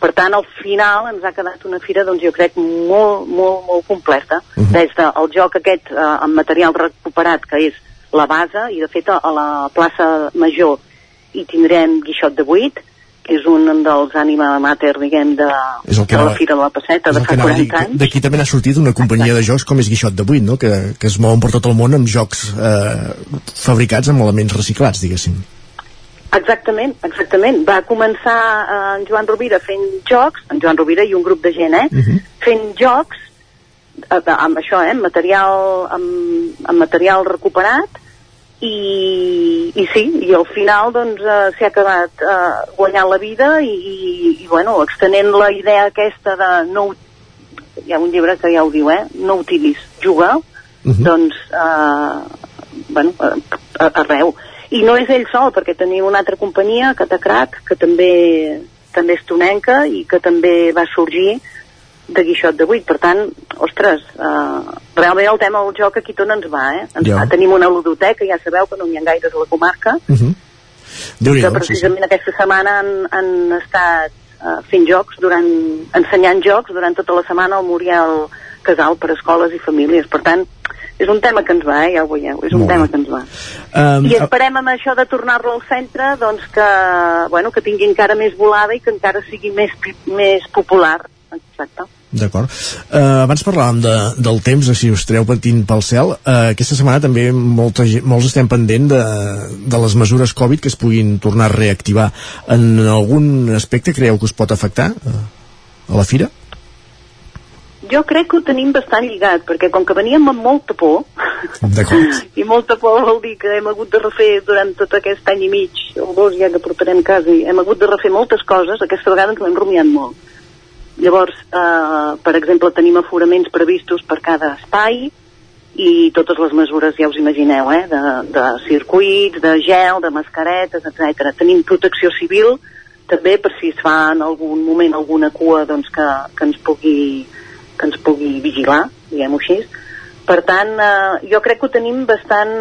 Per tant, al final ens ha quedat una fira, doncs jo crec, molt, molt, molt completa. Des del joc aquest eh, amb material recuperat, que és la base, i de fet a, la plaça Major hi tindrem Guixot de Buit, que és un dels ànima mater, diguem, de, És el que de la Fira de la Passeta de fa anava a dir, 40 que anys. d'aquí també n'ha sortit una companyia de jocs com és Guixot de Buit, no? que, que es mouen per tot el món amb jocs eh, fabricats amb elements reciclats, diguéssim. Exactament, exactament. Va començar eh, en Joan Rovira fent jocs, en Joan Rovira i un grup de gent, eh? Fent jocs eh, amb això, eh? Amb material, amb, amb material recuperat i, i sí, i al final doncs eh, s'ha acabat eh, guanyant la vida i, i, i bueno, extenent la idea aquesta de no hi ha un llibre que ja ho diu, eh? No utilis, juga, doncs eh, bueno, a, arreu. I no és ell sol, perquè tenim una altra companyia, Catacrac, que també també és tonenca i que també va sorgir de Guixot de Vuit. Per tant, ostres, eh, realment el tema del joc aquí tot ens va, eh? Ens Ja. va. Tenim una ludoteca, ja sabeu que no n'hi ha gaires a la comarca, Uh -huh. que precisament aquesta setmana han, han estat uh, fent jocs, durant, ensenyant jocs durant tota la setmana al Muriel Casal per escoles i famílies. Per tant, és un tema que ens va, eh, ja ho veieu, és un Molt tema que ens va. Um, I esperem amb això de tornar-lo al centre doncs que, bueno, que tingui encara més volada i que encara sigui més, més popular. Exacte. D'acord. Uh, abans parlàvem de, del temps, si us treu patint pel cel. Uh, aquesta setmana també molta, molts estem pendent de, de les mesures Covid que es puguin tornar a reactivar. En algun aspecte creieu que us pot afectar uh, a la fira? Jo crec que ho tenim bastant lligat, perquè com que veníem amb molta por, i molta por vol dir que hem hagut de refer durant tot aquest any i mig, o dos ja que portarem quasi, hem hagut de refer moltes coses, aquesta vegada ens ho hem rumiat molt. Llavors, eh, per exemple, tenim aforaments previstos per cada espai i totes les mesures, ja us imagineu, eh, de, de circuits, de gel, de mascaretes, etc. Tenim protecció civil, també per si es fa en algun moment alguna cua doncs, que, que, ens pugui, que ens pugui vigilar, diguem-ho així. Per tant, eh, jo crec que ho tenim bastant,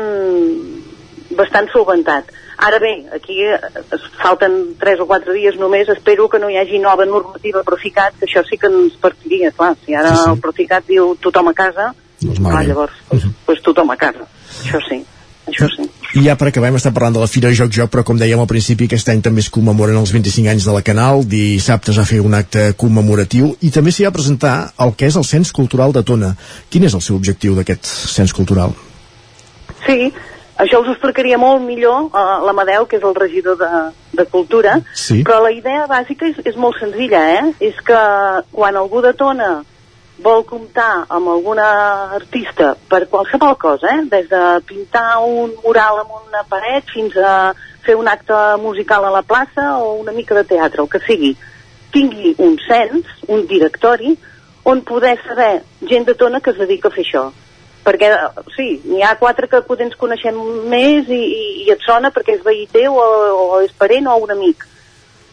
bastant solventat. Ara bé, aquí eh, es falten 3 o 4 dies només, espero que no hi hagi nova normativa Proficat, que això sí que ens partiria, clar, si ara Sí, sí. el Proficat diu tothom a casa, Doncs clar, llavors, doncs, doncs tothom a casa, això sí, això sí. I ja per acabar hem estat parlant de la Fira Joc Joc, però com dèiem al principi, aquest any també es commemoren els 25 anys de la Canal, dissabte es va fer un acte commemoratiu i també s'hi va presentar el que és el Cens Cultural de Tona. Quin és el seu objectiu d'aquest Cens Cultural? Sí, això us explicaria molt millor uh, l'Amadeu, que és el regidor de, de cultura, Sí. però la idea bàsica és, és molt senzilla, eh? És que quan algú de Tona vol comptar amb alguna artista per qualsevol cosa, eh? des de pintar un mural amb una paret fins a fer un acte musical a la plaça o una mica de teatre, el que sigui, tingui un cens, un directori, on poder saber gent de Tona que es dedica a fer això. Perquè, sí, n'hi ha quatre que potser ens coneixem més i, i, i et sona perquè és veí teu o, o és parent o un amic.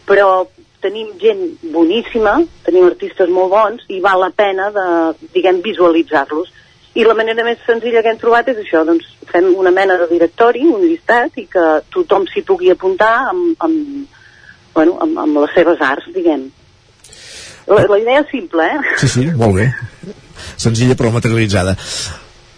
Però tenim gent boníssima, tenim artistes molt bons i val la pena de, diguem, visualitzar-los. I la manera més senzilla que hem trobat és això, doncs fem una mena de directori, un llistat, i que tothom s'hi pugui apuntar amb, amb, bueno, amb, amb les seves arts, diguem. La, la idea és simple, eh? Sí, sí, molt bé. Senzilla però materialitzada.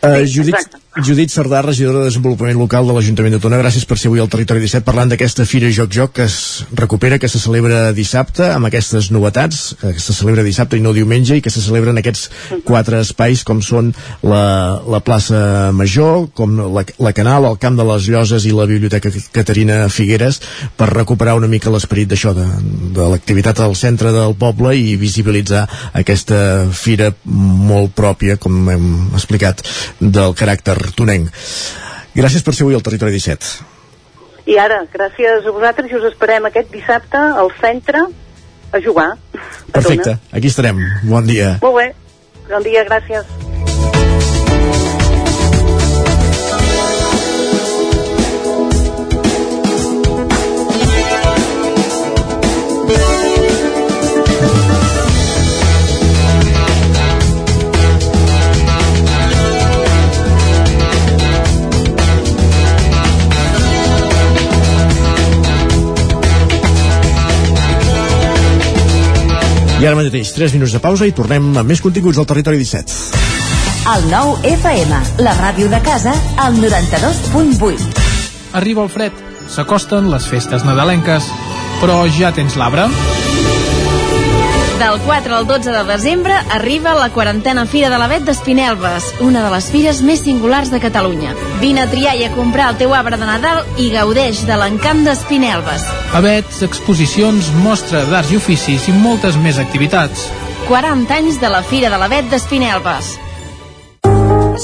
Uh, Judit, Judit Cerdà, regidora de Desenvolupament Local de l'Ajuntament de Tona, gràcies per ser avui al Territori 17 parlant d'aquesta Fira Joc Joc que es recupera, que se celebra dissabte amb aquestes novetats, que se celebra dissabte i no diumenge i que se celebren aquests quatre espais com són la, la plaça Major, com la, la Canal, el Camp de les Lloses i la Biblioteca Caterina Figueres per recuperar una mica l'esperit d'això, de, de l'activitat al centre del poble i visibilitzar aquesta fira molt pròpia, com hem explicat, del caràcter tonenc. Gràcies per ser avui al Territori 17. I ara, gràcies a vosaltres i us esperem aquest dissabte al centre a jugar. a Perfecte, Tona. aquí estarem. Bon dia. Molt bé. Bon dia, gràcies. I ara mateix, 3 minuts de pausa i tornem amb més continguts del Territori 17. El nou FM, la ràdio de casa, al 92.8. Arriba el fred, s'acosten les festes nadalenques, però ja tens l'arbre? Del 4 al 12 de desembre arriba la quarantena Fira de l'Avet d'Espinelves, una de les fires més singulars de Catalunya. Vine a triar i a comprar el teu arbre de Nadal i gaudeix de l'encant d'Espinelves. Avets, exposicions, mostra d'arts i oficis i moltes més activitats. 40 anys de la Fira de l'Avet d'Espinelves.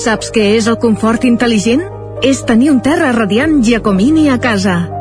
Saps què és el confort intel·ligent? És tenir un terra radiant Giacomini a casa.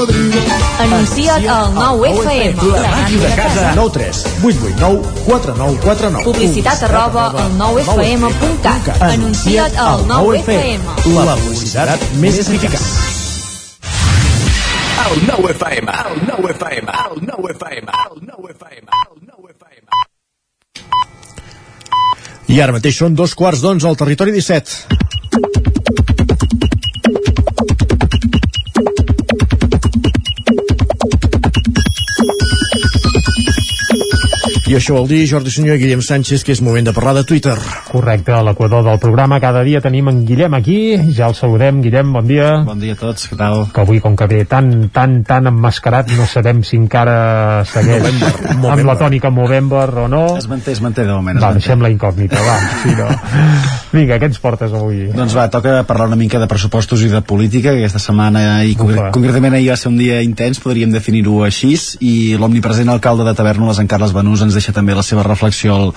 cocodrilo. Anuncia't al 9FM. La màquina de casa. 9 3 8 8 9 4 9 4 9 Publicitat arroba al 9FM.cat. Anuncia't al 9FM. La publicitat més eficaç. El nou FM. El nou FM. El nou FM. El nou FM. El nou FM. I ara mateix són dos quarts d'onze al territori 17. I això vol dir, Jordi Senyor i Guillem Sánchez, que és moment de parlar de Twitter. Correcte, a l'equador del programa cada dia tenim en Guillem aquí, ja el saludem. Guillem, bon dia. Bon dia a tots, què tal? Que avui, com que ve tan, tan, tan emmascarat, no sabem si encara segueix Movember, amb la tònica Movember o no. Es manté, es manté de moment. es Va, deixem la incògnita, va. Sí, no. Vinga, què ens portes avui? Doncs va, toca parlar una mica de pressupostos i de política, que aquesta setmana, i concre Ufa. concretament ahir va ser un dia intens, podríem definir-ho així, i l'omnipresent alcalde de Tavernoles, en Carles Benús, ens deixa també la seva reflexió al,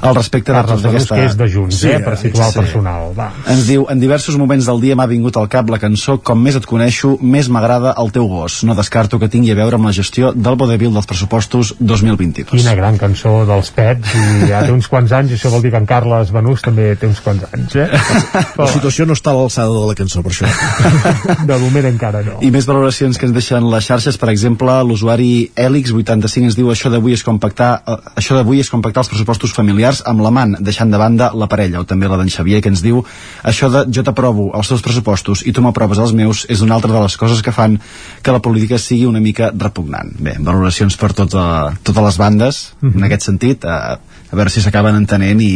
al respecte Carles de tota aquesta... que és de Junts, eh, per situar el personal. Va. Ens diu, en diversos moments del dia m'ha vingut al cap la cançó Com més et coneixo, més m'agrada el teu gos. No descarto que tingui a veure amb la gestió del vodevil dels pressupostos 2022. Quina gran cançó dels Pets, i ja té uns quants anys, això vol dir que en Carles Benús també té uns quants anys, eh? La situació no està a l'alçada de la cançó, per això. De moment encara no. I més valoracions que ens deixen les xarxes, per exemple, l'usuari Elix85 ens diu això d'avui és compactar eh, això d'avui és compactar els pressupostos familiars amb l'amant, deixant de banda la parella, o també la d'en Xavier, que ens diu això de jo t'aprovo els teus pressupostos i tu m'aproves els meus és una altra de les coses que fan que la política sigui una mica repugnant. Bé, valoracions per tota, totes les bandes, en aquest sentit, a, a veure si s'acaben entenent i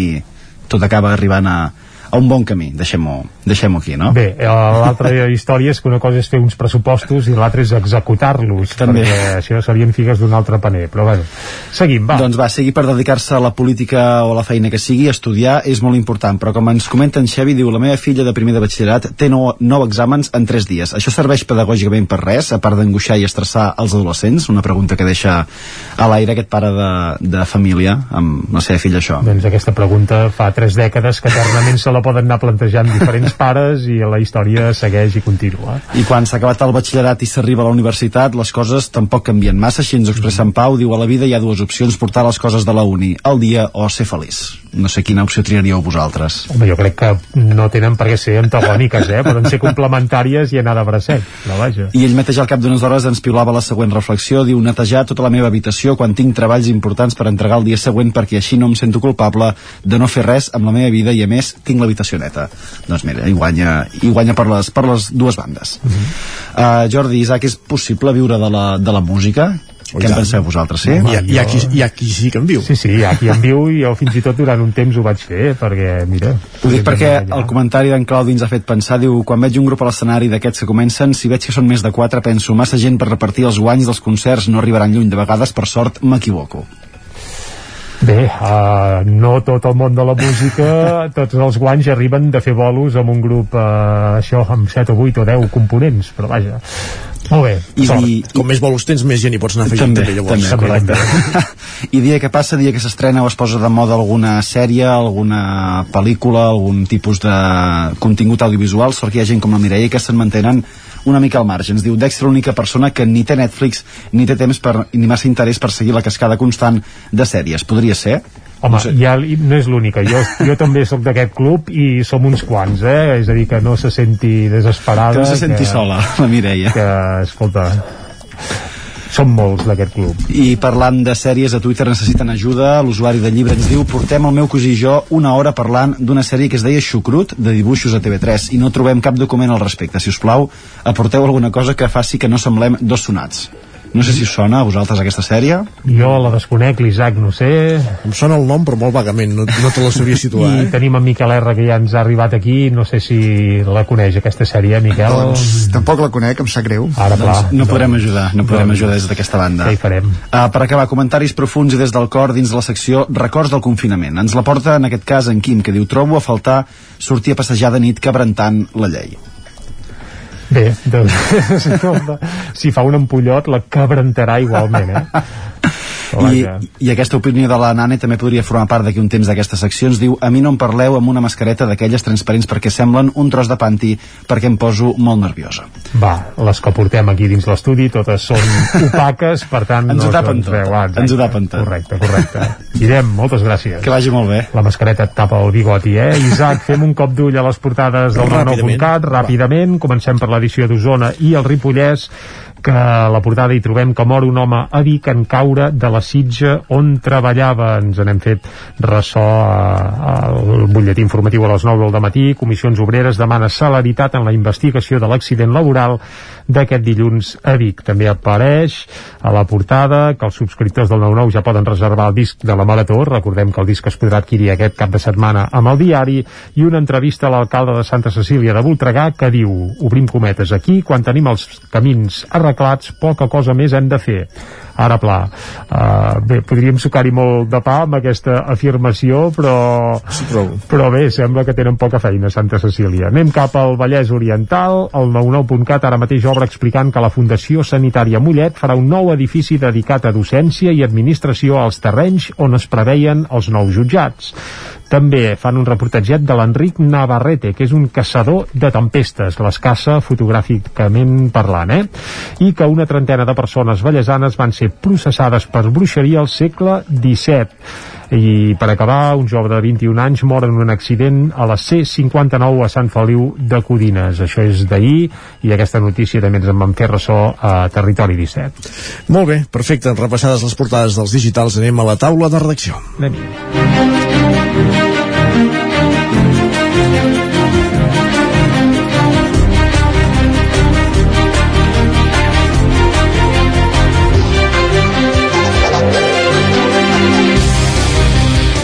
tot acaba arribant a, a un bon camí, deixem-ho deixem aquí, no? Bé, eh, l'altra història és que una cosa és fer uns pressupostos i l'altra és executar-los, perquè això serien figues d'un altre paner, però bueno, seguim, va. Doncs va, sigui per dedicar-se a la política o a la feina que sigui, estudiar és molt important, però com ens comenta en Xevi, diu, la meva filla de primer de batxillerat té nou, nou exàmens en tres dies. Això serveix pedagògicament per res, a part d'angoixar i estressar els adolescents? Una pregunta que deixa a l'aire aquest pare de, de família amb la seva filla, això. Doncs aquesta pregunta fa tres dècades que eternament se la poden anar plantejant diferents pares i la història segueix i continua. I quan s'ha acabat el batxillerat i s'arriba a la universitat, les coses tampoc canvien massa. Així ens expressa en Pau, diu a la vida hi ha dues opcions, portar les coses de la uni al dia o ser feliç. No sé quina opció triaríeu vosaltres. Home, jo crec que no tenen per què ser antagòniques, eh? Poden ser complementàries i anar de bracet, però vaja. I ell mateix al cap d'unes hores ens piulava la següent reflexió, diu netejar tota la meva habitació quan tinc treballs importants per entregar el dia següent perquè així no em sento culpable de no fer res amb la meva vida i a més tinc l'habitació neta. Doncs mira, i guanya, i guanya per, les, per les dues bandes. uh, Jordi, Isaac, és possible viure de la, de la música? Què en penseu vosaltres, sí? Ha, hi, ha qui, hi ha qui sí que en viu. Sí, sí, qui en viu i jo fins i tot durant un temps ho vaig fer, perquè, mira... Ho dic perquè el comentari d'en Claudi ens ha fet pensar, diu, quan veig un grup a l'escenari d'aquests que comencen, si veig que són més de quatre, penso, massa gent per repartir els guanys dels concerts no arribaran lluny, de vegades, per sort, m'equivoco. Bé, uh, no tot el món de la música, tots els guanys arriben de fer bolos amb un grup, uh, això, amb 7 o 8 o 10 components, però vaja. Molt bé, I, sort. Com més bolos tens, més gent hi pots anar afegint també, llavors. també, correcte. I dia que passa, dia que s'estrena o es posa de moda alguna sèrie, alguna pel·lícula, algun tipus de contingut audiovisual, sort que hi ha gent com la Mireia que se'n mantenen una mica al marge. Ens diu, Dexter l'única persona que ni té Netflix ni té temps per, ni massa interès per seguir la cascada constant de sèries. Podria ser? Home, No sé. ja no és l'única. Jo, jo també sóc d'aquest club i som uns quants, eh? És a dir, que no se senti desesperada. Que no se senti sola, la Mireia. Que, escolta, som molts d'aquest club. I parlant de sèries, a Twitter necessiten ajuda. L'usuari de llibre ens diu portem el meu cosí i jo una hora parlant d'una sèrie que es deia Xucrut, de dibuixos a TV3, i no trobem cap document al respecte. Si us plau, aporteu alguna cosa que faci que no semblem dos sonats. No sé si us sona a vosaltres aquesta sèrie. Jo la desconec, l'Isaac no sé. Em sona el nom, però molt vagament, no, no te la sabria situar, I eh? tenim en Miquel R, que ja ens ha arribat aquí, no sé si la coneix aquesta sèrie, Miquel. Doncs tampoc la conec, em sap greu. Ara, clar. Doncs no podrem ajudar, no podrem ajudar des d'aquesta banda. Què hi farem? Uh, per acabar, comentaris profuns i des del cor dins de la secció Records del confinament. Ens la porta, en aquest cas, en Quim, que diu Trobo a faltar sortir a passejar de nit cabrentant la llei. Bé, doncs, si fa un empollot la cabrentarà igualment, eh? Però I. I aquesta opinió de la Nane també podria formar part d'aquí un temps d'aquesta secció. Ens diu, a mi no em parleu amb una mascareta d'aquelles transparents perquè semblen un tros de panti perquè em poso molt nerviosa. Va, les que portem aquí dins l'estudi totes són opaques, per tant Ens ho no tapen se'ns tot, veu. Ah, ens ho tapen tot. Correcte, correcte. Guillem, moltes gràcies. Que vagi molt bé. La mascareta et tapa el bigoti, eh? Isaac, fem un cop d'ull a les portades del Ràpidament. 99.cat, ràpidament. Comencem per l'edició d'Osona i el Ripollès que a la portada hi trobem que mor un home a Vic en caure de la sitja on treballava. Ens n'hem fet ressò al butlletí informatiu a les 9 del matí. Comissions Obreres demana celeritat en la investigació de l'accident laboral d'aquest dilluns a Vic. També apareix a la portada que els subscriptors del 9-9 ja poden reservar el disc de la Marató. Recordem que el disc es podrà adquirir aquest cap de setmana amb el diari i una entrevista a l'alcalde de Santa Cecília de Voltregà que diu, obrim cometes, aquí quan tenim els camins arreglats poca cosa més hem de fer ara pla. Uh, bé, podríem sucar-hi molt de pa amb aquesta afirmació, però, sí, però... però bé, sembla que tenen poca feina Santa Cecília. Anem cap al Vallès Oriental, el 99.cat ara mateix obre explicant que la Fundació Sanitària Mollet farà un nou edifici dedicat a docència i administració als terrenys on es preveien els nous jutjats. També fan un reportatget de l'Enric Navarrete, que és un caçador de tempestes, les caça fotogràficament parlant, eh? I que una trentena de persones vallesanes van ser processades per bruixeria al segle XVII. I per acabar, un jove de 21 anys mor en un accident a la C-59 a Sant Feliu de Codines. Això és d'ahir i aquesta notícia també ens en vam fer ressò a Territori 17. Molt bé, perfecte. Repassades les portades dels digitals, anem a la taula de redacció. Anem.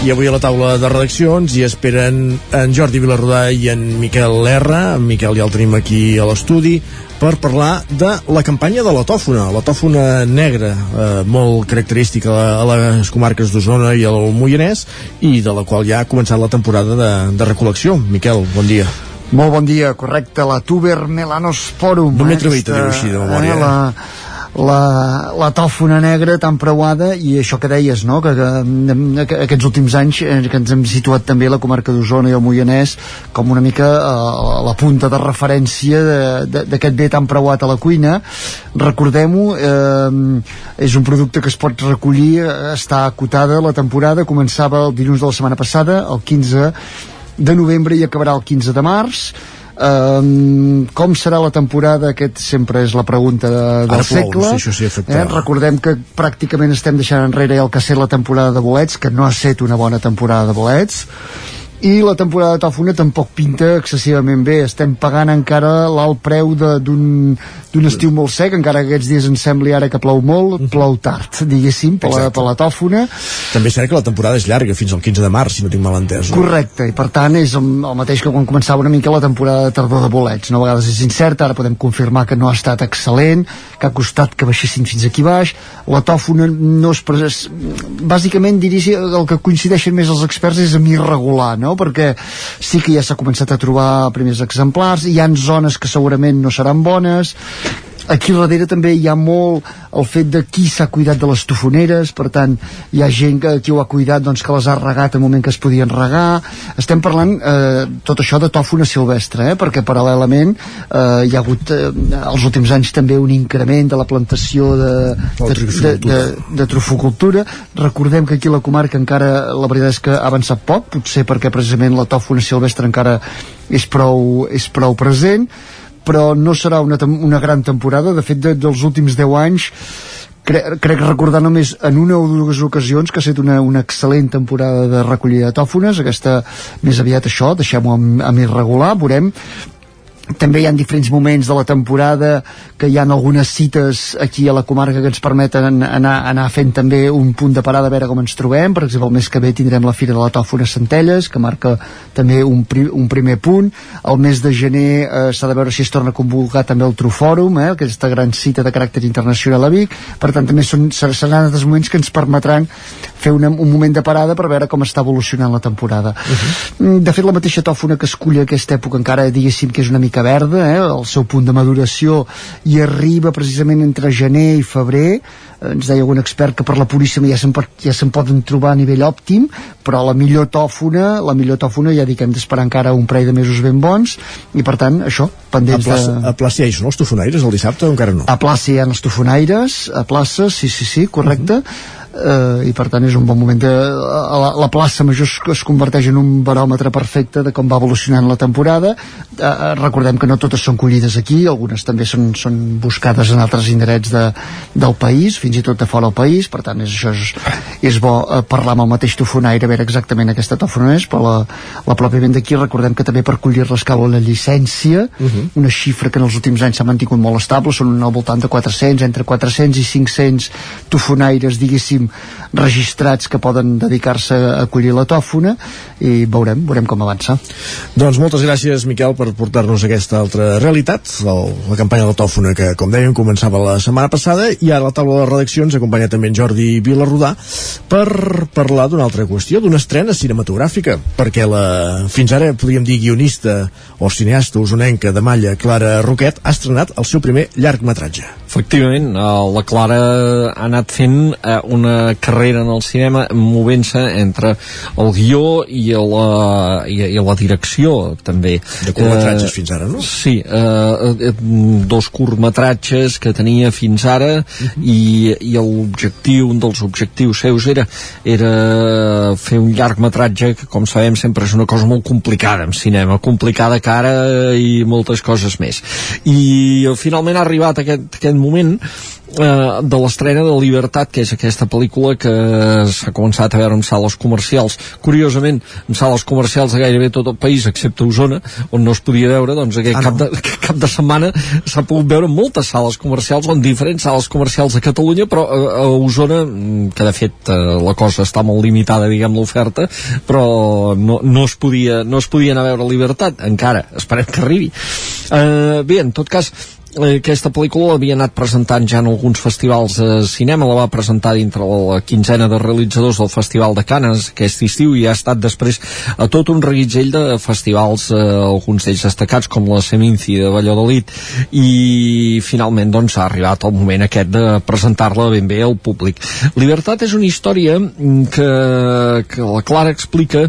I avui a la taula de redaccions hi esperen en Jordi Vilarrodà i en Miquel Lerra. En Miquel ja el tenim aquí a l'estudi per parlar de la campanya de la tòfona, la tòfona negra, eh, molt característica a les comarques d'Osona i al Moianès, i de la qual ja ha començat la temporada de, de recol·lecció. Miquel, bon dia. Molt bon dia, correcte, la Tuber Melanosporum. No m'he atrevit a dir-ho així de memòria. Eh, la, la, la tòfona negra tan preuada i això que deies, no? que, que, que aquests últims anys eh, que ens hem situat també la comarca d'Osona i el Moianès com una mica a la punta de referència d'aquest bé tan preuat a la cuina recordem-ho eh, és un producte que es pot recollir eh, està acotada la temporada començava el dilluns de la setmana passada el 15 de novembre i acabarà el 15 de març Um, com serà la temporada aquest sempre és la pregunta de, del Ara segle plou, sí, això sí afectarà. eh? recordem que pràcticament estem deixant enrere el que ha estat la temporada de bolets que no ha estat una bona temporada de bolets i la temporada de tòfona tampoc pinta excessivament bé estem pagant encara l'alt preu d'un estiu molt sec encara que aquests dies ens sembli ara que plou molt plou tard, diguéssim, per la, per la tòfona També és cert que la temporada és llarga, fins al 15 de març, si no tinc mal entès. No? Correcte, i per tant és el, el mateix que quan començava una mica la temporada de tardor de bolets. No? A vegades és incert, ara podem confirmar que no ha estat excel·lent, que ha costat que baixessin fins aquí baix. La tòfona no es. Bàsicament diria el que coincideixen més els experts és amb irregular, no? Perquè sí que ja s'ha començat a trobar primers exemplars, hi han zones que segurament no seran bones, aquí darrere també hi ha molt el fet de qui s'ha cuidat de les tofoneres per tant hi ha gent que qui ho ha cuidat doncs que les ha regat en moment que es podien regar. Estem parlant eh, tot això de tòfona silvestre eh, perquè paral·lelament eh, hi ha hagut eh, els últims anys també un increment de la plantació de, de, de, de, de trofocultura recordem que aquí la comarca encara la veritat és que ha avançat poc potser perquè precisament la tòfona silvestre encara és prou, és prou present però no serà una, una gran temporada. De fet de, dels últims 10 anys cre crec recordar només en una o dues ocasions que ha estat una, una excel·lent temporada de recollida de tòfones. Aquesta més aviat això, deixem-ho amb, amb irregular. Veurem també hi ha diferents moments de la temporada que hi ha algunes cites aquí a la comarca que ens permeten anar, anar fent també un punt de parada a veure com ens trobem. Per exemple el mes que ve tindrem la Fira de la Tòfona Centelles que marca també un, pri, un primer punt. El mes de gener eh, s'ha de veure si es torna a convocar també el Trufòrum eh, aquesta gran cita de caràcter internacional a Vic. Per tant també són, ser- seran altres moments que ens permetran fer una, un moment de parada per veure com està evolucionant la temporada. Mm, de fet la mateixa tòfona que escull aquesta època encara diguéssim que és una mica verda eh, el seu punt de maduració i arriba precisament entre gener i febrer ens deia algun expert que per la puríssima ja se'n ja se'n poden trobar a nivell òptim però la millor tòfona la millor tòfona ja dic que hem d'esperar encara un parell de mesos ben bons i per tant això, A pendents plaça, de... a plaça ja hi són els tofonaires el dissabte o encara no? A plaça hi ha els tofonaires, a plaça, sí, sí, sí, correcte. Eh, i per tant és un bon moment de, la, la plaça major es, es converteix en un baròmetre perfecte de com va evolucionant la temporada eh, recordem que no totes són collides aquí algunes també són, són buscades en altres indrets de, del país fins i tot de fora del país per tant és, això és, és bo eh, parlar amb el mateix tofonaire a veure exactament aquesta tòfona és però la, la pròpiament d'aquí recordem que també per collir-les cal una llicència uh -huh. una xifra que en els últims anys s'ha mantingut molt estable són al voltant de 400 entre 400 i 500 tofonaires diguéssim registrats que poden dedicar-se a collir la tòfona i veurem, veurem com avança. Doncs moltes gràcies Miquel per portar-nos aquesta altra realitat el, la campanya de la tòfona que com dèiem començava la setmana passada i ara a la taula de redaccions acompanya també en Jordi Vilarrodà per parlar d'una altra qüestió d'una estrena cinematogràfica perquè la, fins ara podríem dir guionista o cineasta usonenca de Malla Clara Roquet ha estrenat el seu primer llargmetratge Efectivament, la Clara ha anat fent eh, una carrera en el cinema movent-se entre el guió i la, i, i la direcció també. De curtmetratges fins ara, no? Sí, eh, eh, dos curtmetratges que tenia fins ara i, i l'objectiu, un dels objectius seus era, era fer un llargmetratge que com sabem sempre és una cosa molt complicada en cinema, complicada cara i moltes coses més. I finalment ha arribat aquest, aquest moment eh, de l'estrena de Libertat, que és aquesta pel·lícula que s'ha començat a veure en sales comercials. Curiosament, en sales comercials de gairebé tot el país, excepte Osona, on no es podia veure, doncs aquest ah, no. cap, de, aquest cap de setmana s'ha pogut veure moltes sales comercials, o en diferents sales comercials de Catalunya, però a, a Osona, mm, que de fet eh, la cosa està molt limitada, diguem, l'oferta, però no, no, es podia, no es podia anar a veure Libertat, encara, esperem que arribi. Eh, bé, en tot cas, eh, aquesta pel·lícula l'havia anat presentant ja en alguns festivals de cinema, la va presentar dintre la quinzena de realitzadors del Festival de Canes aquest estiu i ha estat després a tot un reguitzell de festivals, eh, alguns d'ells destacats com la Seminci de Valladolid i finalment doncs ha arribat el moment aquest de presentar-la ben bé al públic. Libertat és una història que, que la Clara explica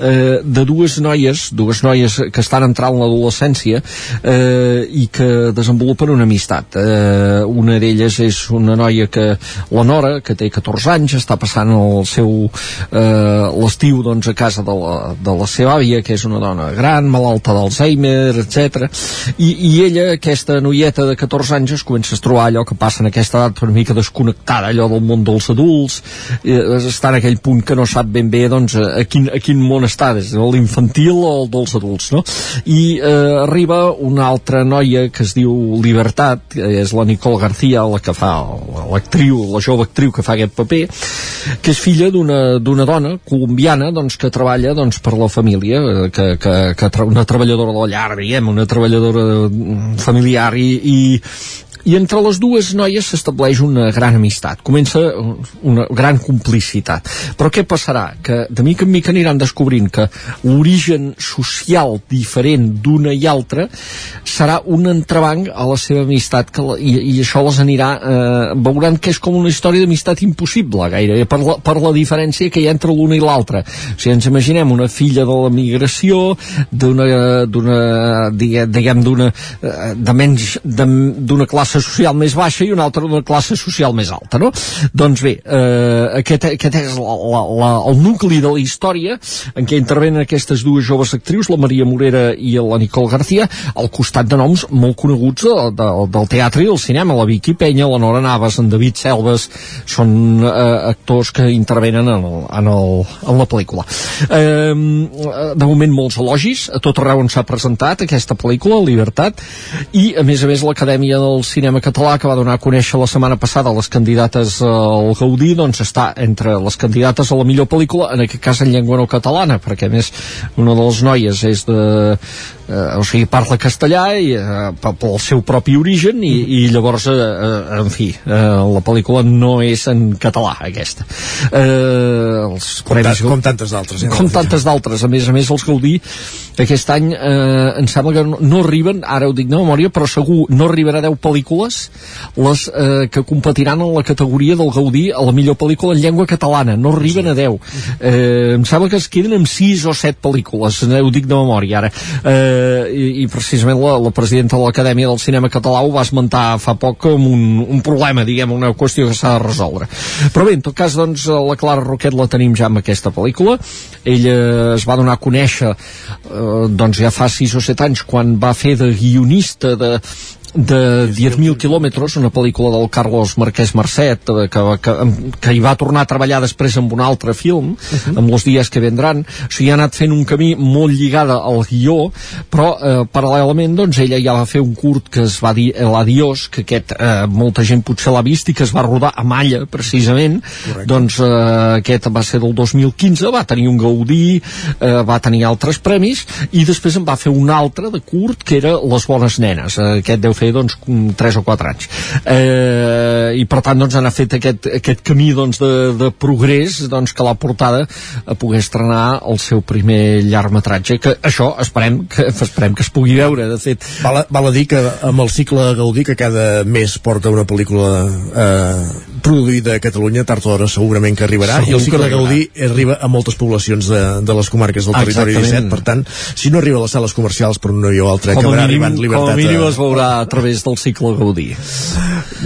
eh, de dues noies, dues noies que estan entrant en l'adolescència eh, i que desenvolupen una amistat. Eh, una d'elles és una noia que, la Nora, que té 14 anys, està passant el seu eh, l'estiu doncs, a casa de la, de la seva àvia, que és una dona gran, malalta d'Alzheimer, etc. I, I ella, aquesta noieta de 14 anys, es comença a trobar allò que passa en aquesta edat una mica desconnectada, allò del món dels adults, eh, està en aquell punt que no sap ben bé doncs, a, quin, a quin món està, des de l'infantil o el dels adults, no? I eh, arriba una altra noia que es diu Libertat, que és la Nicole García, la que fa, l'actriu, la jove actriu que fa aquest paper, que és filla d'una dona colombiana doncs, que treballa doncs, per la família, eh, que, que, que una treballadora de la llar, diguem, una treballadora mm, familiar i, i i entre les dues noies s'estableix una gran amistat, comença una gran complicitat. Però què passarà? Que de mica en mica aniran descobrint que l'origen social diferent d'una i altra serà un entrebanc a la seva amistat que la, i, i això les anirà eh, veuran que és com una història d'amistat impossible gairebé per la, per la diferència que hi ha entre l'una i l'altra. O sigui, ens imaginem una filla de la migració d'una diguem d'una eh, de menys d'una classe classe social més baixa i una altra d'una classe social més alta, no? Doncs bé, eh, aquest, aquest és la, la, la, el nucli de la història en què intervenen aquestes dues joves actrius, la Maria Morera i la Nicole García, al costat de noms molt coneguts de, de, del teatre i del cinema, la Vicky Penya, la Nora Navas, en David Selves, són eh, actors que intervenen en, el, en, el, en la pel·lícula. Eh, de moment molts elogis, a tot arreu on s'ha presentat aquesta pel·lícula, Libertat, i a més a més l'Acadèmia del Cinema cinema català que va donar a conèixer la setmana passada les candidates al Gaudí doncs està entre les candidates a la millor pel·lícula en aquest cas en llengua no catalana perquè a més una de les noies és de, eh, o sigui, parla castellà i, eh, pel seu propi origen i, i llavors, eh, eh, en fi eh, la pel·lícula no és en català aquesta. Eh, els com, premis, com tantes d'altres eh, com tantes d'altres, a més a més els Gaudí aquest any eh, em sembla que no, no arriben, ara ho dic de memòria però segur no arribarà a 10 pel·lícules pel·lícules les eh, que competiran en la categoria del Gaudí a la millor pel·lícula en llengua catalana, no arriben a 10 eh, em sembla que es queden amb 6 o 7 pel·lícules, eh, ho dic de memòria ara eh, i, i precisament la, la presidenta de l'Acadèmia del Cinema Català ho va esmentar fa poc com un, un problema, diguem, una qüestió que s'ha de resoldre. Però bé, en tot cas, doncs, la Clara Roquet la tenim ja amb aquesta pel·lícula. Ella es va donar a conèixer eh, doncs ja fa 6 o 7 anys quan va fer de guionista de, de 10.000 quilòmetres, una pel·lícula del Carlos Marquès Marcet, eh, que, que, que hi va tornar a treballar després amb un altre film, uh -huh. amb els dies que vendran. O sigui, ha anat fent un camí molt lligada al guió, però eh, paral·lelament, doncs, ella ja va fer un curt que es va dir El Adiós, que aquest eh, molta gent potser l'ha vist i que es va rodar a Malla, precisament. Correcte. Doncs eh, aquest va ser del 2015, va tenir un Gaudí, eh, va tenir altres premis, i després en va fer un altre de curt, que era Les Bones Nenes. Eh, aquest deu fer doncs 3 o 4 anys. Eh, i per tant doncs han fet aquest, aquest camí doncs de, de progrés doncs que l'ha portada a poder estrenar el seu primer llargmetratge que això esperem que, esperem que es pugui veure de fet. Val, a, val a dir que amb el cicle Gaudí que cada mes porta una pel·lícula eh, produïda a Catalunya tard o d'hora segurament que arribarà Segur i el cicle Gaudí arriba a moltes poblacions de, de les comarques del territori Exactament. 17 per tant, si no arriba a les sales comercials per una i o altra com acabarà mínim, arribant Libertat com a mínim es veurà a través del cicle Gaudí.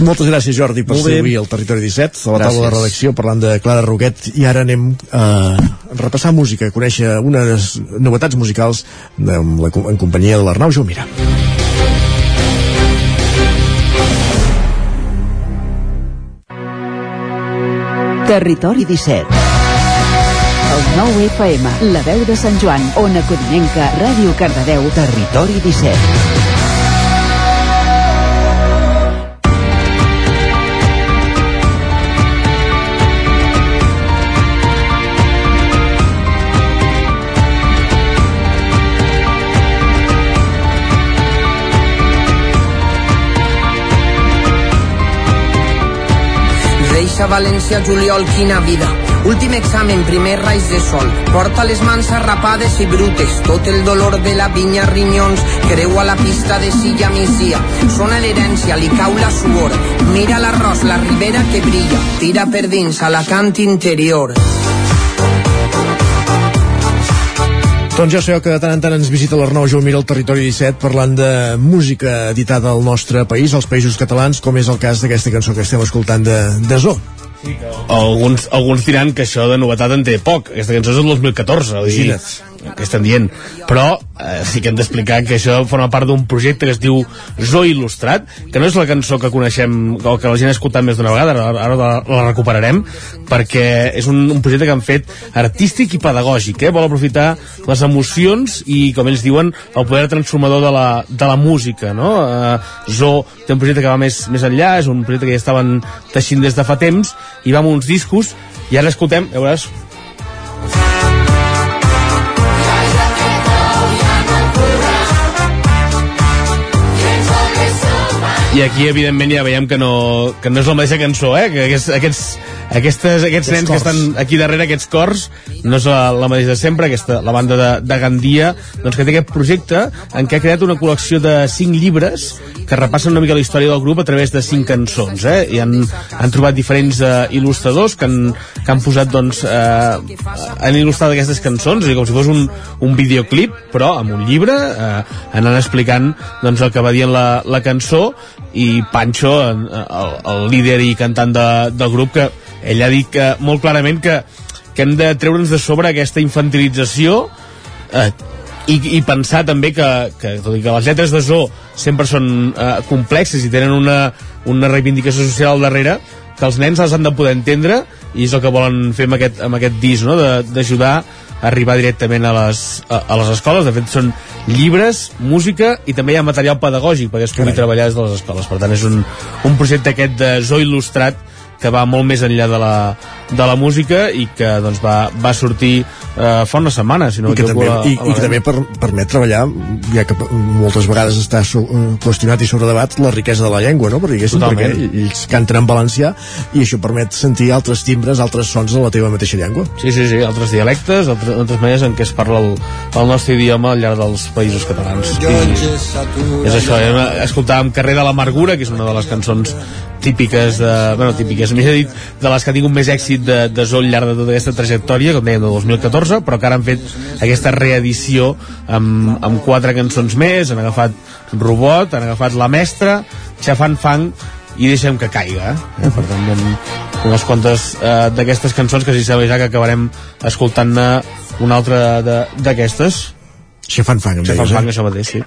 Moltes gràcies Jordi per ser avui al Territori 17 a la taula de redacció parlant de Clara Roquet i ara anem a repassar música, a conèixer unes novetats musicals amb la, en companyia de l'Arnau Jaumira. Territori 17. El 9 FM, la veu de Sant Joan, Ona Codinenca, Ràdio Cardedeu, Territori 17. Deixa València juliol, quina vida. Últim examen, primer raig de sol. Porta les mans arrapades i brutes. Tot el dolor de la vinya rinyons. Creu a la pista de silla migdia. Sona l'herència, li cau la suor. Mira l'arròs, la ribera que brilla. Tira per dins a la cant interior. Doncs ja sabeu que de tant en tant ens visita l'Arnau Jaumira al Territori 17 parlant de música editada al nostre país, als països catalans, com és el cas d'aquesta cançó que estem escoltant de, de Zo. alguns, alguns diran que això de novetat en té poc aquesta cançó és del 2014 vull dir, que estan dient però eh, sí que hem d'explicar que això forma part d'un projecte que es diu Zo Il·lustrat que no és la cançó que coneixem o que la gent ha escoltat més d'una vegada ara, ara la, la recuperarem perquè és un, un projecte que han fet artístic i pedagògic eh? vol aprofitar les emocions i com ells diuen el poder transformador de la, de la música no? eh, Zo té un projecte que va més, més enllà és un projecte que ja estaven teixint des de fa temps i va amb uns discos i ara escoltem, ja veuràs i aquí evidentment ja veiem que no, que no és la mateixa cançó eh? que aquests, aquests, aquestes, aquests nens que estan aquí darrere, aquests cors no és la, la mateixa de sempre aquesta, la banda de, de Gandia doncs que té aquest projecte en què ha creat una col·lecció de 5 llibres que repassen una mica la història del grup a través de 5 cançons eh? i han, han trobat diferents uh, il·lustradors que han, que han posat doncs uh, han il·lustrat aquestes cançons com si fos un, un videoclip però amb un llibre uh, anant explicant doncs el que va dient la, la cançó i Pancho, el, el líder i cantant de, del grup, que ell ha dit que, molt clarament que, que hem de treure'ns de sobre aquesta infantilització eh, i, i pensar també que, que, tot i que les lletres de Zo sempre són eh, complexes i tenen una, una reivindicació social al darrere, que els nens les han de poder entendre i és el que volen fer amb aquest, amb aquest disc, no? d'ajudar a arribar directament a les, a, a les escoles. De fet, són llibres, música i també hi ha material pedagògic perquè es pugui Carai. treballar des de les escoles. Per tant, és un, un projecte aquest de Zo Il·lustrat que va molt més enllà de la, de la música i que doncs, va, va sortir eh, fa una setmana, si no i que també, a- i, a la i que també per, permet treballar ja que moltes vegades està so, eh, qüestionat i sobredebat la riquesa de la llengua no? perquè, perquè ells canten en valencià i això permet sentir altres timbres, altres sons de la teva mateixa llengua Sí, sí, sí, altres dialectes, altres, altres maneres en què es parla el, el nostre idioma al llarg dels països catalans. I és això, eh? escoltàvem Carrer de l'Amargura, que és una de les cançons típiques de, bueno, típiques, més dit, de les que ha tingut més èxit de, de Zoll al llarg de tota aquesta trajectòria, com dèiem, de 2014, però que ara han fet aquesta reedició amb, amb quatre cançons més, han agafat Robot, han agafat La Mestra, Xafant Fang i deixem que caiga eh? per tant amb unes quantes eh, d'aquestes cançons que si sabeu ja que acabarem escoltant-ne una altra de- d'aquestes Xafant Fang em Xafant eh? Fang, això mateix, sí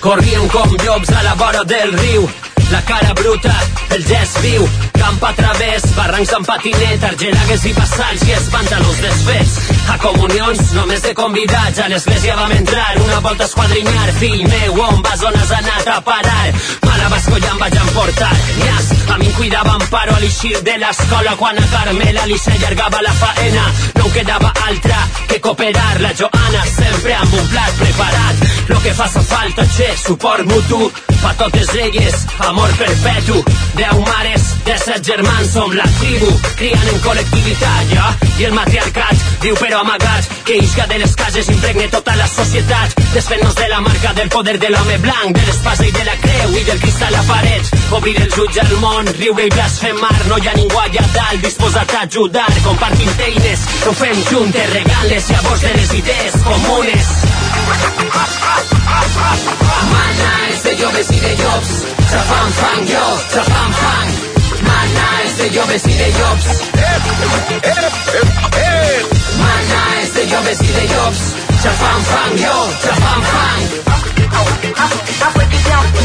Corrien com llops a la vora del riu la cara bruta, el gest viu camp a través, barrancs amb patinet argelagues i passals i els pantalons desfets. A comunions només de convidats. A l'església vam entrar una volta esquadrinyar. Fill meu, on vas on has anat a parar? Mala bascolla em vaig emportar. Nyas, a mi em cuidava Amparo a l'eixir de l'escola quan a Carmela li s'allargava la faena. No em quedava altra que cooperar la Joana sempre amb un plat preparat. Lo que faça falta, che, suport mutu. Pa totes elles, amor perpetu. Deu mares, de set germans som la tribu, criant en col·lectivitat ja? i el matriarcat diu però amagat que isca de les cases impregne tota la societat desfent-nos de la marca del poder de l'home blanc de l'espasa i de la creu i del cristal a paret. Obrir els ulls al món, riure i blasfemar no hi ha ningú allà dalt disposat a ajudar. Compartint eines, ho fem juntes regant les llavors de les idees comunes. Mana és de joves i de llops Trafant fang jo, trafant fang Mana és de joves i de llops Mana és de joves i de llops Trafant fang jo, trafant fang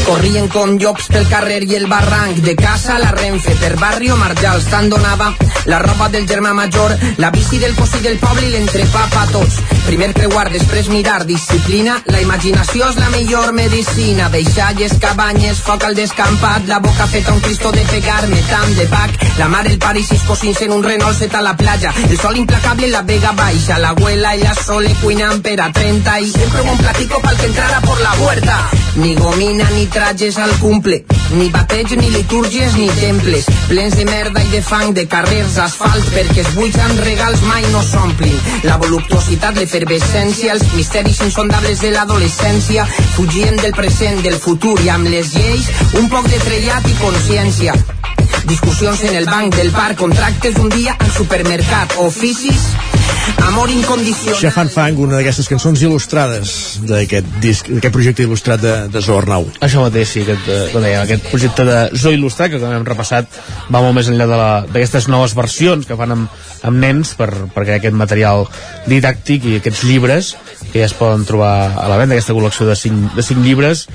Corrien com llops pel carrer i el barranc de casa a la Renfe, per barri o Marjals tant donava la roba del germà major la bici del cosí del poble i l'entrepà pa tots. Primer creuar, després mirar disciplina, la imaginació és la millor medicina. Deixalles, cabanyes, foc al descampat la boca feta un cristo de pegar-me tant de bac, la mare, el pare i sis en un Renault set a la platja. El sol implacable la vega baixa l'abuela ella sole cuinant per a 30 i sempre un platico pal que entrara por la huerta ni gomina ni trajes al cumple. Ni bateig ni litúrgies ni temples. Plens de merda i de fang de carrers asfalt perquè els buits amb regals mai no s'omplin. La voluptuositat, l'efervescència els misteris insondables de l'adolescència fugien del present, del futur i amb les lleis un poc de trellat i consciència. Discussions en el banc del parc contractes d'un dia al supermercat oficis amor incondicional. Xafant Fang, una d'aquestes cançons il·lustrades d'aquest disc, d'aquest projecte il·lustrat de, de Zoo Arnau. Això mateix, sí, aquest, eh, com dèiem, aquest projecte de Zoo Il·lustrat, que com hem repassat, va molt més enllà de la- d'aquestes noves versions que fan amb, amb nens per, perquè aquest material didàctic i aquests llibres que ja es poden trobar a la venda, aquesta col·lecció de 5, de 5 llibres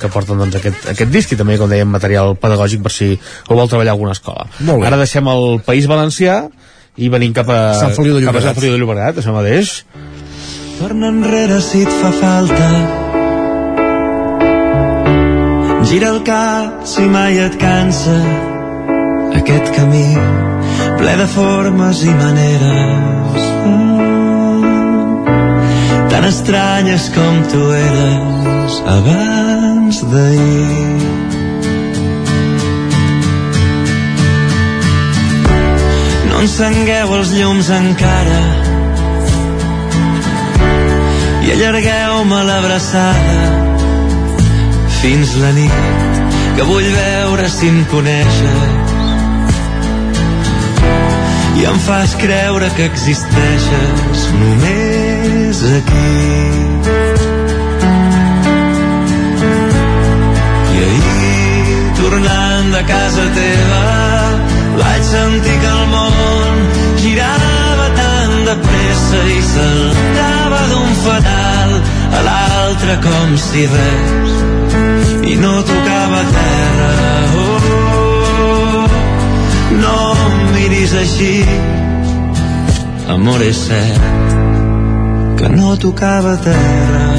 que porten doncs, aquest, aquest disc i també, com dèiem, material pedagògic per si ho vol treballar a alguna escola. Molt bé. Ara deixem el País Valencià i venim cap a Sant Feliu de cap a Llobregat. Sant Feliu de Llobregat, això mateix. Torna enrere si et fa falta Gira el cap si mai et cansa Aquest camí ple de formes i maneres. Tan estranyes com tu eres abans d'ahir. No encengueu els llums encara i allargueu-me l'abraçada fins la nit que vull veure si em coneixes. I em fas creure que existeixes només aquí. I ahir tornant de casa teva vaig sentir que el món girava tan de pressa i saltava d'un fatal a l'altre com si res i no tocava terra oh, no em miris així amor és cert que no tocava terra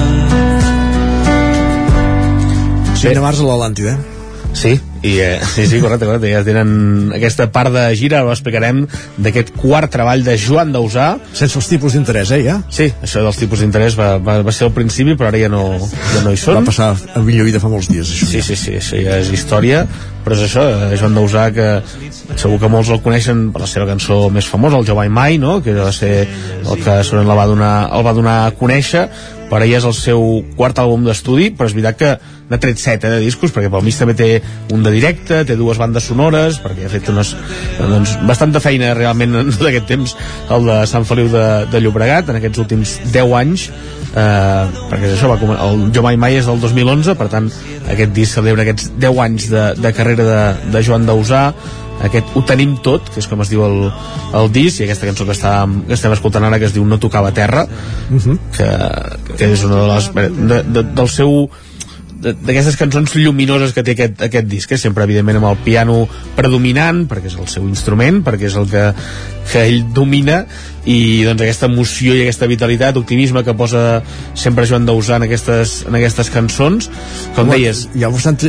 Sí. Març a l'Atlàntida. Sí, I, eh, sí, sí, correcte, correcte. Ja tenen aquesta part de gira, ho explicarem, d'aquest quart treball de Joan Dausà. Sense els tipus d'interès, eh, ja? Sí, això dels tipus d'interès va, va, va ser al principi, però ara ja no, ja no hi són. Va passar a millor vida fa molts dies, això. Sí, sí, sí, això ja és història, però és això, eh, Joan Dausà, que segur que molts el coneixen per la seva cançó més famosa, el Jo Vai Mai, no?, que va ser el que Soren el va donar, el va donar a conèixer, però ja és el seu quart àlbum d'estudi, però és veritat que n'ha tret set eh, de discos, perquè pel mig també té un de directe, té dues bandes sonores, perquè ha fet unes, doncs, bastanta feina realment en tot aquest temps, el de Sant Feliu de, de Llobregat, en aquests últims 10 anys, eh, perquè això va comen- el Jo Mai Mai és del 2011, per tant aquest disc celebra aquests 10 anys de, de carrera de, de Joan Dausà, aquest Ho tenim tot, que és com es diu el, el disc, i aquesta cançó que, està, que estem escoltant ara, que es diu No tocava terra, Uh -huh. que, que és una de les... De, de, del seu d'aquestes cançons lluminoses que té aquest, aquest disc, que sempre evidentment amb el piano predominant, perquè és el seu instrument, perquè és el que, que ell domina, i doncs aquesta emoció i aquesta vitalitat, optimisme que posa sempre Joan Dausà en aquestes, en aquestes cançons, com Home, deies... Hi ha bastant,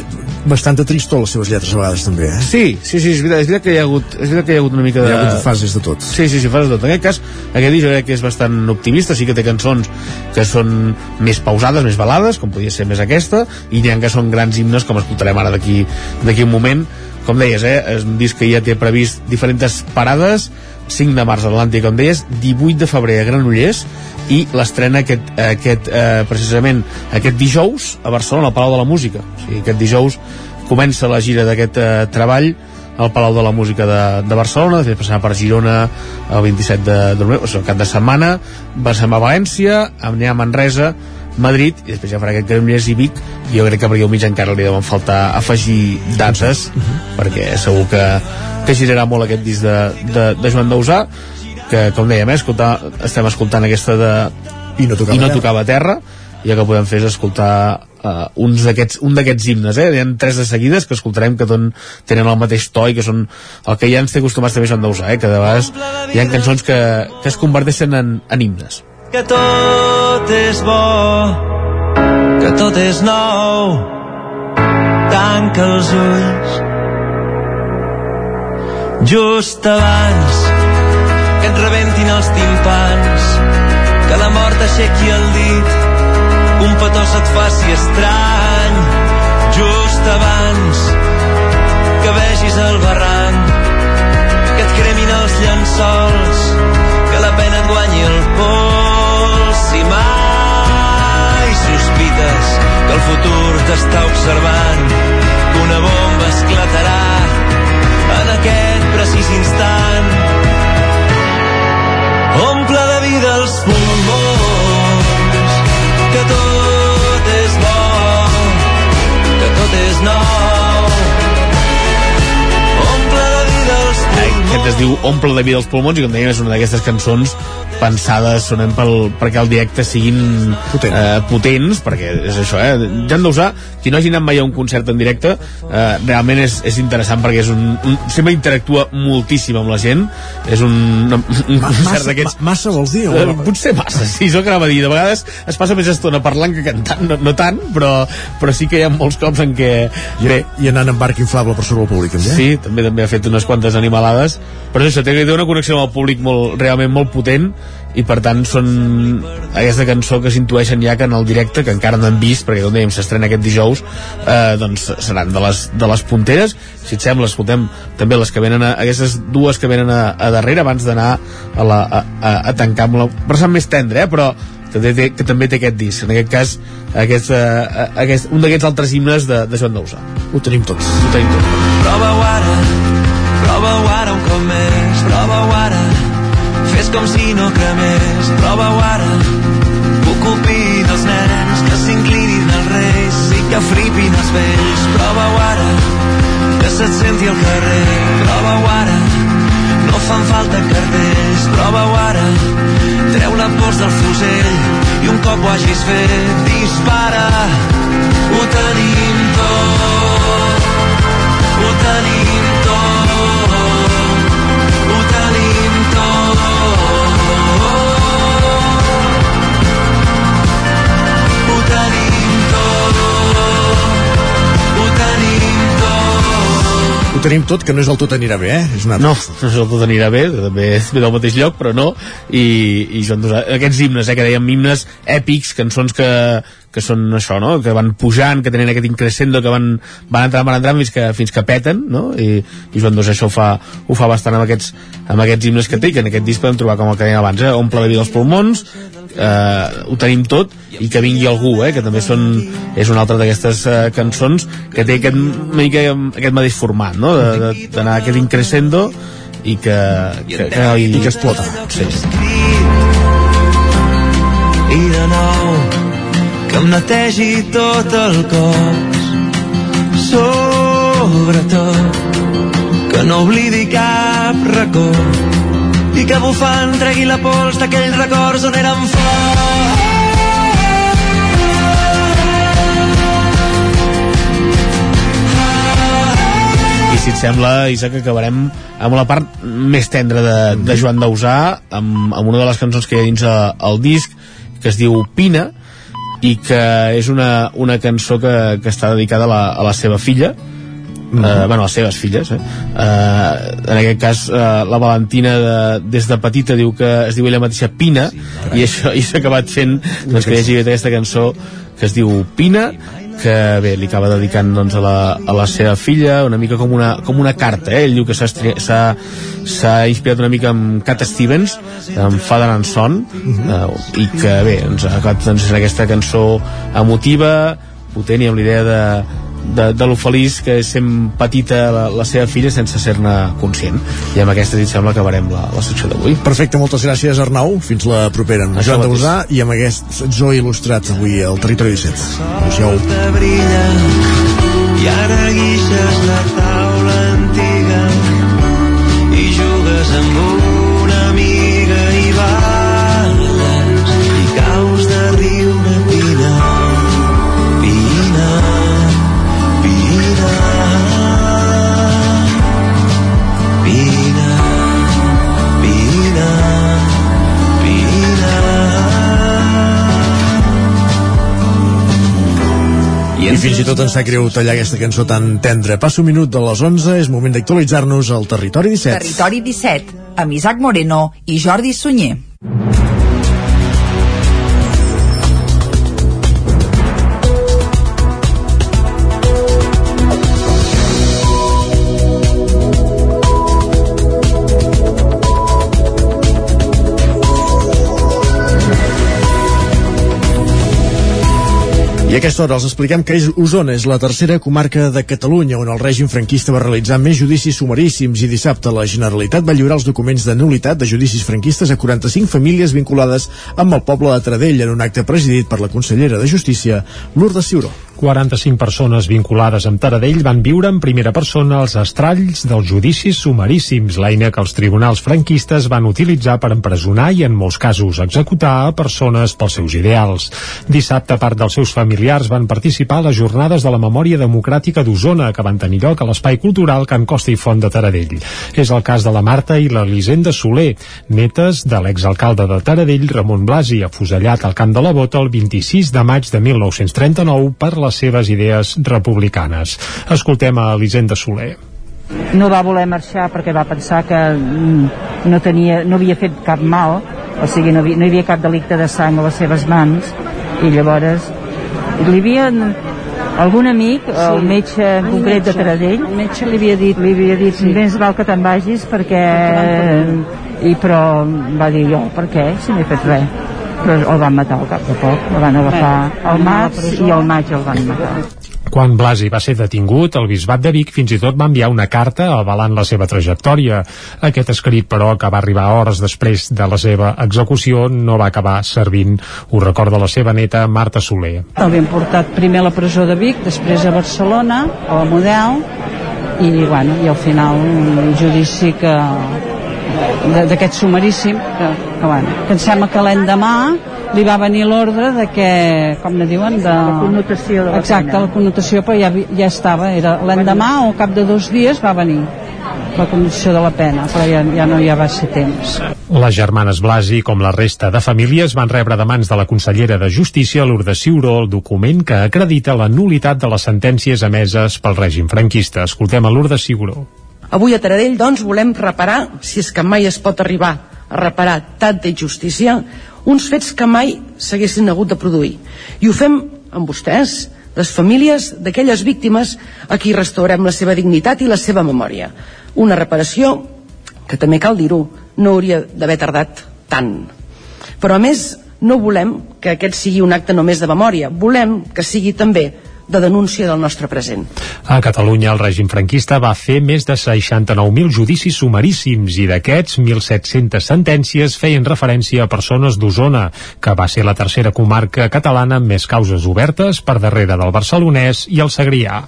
bastanta tristor a les seves lletres a vegades, també, eh? Sí, sí, sí, és veritat, és veritat que hi ha hagut, és veritat que hi ha hagut una mica de... Hi ha hagut fases de tot. Sí, sí, sí, fases de tot. En aquest cas, aquest disc jo crec que és bastant optimista, sí que té cançons que són més pausades, més balades, com podia ser més aquesta, i n'hi ha que són grans himnes, com escoltarem ara d'aquí un moment. Com deies, eh, és un disc que ja té previst diferents parades, 5 de març a Atlàntic, com deies, 18 de febrer a Granollers, i l'estrena aquest, aquest eh, precisament aquest dijous a Barcelona, al Palau de la Música. O sigui, aquest dijous comença la gira d'aquest eh, treball al Palau de la Música de, de Barcelona, després passarà per Girona el 27 de, de o sigui, el cap de setmana, passem a València, anem a Manresa, Madrid, i després ja farà aquest Granollers i Vic, i jo crec que per aquí al mig encara li deuen faltar afegir dates, perquè segur que, que girarà molt aquest disc de, de, de Joan Dausà, que com dèiem, eh, escoltar, estem escoltant aquesta de I no tocava i no tocava terra i el que podem fer és escoltar uh, uns d'aquests un d'aquests himnes, eh? Hi ha tres de seguides que escoltarem que ton, tenen el mateix to i que són el que ja ens té acostumats també Joan Dausà, eh? Que de vegades hi ha cançons que, que es converteixen en, en himnes. Que tot és bo, que tot és nou. Tanca els ulls. Just abans que et rebentin els timpans, que la mort aixequi el dit, un petó se't faci estrany. Just abans que vegis el barranc, que et cremin els llençols, que la pena et guanyi el pols i mai sospites que el futur t'està observant que una bomba esclatarà en aquest precís instant. Omple de vida els pulmons que tot és bo que tot és nou. Omple de vida els Aquest es diu Omple de vida els pulmons i com dèiem és una d'aquestes cançons pensades sonem pel, perquè el directe siguin Potent. eh, potents, perquè és això, eh? Jan Dausà, qui no hagi anat mai a un concert en directe, eh, realment és, és interessant perquè és un, un, sempre interactua moltíssim amb la gent, és un, un, un Ma- concert d'aquests... ma- massa vols dir, Eh, potser massa, sí, és el que anava a dir. De vegades es passa més estona parlant que cantant, no, no tant, però, però sí que hi ha molts cops en què... I, Bé. I anant en barc inflable per sobre el públic, també. Sí, també també ha fet unes quantes animalades, però això, té, té una connexió amb el públic molt, realment molt potent i per tant són aquesta cançó que s'intueixen ja que en el directe, que encara no hem vist perquè com dèiem s'estrena aquest dijous eh, doncs seran de les, de les punteres. Si et sembla escoltem també les que venen a, aquestes dues que venen a, a darrere abans d'anar a, la, a, a, a tancar amb la versant més tendre eh, però també té, que també té aquest disc. En aquest cas aquest, eh, aquest, un d'aquests altres himnes de, de Joan Dausà. Ho tenim tots ho tenim tots Prova-ho ara, prova-ho ara un cop més, prova-ho ara, fes com si no cremés, prova-ho ara, ocupi dels nens que s'inclinin als reis i que flipin els vells, prova-ho ara, que se't senti al carrer, prova-ho ara, no fan falta cartells, prova-ho ara, treu la pols del fusell i un cop ho hagis fet, dispara, ho tenim tot, ho tenim tot, tenim tot, que no és el tot anirà bé, eh? És una... No, no és el tot anirà bé, també ve del mateix lloc, però no. I, i Joan Dosà, aquests himnes, eh, que dèiem himnes èpics, cançons que, que són això, no? que van pujant, que tenen aquest increscendo, que van, van entrant, van entrant fins que, fins que peten, no? I, i Joan Dosà això ho fa, ho fa bastant amb aquests, amb aquests himnes que té, que en aquest disc podem trobar com el que dèiem abans, eh? omple de vida els pulmons, eh, ho tenim tot, i que vingui algú, eh? que també són, és una altra d'aquestes eh, cançons que té aquest, mica aquest mateix format, no? D'anar aquest increscendo i que, que, que, i, I que explota. Sí. i de nou em netegi tot el cos sobretot que no oblidi cap racó i que bufant tregui la pols d'aquells records on érem forts. I si et sembla, Isaac, acabarem amb la part més tendra de, de Joan Dausà, amb, amb una de les cançons que hi ha dins eh, el disc, que es diu Pina, i que és una, una cançó que, que està dedicada a la, a la seva filla, Uh -huh. bueno, a les seves filles eh? Uh, en aquest cas uh, la Valentina de, des de petita diu que es diu ella mateixa Pina i això i s'ha acabat fent doncs, que hi hagi aquesta cançó que es diu Pina que bé, li acaba dedicant doncs, a, la, a la seva filla una mica com una, com una carta eh? ell diu que s'ha inspirat una mica amb Cat Stevens amb Father and Son uh, i que bé, doncs, ha acabat doncs, aquesta cançó emotiva potent i amb l'idea de, de, de lo feliç que és sent petita la, la seva filla sense ser-ne conscient. I amb aquesta, si et sembla, acabarem la, la secció d'avui. Perfecte, moltes gràcies Arnau. Fins la propera. Amb Això Joan. Dausà I amb aquest zoo il·lustrat avui al Territori 17 Adéu-siau. i ara guixes la taula fins i tot ens sap greu tallar aquesta cançó tan tendra. Passa un minut de les 11, és moment d'actualitzar-nos al Territori 17. Territori 17, amb Isaac Moreno i Jordi Sunyer. I a aquesta hora els expliquem que Osona és la tercera comarca de Catalunya on el règim franquista va realitzar més judicis sumaríssims i dissabte la Generalitat va lliurar els documents de nulitat de judicis franquistes a 45 famílies vinculades amb el poble de Taradell en un acte presidit per la consellera de Justícia, Lourdes Ciuró. 45 persones vinculades amb Taradell van viure en primera persona els estralls dels judicis sumaríssims, l'eina que els tribunals franquistes van utilitzar per empresonar i, en molts casos, executar a persones pels seus ideals. Dissabte, part dels seus familiars van participar a les jornades de la memòria democràtica d'Osona, que van tenir lloc a l'Espai Cultural Can Costa i Font de Taradell. És el cas de la Marta i l'Elisenda Soler, netes de l'exalcalde de Taradell, Ramon Blasi, afusellat al Camp de la Bota el 26 de maig de 1939 per les seves idees republicanes. Escoltem a Elisenda Soler. no va voler marxar perquè va pensar que mm, no, tenia, no havia fet cap mal, o sigui, no, havia, no hi havia cap delicte de sang a les seves mans, i llavors li havia algun amic, sí. el metge en El concret de metge. Taradell, El metge li havia dit, li havia dit sí. més val que te'n vagis perquè... I però va dir jo, per què? Si no he fet res. Però el van matar al cap de poc, el van agafar al maig i al maig el van matar. Quan Blasi va ser detingut, el bisbat de Vic fins i tot va enviar una carta avalant la seva trajectòria. Aquest escrit, però, que va arribar hores després de la seva execució, no va acabar servint. Ho recorda la seva neta, Marta Soler. L'havien portat primer a la presó de Vic, després a Barcelona, a la Model, i, bueno, i al final un judici que d'aquest sumaríssim que, que, bueno, que em sembla que l'endemà li va venir l'ordre de que, com ne diuen, de... La connotació de la Exacte, pena. la connotació, però ja, ja estava, era l'endemà o cap de dos dies va venir. la condició de la pena, però ja, ja no hi va ser temps. Les germanes Blasi, com la resta de famílies, van rebre de mans de la consellera de Justícia, Lourdes Ciuró, el document que acredita la nulitat de les sentències emeses pel règim franquista. Escoltem a Lourdes Ciuró. Avui a Taradell, doncs, volem reparar, si és que mai es pot arribar reparar tanta injustícia, uns fets que mai s'haguessin hagut de produir. I ho fem amb vostès, les famílies d'aquelles víctimes a qui restaurem la seva dignitat i la seva memòria. Una reparació que també cal dir-ho, no hauria d'haver tardat tant. Però a més, no volem que aquest sigui un acte només de memòria, volem que sigui també de denúncia del nostre present. A Catalunya el règim franquista va fer més de 69.000 judicis sumaríssims i d'aquests 1.700 sentències feien referència a persones d'Osona, que va ser la tercera comarca catalana amb més causes obertes per darrere del barcelonès i el Segrià.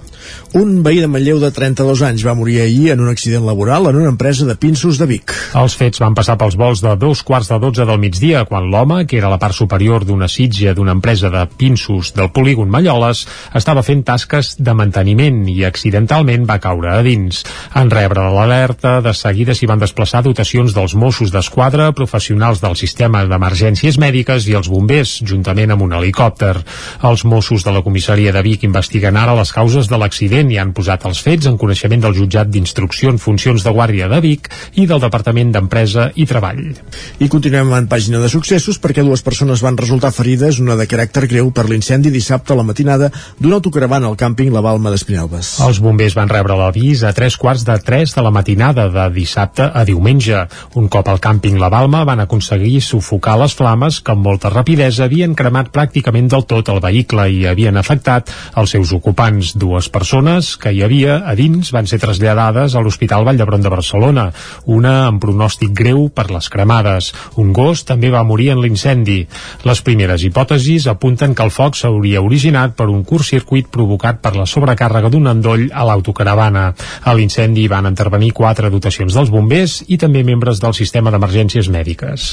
Un veí de Manlleu de 32 anys va morir ahir en un accident laboral en una empresa de pinços de Vic. Els fets van passar pels vols de dos quarts de 12 del migdia, quan l'home, que era la part superior d'una sitja d'una empresa de pinços del polígon Malloles, estava fent tasques de manteniment i accidentalment va caure a dins. En rebre l'alerta, de seguida s'hi van desplaçar dotacions dels Mossos d'Esquadra, professionals del sistema d'emergències mèdiques i els bombers, juntament amb un helicòpter. Els Mossos de la comissaria de Vic investiguen ara les causes de l'accident i han posat els fets en coneixement del jutjat d'instrucció en funcions de guàrdia de Vic i del Departament d'Empresa i Treball. I continuem en pàgina de successos perquè dues persones van resultar ferides, una de caràcter greu per l'incendi dissabte a la matinada d'una autocaravana al càmping La Balma d'Espinelves. Els bombers van rebre l'avís a tres quarts de tres de la matinada de dissabte a diumenge. Un cop al càmping La Balma van aconseguir sufocar les flames que amb molta rapidesa havien cremat pràcticament del tot el vehicle i havien afectat els seus ocupants. Dues persones que hi havia a dins van ser traslladades a l'Hospital Vall d'Hebron de Barcelona, una amb pronòstic greu per les cremades. Un gos també va morir en l'incendi. Les primeres hipòtesis apunten que el foc s'hauria originat per un curt provocat per la sobrecàrrega d'un endoll a l'autocaravana. A l'incendi van intervenir quatre dotacions dels bombers i també membres del sistema d'emergències mèdiques.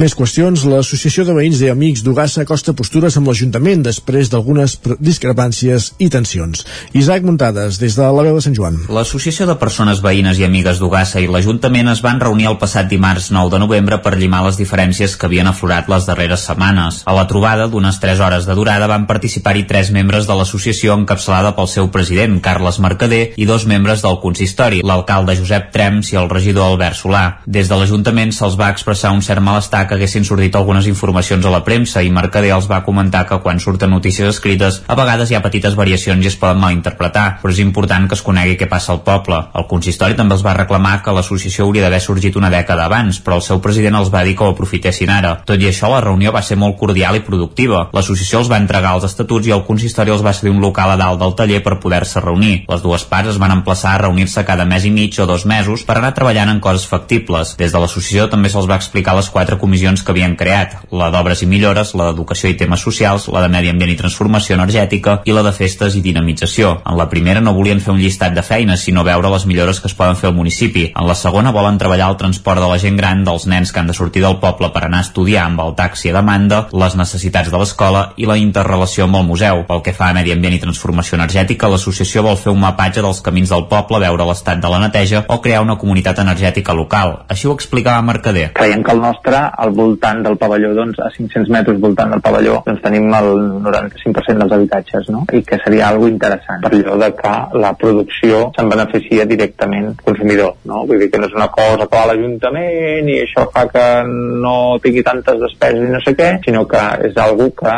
Més qüestions. L'Associació de Veïns i Amics d'Ugassa acosta postures amb l'Ajuntament després d'algunes discrepàncies i tensions. Isaac Muntades, des de la veu de Sant Joan. L'Associació de Persones Veïnes i Amigues d'Ugassa i l'Ajuntament es van reunir el passat dimarts 9 de novembre per llimar les diferències que havien aflorat les darreres setmanes. A la trobada, d'unes 3 hores de durada, van participar-hi tres membres de l'associació encapçalada pel seu president, Carles Mercader, i dos membres del consistori, l'alcalde Josep Trems i el regidor Albert Solà. Des de l'Ajuntament se'ls va expressar un cert malestar que haguessin sortit algunes informacions a la premsa i Mercader els va comentar que quan surten notícies escrites a vegades hi ha petites variacions i es poden malinterpretar, però és important que es conegui què passa al poble. El consistori també els va reclamar que l'associació hauria d'haver sorgit una dècada abans, però el seu president els va dir que ho aprofitessin ara. Tot i això, la reunió va ser molt cordial i productiva. L'associació els va entregar els estatuts i el consistori els va cedir un local a dalt del taller per poder-se reunir. Les dues parts es van emplaçar a reunir-se cada mes i mig o dos mesos per anar treballant en coses factibles. Des de l'associació també se'ls va explicar les quatre comissions que havien creat, la d'obres i millores, la d'educació i temes socials, la de medi ambient i transformació energètica i la de festes i dinamització. En la primera no volien fer un llistat de feines, sinó veure les millores que es poden fer al municipi. En la segona volen treballar el transport de la gent gran, dels nens que han de sortir del poble per anar a estudiar amb el taxi a demanda, les necessitats de l'escola i la interrelació amb el museu. Pel que fa a medi ambient i transformació energètica, l'associació vol fer un mapatge dels camins del poble, veure l'estat de la neteja o crear una comunitat energètica local. Així ho explicava Mercader. Creiem que el nostre, al voltant del pavelló, doncs, a 500 metres voltant del pavelló, doncs tenim el 95% dels habitatges, no? I que seria algo interessant, per allò de que la producció se'n beneficia directament al consumidor, no? Vull dir que no és una cosa que va a l'Ajuntament i això fa que no tingui tantes despeses i no sé què, sinó que és algo que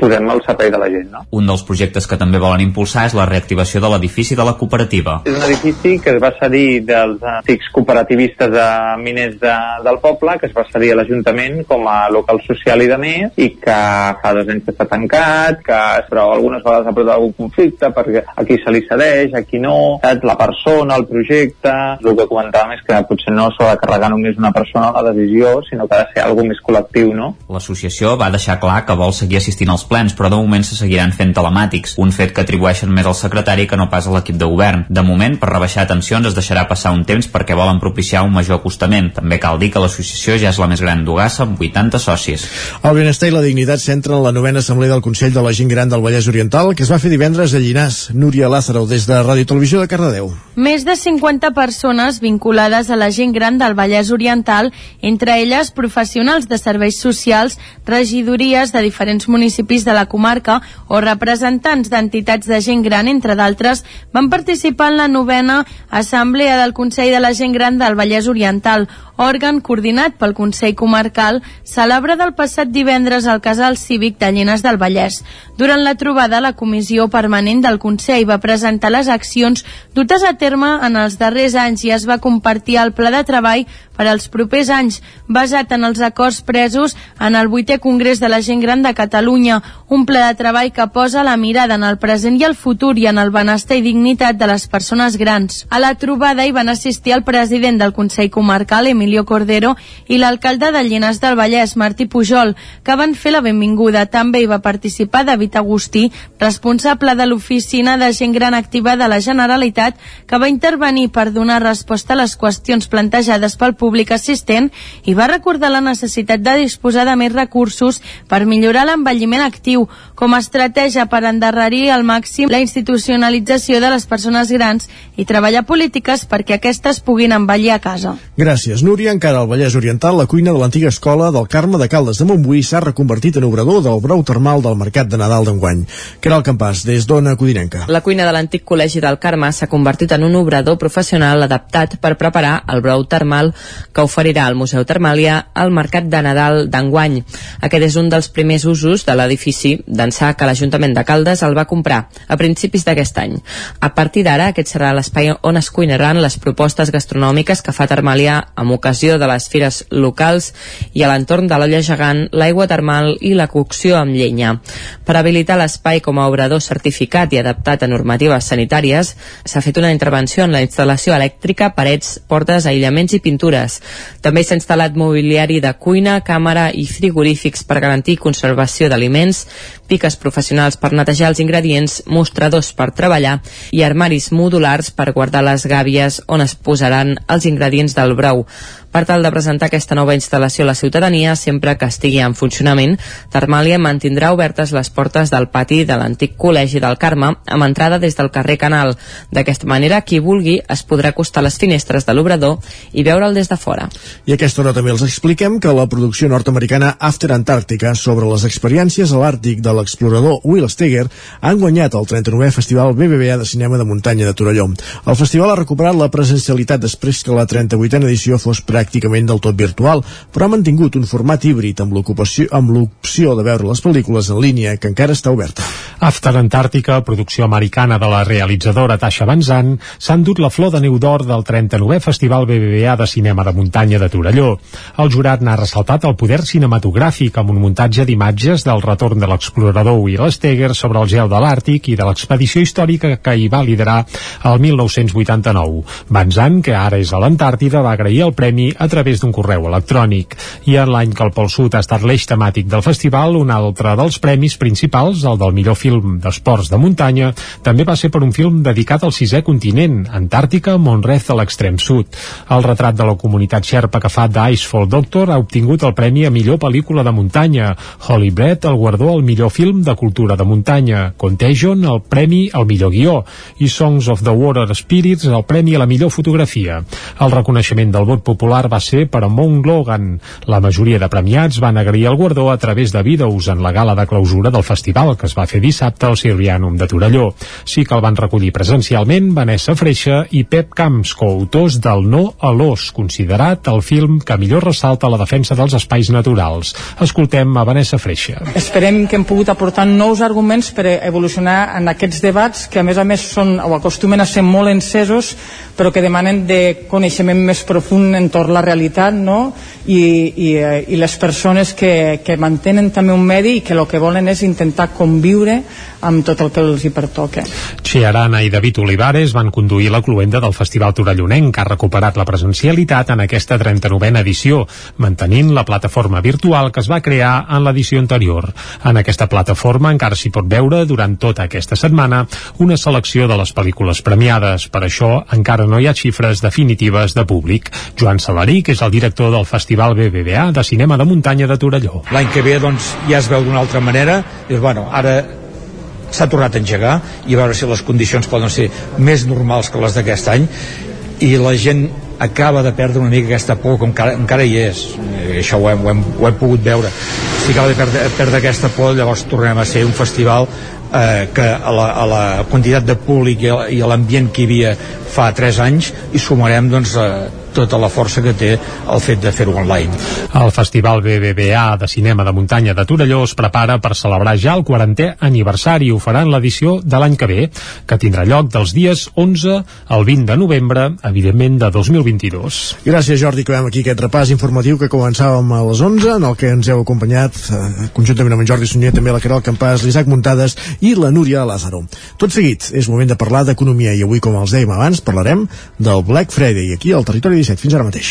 posem al servei de la gent, no? Un dels projectes que també volen impulsar és la reactivació de l'edifici de la cooperativa. És un edifici que es va cedir dels antics cooperativistes de miners de, del poble, que es va cedir a l'Ajuntament com a local social i de més, i que fa dos anys que està tancat, que però algunes vegades ha produït algun conflicte, perquè aquí se li cedeix, aquí no, saps? la persona, el projecte, el que comentàvem és que potser no s'ha de carregar només una persona la decisió, sinó que ha de ser algo més col·lectiu, no? L'associació va deixar clar que vol seguir assistint als plens, però de moment se seguiran fent telemàtics, un fet que atribueixen més al secretari que no pas a l'equip de govern. De moment, per rebaixar tensions es deixarà passar un temps perquè volen propiciar un major acostament. També cal dir que l'associació ja és la més gran Gran d'Ugassa amb 80 socis. El benestar i la dignitat centren la novena assemblea del Consell de la Gent Gran del Vallès Oriental que es va fer divendres a Llinàs. Núria Lázaro, des de Ràdio Televisió de Cardedeu. Més de 50 persones vinculades a la gent gran del Vallès Oriental, entre elles professionals de serveis socials, regidories de diferents municipis de la comarca o representants d'entitats de gent gran, entre d'altres, van participar en la novena Assemblea del Consell de la Gent Gran del Vallès Oriental, òrgan coordinat pel Consell Comarcal, celebra del passat divendres al Casal Cívic de Llenes del Vallès. Durant la trobada, la Comissió Permanent del Consell va presentar les accions dutes a terme en els darrers anys i es va compartir el pla de treball per als propers anys, basat en els acords presos en el 8è Congrés de la Gent Gran de Catalunya, un pla de treball que posa la mirada en el present i el futur i en el benestar i dignitat de les persones grans. A la trobada hi van assistir el president del Consell Comarcal, Emilio Cordero, i l'alcalde de Llinars del Vallès, Martí Pujol, que van fer la benvinguda. També hi va participar David Agustí, responsable de l'Oficina de Gent Gran Activa de la Generalitat, que va intervenir per donar resposta a les qüestions plantejades pel públic assistent i va recordar la necessitat de disposar de més recursos per millorar l'envelliment actiu com a estratègia per endarrerir al màxim la institucionalització de les persones grans i treballar polítiques perquè aquestes puguin envellir a casa. Gràcies, Núria. Encara al Vallès Oriental, la cuina de l'antiga escola del Carme de Caldes de Montbui s'ha reconvertit en obrador del brou termal del Mercat de Nadal d'enguany. Caral Campàs, des d'Ona Codinenca. La cuina de l'antic col·legi del Carme s'ha convertit en un obrador professional adaptat per preparar el brou termal que oferirà al Museu Termàlia al Mercat de Nadal d'enguany. Aquest és un dels primers usos de l'edifici d'ençà que l'Ajuntament de Caldes el va comprar a principis d'aquest any. A partir d'ara, aquest serà l'espai on es cuinaran les propostes gastronòmiques que fa Termàlia amb ocasió de les fires locals i a l'entorn de l'olla gegant, l'aigua termal i la cocció amb llenya. Per habilitar l'espai com a obrador certificat i adaptat a normatives sanitàries, s'ha fet una intervenció en la instal·lació elèctrica, parets, portes, aïllaments i pintures. També s'ha instal·lat mobiliari de cuina, càmera i frigorífics per garantir conservació d'aliments, piques professionals per netejar els ingredients, mostradors per treballar i armaris modulars per guardar les gàbies on es posaran els ingredients del brou. Per tal de presentar aquesta nova instal·lació a la ciutadania, sempre que estigui en funcionament, Termàlia mantindrà obertes les portes del pati de l'antic col·legi del Carme amb entrada des del carrer Canal. D'aquesta manera, qui vulgui es podrà acostar a les finestres de l'obrador i veure'l des de fora. I aquesta hora també els expliquem que la producció nord-americana After Antarctica sobre les experiències a l'Àrtic de l'explorador Will Steger han guanyat el 39è Festival BBVA de Cinema de Muntanya de Torelló. El festival ha recuperat la presencialitat després que la 38a edició fos pràcticament del tot virtual, però ha mantingut un format híbrid amb l'ocupació amb l'opció de veure les pel·lícules en línia que encara està oberta. After Antàrtica, producció americana de la realitzadora Tasha Van Zandt, s'ha endut la flor de neu d'or del 39è Festival BBVA de Cinema de Muntanya de Torelló. El jurat n'ha ressaltat el poder cinematogràfic amb un muntatge d'imatges del retorn de l'explorador Will Steger sobre el gel de l'Àrtic i de l'expedició històrica que hi va liderar el 1989. Van Zandt, que ara és a l'Antàrtida, va agrair el premi a través d'un correu electrònic. I en l'any que el Pol Sud ha estat l'eix temàtic del festival, un altre dels premis principals, el del millor film d'esports de muntanya, també va ser per un film dedicat al sisè continent, Antàrtica, Montrez a l'extrem sud. El retrat de la comunitat xerpa que fa d'Icefall Doctor ha obtingut el premi a millor pel·lícula de muntanya, Holy Bread el guardó al millor film de cultura de muntanya, Contagion el premi al millor guió i Songs of the Water Spirits el premi a la millor fotografia. El reconeixement del vot popular va ser per a Mount Logan. La majoria de premiats van agrair el guardó a través de vídeos en la gala de clausura del festival que es va fer dissabte al Sirvianum de Torelló. Sí que el van recollir presencialment Vanessa Freixa i Pep Camps, coautors del No a l'Os, considerat el film que millor ressalta la defensa dels espais naturals. Escoltem a Vanessa Freixa. Esperem que hem pogut aportar nous arguments per evolucionar en aquests debats que a més a més són o acostumen a ser molt encesos però que demanen de coneixement més profund entorn la realitat no? I, i, i les persones que, que mantenen també un medi i que el que volen és intentar conviure amb tot el que els hi pertoca. Txi Arana i David Olivares van conduir la cluenda del Festival Torellonenc, que ha recuperat la presencialitat en aquesta 39a edició, mantenint la plataforma virtual que es va crear en l'edició anterior. En aquesta plataforma encara s'hi pot veure durant tota aquesta setmana una selecció de les pel·lícules premiades. Per això encara no hi ha xifres definitives de públic. Joan Salarí, que és el director del Festival BBVA de Cinema de Muntanya de Torelló. L'any que ve doncs, ja es veu d'una altra manera. Dius, bueno, ara s'ha tornat a engegar i a veure si les condicions poden ser més normals que les d'aquest any. I la gent acaba de perdre una mica aquesta por com encara, encara hi és. I això ho hem, ho, hem, ho hem pogut veure. Si acaba de perdre, perdre aquesta por llavors tornem a ser un festival eh, que a la, a la quantitat de públic i a l'ambient que hi havia fa 3 anys i sumarem doncs, eh, tota la força que té el fet de fer-ho online. El Festival BBVA de Cinema de Muntanya de Torelló es prepara per celebrar ja el 40è aniversari i ho farà en l'edició de l'any que ve, que tindrà lloc dels dies 11 al 20 de novembre, evidentment de 2022. Gràcies, Jordi, que veiem aquí aquest repàs informatiu que començàvem a les 11, en el que ens heu acompanyat eh, conjuntament amb en Jordi Sunyer, també la Caral Campàs, l'Isaac Muntades i la Núria Lázaro. Tot seguit, és moment de parlar d'economia i avui, com els dèiem abans, parlarem del Black Friday aquí al Territori 17. Fins ara mateix.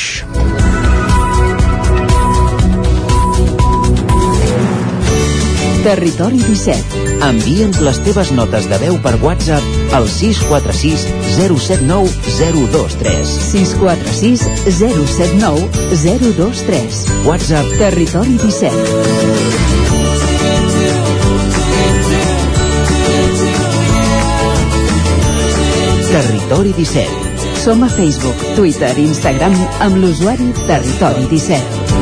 Territori 17. Envia'ns les teves notes de veu per WhatsApp al 646 079 023. 646 079 023. WhatsApp Territori 17. Territori 17. Som a Facebook, Twitter i Instagram amb l'usuari Territori 17.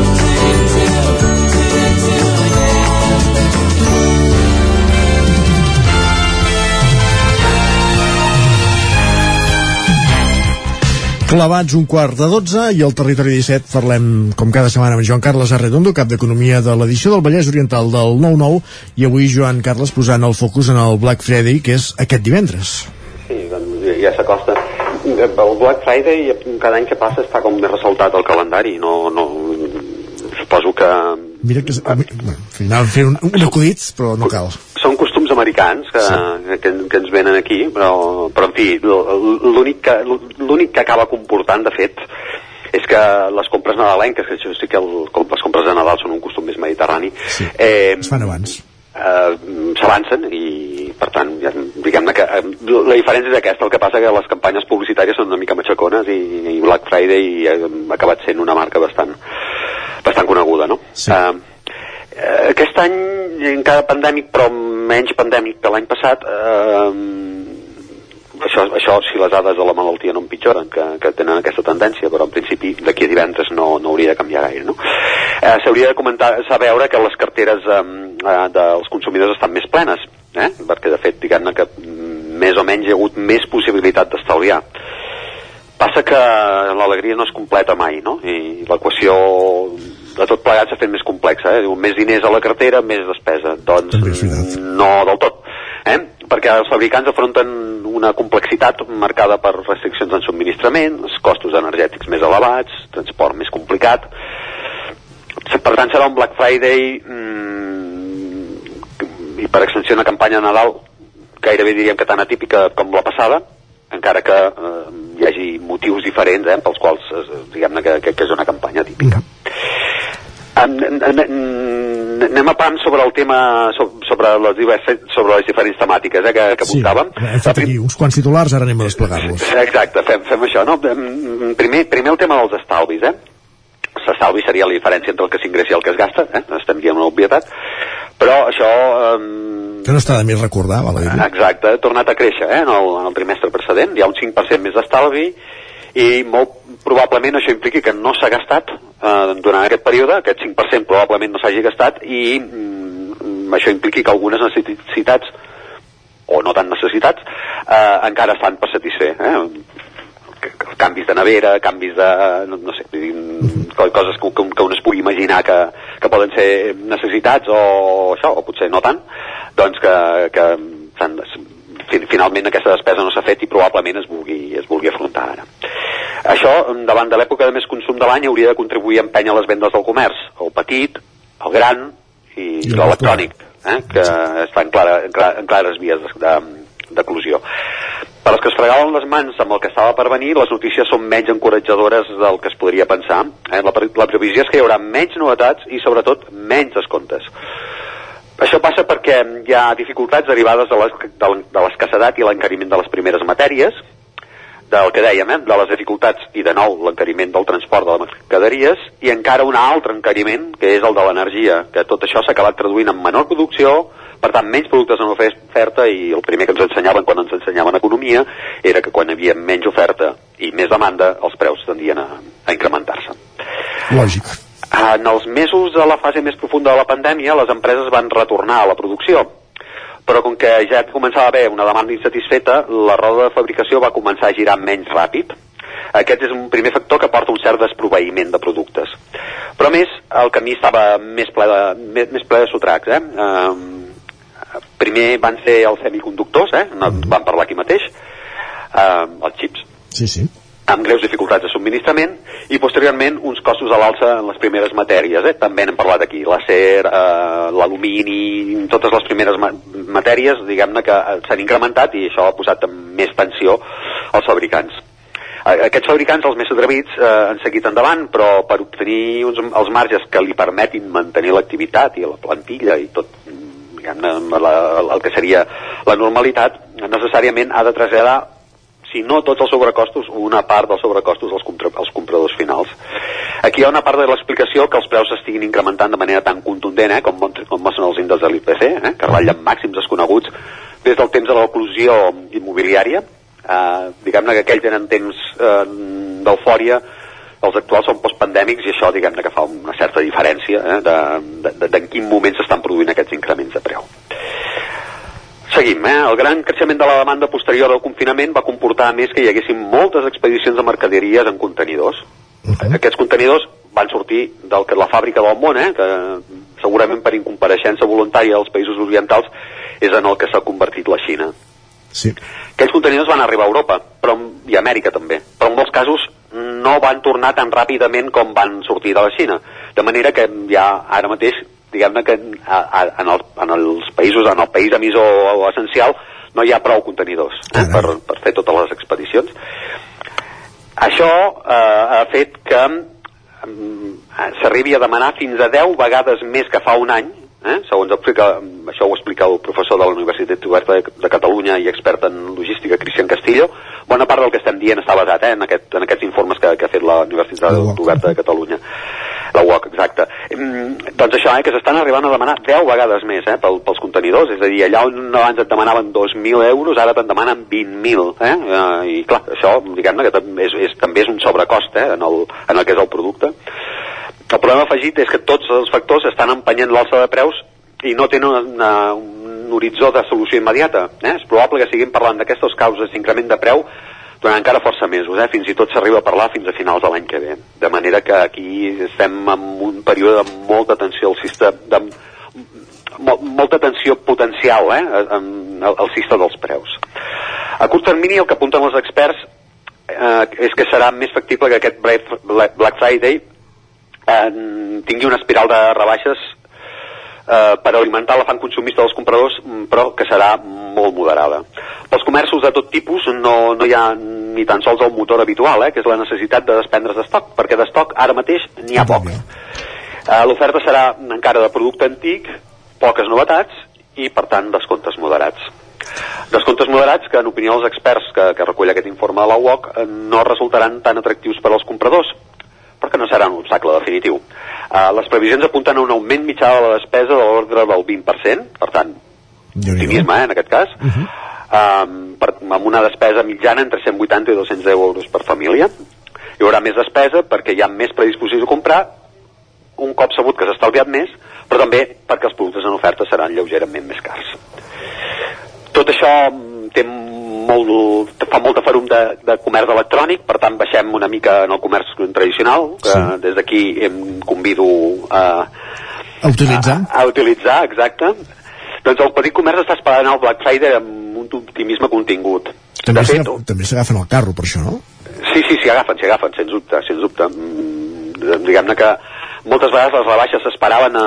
Clavats un quart de 12 i al Territori 17 parlem, com cada setmana, amb Joan Carles Arredondo, cap d'Economia de l'edició del Vallès Oriental del 9-9, i avui Joan Carles posant el focus en el Black Friday, que és aquest divendres. Sí, doncs ja s'acosta. El Black Friday cada any que passa està com més ressaltat al calendari, no, no, suposo que Mira que... Bueno, al final fer un, un acudit, però no cal. són costums americans que, sí. que, que ens venen aquí, però, però en fi, l'únic que, que acaba comportant, de fet, és que les compres nadalenques, que això sí que el, les compres de Nadal són un costum més mediterrani, sí. eh, es fan abans. Eh, s'avancen i per tant ja, diguem-ne que eh, la diferència és aquesta, el que passa que les campanyes publicitàries són una mica matxacones i, i Black Friday eh, ha acabat sent una marca bastant bastant coneguda, no? Sí. Eh, eh, aquest any encara pandèmic però menys pandèmic que l'any passat eh, això, això si les dades de la malaltia no empitjoren que, que tenen aquesta tendència però en principi d'aquí a divendres no, no hauria de canviar gaire no? eh, s'hauria de comentar saber veure que les carteres eh, dels consumidors estan més plenes eh? perquè de fet diguem-ne que més o menys hi ha hagut més possibilitat d'estalviar passa que l'alegria no es completa mai no? i l'equació de tot plegat s'ha fet més complexa eh? Diu, més diners a la cartera, més despesa doncs no del tot eh? perquè els fabricants afronten una complexitat marcada per restriccions en subministrament, els costos energètics més elevats, transport més complicat. Per tant serà un Black Friday mm, i per extensió una campanya de Nadal gairebé diríem que tan atípica com la passada encara que eh, hi hagi motius diferents eh, pels quals eh, diguem-ne que, que, que és una campanya típica en, anem a pam sobre el tema sobre, les, diverses, sobre les diferents temàtiques eh, que, que Sí, apuntàvem hem fet aquí uns quants titulars, ara anem a desplegar-los. Exacte, fem, fem això, no? Primer, primer el tema dels estalvis, eh? L'estalvi seria la diferència entre el que s'ingressa i el que es gasta, eh? Estem dient una obvietat. Però això... Eh, Que no està de més recordar, val a dir exacte, ha tornat a créixer, eh? En el, en el trimestre precedent, hi ha un 5% més d'estalvi i molt probablement això impliqui que no s'ha gastat eh, durant aquest període, aquest 5% probablement no s'hagi gastat i mm, això impliqui que algunes necessitats o no tan necessitats eh, encara estan per satisfer eh? Canvis de nevera, canvis de no, no sé, co- coses que, que, un es pugui imaginar que, que poden ser necessitats o això, o potser no tant doncs que, que finalment aquesta despesa no s'ha fet i probablement es vulgui, es vulgui afrontar ara. Això, davant de l'època de més consum de l'any, hauria de contribuir a empènyer les vendes del comerç, el petit, el gran i, I l'electrònic. eh, que està en, clara, en, clara, en clares vies d'eclusió. Per als que es fregaven les mans amb el que estava per venir, les notícies són menys encoratjadores del que es podria pensar. Eh? La, la previsió és que hi haurà menys novetats i, sobretot, menys descomptes. Això passa perquè hi ha dificultats derivades de l'escassedat i l'encariment de les primeres matèries, del que dèiem, eh? de les dificultats i de nou l'encariment del transport de les mercaderies i encara un altre encariment que és el de l'energia, que tot això s'ha acabat traduint en menor producció, per tant menys productes en oferta i el primer que ens ensenyaven quan ens ensenyaven economia era que quan hi havia menys oferta i més demanda els preus tendien a, a incrementar-se. Lògic. En els mesos de la fase més profunda de la pandèmia les empreses van retornar a la producció però com que ja començava a haver una demanda insatisfeta, la roda de fabricació va començar a girar menys ràpid. Aquest és un primer factor que porta un cert desproveïment de productes. Però a més, el camí estava més ple de, més, més ple de sotracs. Eh? Um, primer van ser els semiconductors, eh? No, mm. van parlar aquí mateix, eh, els xips, sí, sí. Amb greus dificultats de subministrament, i posteriorment uns costos a l'alça en les primeres matèries, eh? també n'hem parlat aquí, l'acer, eh, l'alumini, totes les primeres ma matèries, diguem-ne que s'han incrementat i això ha posat més tensió als fabricants aquests fabricants, els més atrevits, eh, han seguit endavant, però per obtenir uns, els marges que li permetin mantenir l'activitat i la plantilla i tot diguem-ne, el que seria la normalitat, necessàriament ha de traslladar si no tots els sobrecostos, una part dels sobrecostos als, compra als compradors finals. Aquí hi ha una part de l'explicació que els preus estiguin incrementant de manera tan contundent, eh, com, com mostren els índexs de l'IPC, eh, que ratllen màxims desconeguts des del temps de l'oclusió immobiliària. Eh, diguem-ne que aquells tenen temps eh, d'eufòria els actuals són postpandèmics i això diguem-ne que fa una certa diferència eh, de, de, de, de en quin moment s'estan produint aquests increments de preu. Seguim, eh? El gran creixement de la demanda posterior al confinament va comportar més que hi haguessin moltes expedicions de mercaderies en contenidors. Uh -huh. Aquests contenidors van sortir del que la fàbrica del món, eh? que segurament per incompareixença voluntària als països orientals és en el que s'ha convertit la Xina. Sí. Aquells contenidors van arribar a Europa però, i a Amèrica també, però en molts casos no van tornar tan ràpidament com van sortir de la Xina. De manera que ja ara mateix, diguem-ne que a, a, en, el, en els països, en el país emissor essencial, no hi ha prou contenidors eh, per, per fer totes les expedicions. Això eh, ha fet que mm, s'arribi a demanar fins a 10 vegades més que fa un any Eh? Segons explica, això ho explica el professor de la Universitat Oberta de, de Catalunya i expert en logística, Cristian Castillo, bona part del que estem dient està basat eh, en, aquest, en aquests informes que, que ha fet la Universitat Oberta de Catalunya. La UOC, exacte. Mm, doncs això, eh, que s'estan arribant a demanar 10 vegades més eh, pel, pels contenidors, és a dir, allà on abans et demanaven 2.000 euros, ara te'n demanen 20.000. Eh? Eh, I clar, això, diguem-ne, que és, és, també és un sobrecost eh, en, el, en el que és el producte. El problema afegit és que tots els factors estan empenyent l'alça de preus i no tenen una, un horitzó de solució immediata. Eh? És probable que siguin parlant d'aquestes causes d'increment de preu durant encara força mesos, eh? fins i tot s'arriba a parlar fins a finals de l'any que ve. De manera que aquí estem en un període de molta tensió al sistema, de, molta tensió potencial eh? el sistema dels preus. A curt termini el que apunten els experts eh, és que serà més factible que aquest Black Friday eh, tingui una espiral de rebaixes eh, per alimentar l'afant consumista dels compradors, mm, però que serà molt moderada. Pels comerços de tot tipus no, no hi ha ni tan sols el motor habitual, eh, que és la necessitat de desprendre's d'estoc, perquè d'estoc ara mateix n'hi ha poc. Eh, L'oferta serà encara de producte antic, poques novetats i, per tant, descomptes moderats. Descomptes moderats que, en opinió dels experts que, que recull aquest informe de la UOC, eh, no resultaran tan atractius per als compradors, perquè no serà un obstacle definitiu. Uh, les previsions apunten a un augment mitjà de la despesa de l'ordre del 20%, per tant, optimisme, eh, en aquest cas, uh -huh. um, per, amb una despesa mitjana entre 180 i 200 euros per família. Hi haurà més despesa perquè hi ha més predisposició a comprar, un cop sabut que s'ha estalviat més, però també perquè els productes en oferta seran lleugerament més cars. Tot això mm, té molt, fa molta ferum de, de comerç electrònic, per tant baixem una mica en el comerç tradicional, que sí. des d'aquí em convido a, a utilitzar. A, a utilitzar, exacte. Doncs el petit comerç està esperant el Black Friday amb un optimisme contingut. També s'agafen el carro per això, no? Sí, sí, s'hi agafen, s'hi agafen, sens dubte, sens dubte. Mm, diguem-ne que moltes vegades les rebaixes s'esperaven a,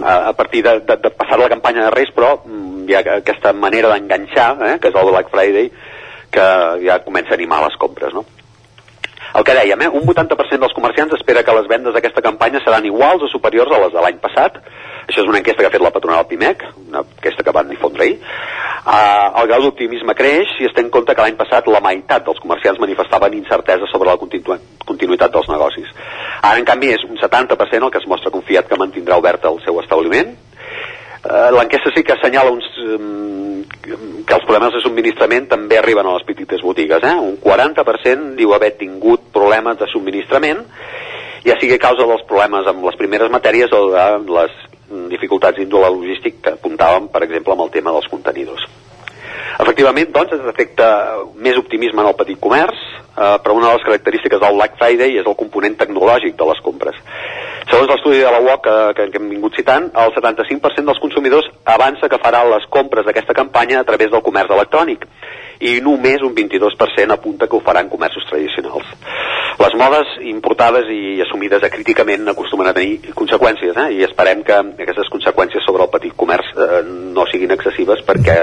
a, a partir de, de, de passar la campanya de Reis, però mm, hi ha aquesta manera d'enganxar, eh, que és el Black Friday, que ja comença a animar les compres, no? El que dèiem, eh, un 80% dels comerciants espera que les vendes d'aquesta campanya seran iguals o superiors a les de l'any passat. Això és una enquesta que ha fet la patronal PIMEC, una enquesta que van difondre ahir. Uh, el grau d'optimisme creix si es té en compte que l'any passat la meitat dels comerciants manifestaven incertesa sobre la continu continuïtat dels negocis. Ara, en canvi, és un 70% el que es mostra confiat que mantindrà obert el seu establiment. Uh, L'enquesta sí que assenyala uns, um, que els problemes de subministrament també arriben a les petites botigues. Eh? Un 40% diu haver tingut problemes de subministrament, ja sigui a causa dels problemes amb les primeres matèries o de les dificultats d'índole logístic que apuntàvem, per exemple, amb el tema dels contenidors. Efectivament, doncs, es detecta més optimisme en el petit comerç, eh, però una de les característiques del Black Friday és el component tecnològic de les compres. Segons l'estudi de la UOC que, que, que hem vingut citant, el 75% dels consumidors avança que farà les compres d'aquesta campanya a través del comerç electrònic i només un 22% apunta que ho faran comerços tradicionals. Les modes importades i assumides acríticament acostumen a tenir conseqüències eh? i esperem que aquestes conseqüències sobre el petit comerç eh, no siguin excessives perquè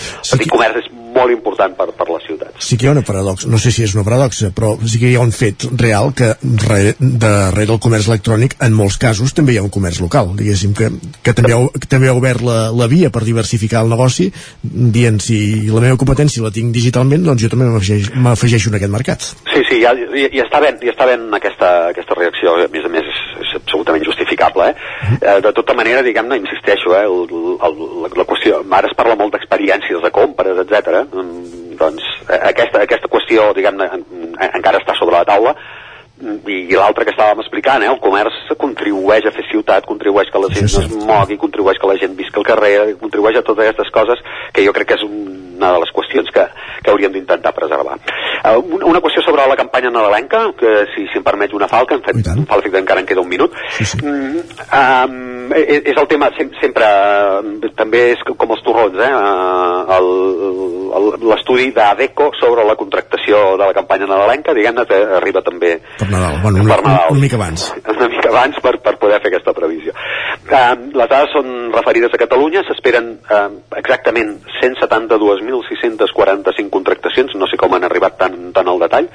el petit comerç és molt important per, per les ciutats. Sí que hi ha una paradoxa, no sé si és una paradoxa, però sí que hi ha un fet real que re, darrere el comerç electrònic, en molts casos, també hi ha un comerç local, diguéssim, que, que també, ha, que també ha obert la, la via per diversificar el negoci, dient si la meva competència la tinc digitalment, doncs jo també m'afegeixo en aquest mercat. Sí, sí, ja, ja, ja està ben, ja està ben aquesta, aquesta reacció, a més a més és, és absolutament justificable, eh? eh de tota manera, diguem-ne, insisteixo, eh, el, el, la, la qüestió, ara es parla molt d'experiències de compres, etc. Mm, doncs eh, aquesta, aquesta qüestió, diguem-ne, en, encara està sobre la taula, i, l'altre que estàvem explicant, eh, el comerç contribueix a fer ciutat, contribueix que la gent sí, es mogui, contribueix que la gent visca al carrer, contribueix a totes aquestes coses que jo crec que és una de les qüestions que, que hauríem d'intentar preservar. Uh, una qüestió sobre la campanya nadalenca, que si, si em permets una falca, en fet, un falca que encara en queda un minut, sí, sí. Mm, um, és, és el tema, sem sempre, també és com els torrons, eh, uh, l'estudi d'ADECO sobre la contractació de la campanya nadalenca, diguem-ne, arriba també per Nadal, bueno, una, per Nadal. una mica abans. Una mica abans per, per poder fer aquesta previsió. Uh, les dades són referides a Catalunya, s'esperen uh, exactament 172.645 contractacions, no sé com han arribat tan, tan al detall,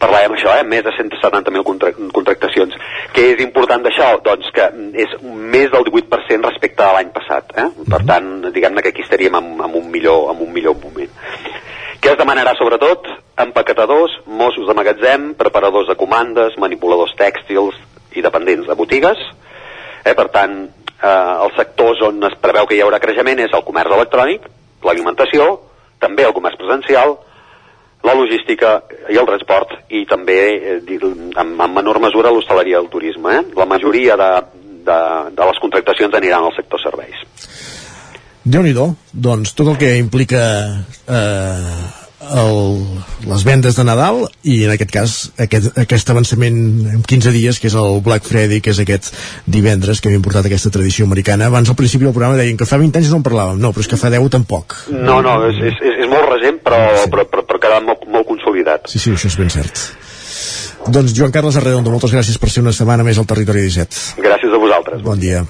parlàvem això, eh? més de 170.000 contra contractacions. Què és important d'això? Doncs que és més del 18% respecte a l'any passat. Eh? Per tant, diguem-ne que aquí estaríem amb, amb, un millor, amb un millor moment. Què es demanarà sobretot? Empaquetadors, Mossos de magatzem, preparadors de comandes, manipuladors tèxtils i dependents de botigues. Eh? Per tant, eh, els sectors on es preveu que hi haurà creixement és el comerç electrònic, l'alimentació, també el comerç presencial, la logística i el transport i també eh, en, en menor mesura l'hostaleria i el turisme. Eh? La majoria de, de, de les contractacions aniran al sector serveis déu nhi doncs tot el que implica eh, el, les vendes de Nadal i en aquest cas aquest, aquest avançament en 15 dies que és el Black Friday, que és aquest divendres que havia portat aquesta tradició americana. Abans al principi del programa deien que fa 20 anys no en parlàvem. No, però és que fa 10 tampoc. No, no, és, és, és molt recent però, sí. però, però, però queda molt, molt consolidat. Sí, sí, això és ben cert. Doncs Joan Carles Arredondo, moltes gràcies per ser una setmana més al Territori 17 gràcies a vosaltres. Bon dia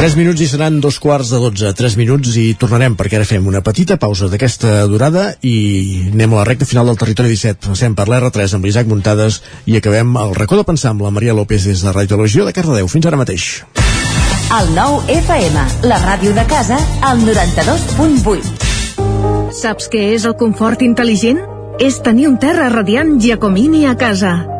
3 minuts i seran dos quarts de 12. 3 minuts i tornarem perquè ara fem una petita pausa d'aquesta durada i anem a la recta final del territori 17. Passem per l'R3 amb l'Isaac Muntades i acabem el racó de pensar amb la Maria López des de Radiologia de Cardedeu. Fins ara mateix. El nou FM, la ràdio de casa, al 92.8. Saps què és el confort intel·ligent? És tenir un terra radiant Giacomini a casa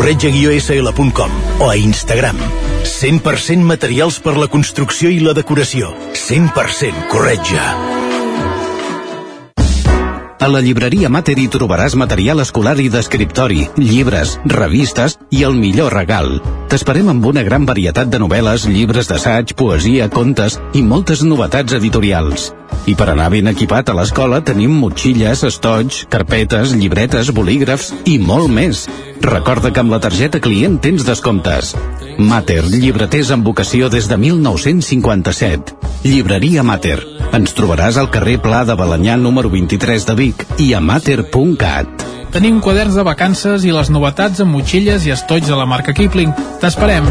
corretja-sl.com o a Instagram. 100% materials per la construcció i la decoració. 100% corretja. A la llibreria Mater hi trobaràs material escolar i d'escriptori, llibres, revistes i el millor regal. T'esperem amb una gran varietat de novel·les, llibres d'assaig, poesia, contes i moltes novetats editorials. I per anar ben equipat a l'escola tenim motxilles, estoig, carpetes, llibretes, bolígrafs i molt més. Recorda que amb la targeta client tens descomptes. Mater, llibreters amb vocació des de 1957. Llibreria Mater. Ens trobaràs al carrer Pla de Balanyà número 23 de Vic i a mater.cat. Tenim quaderns de vacances i les novetats amb motxilles i estoig de la marca Kipling. T'esperem.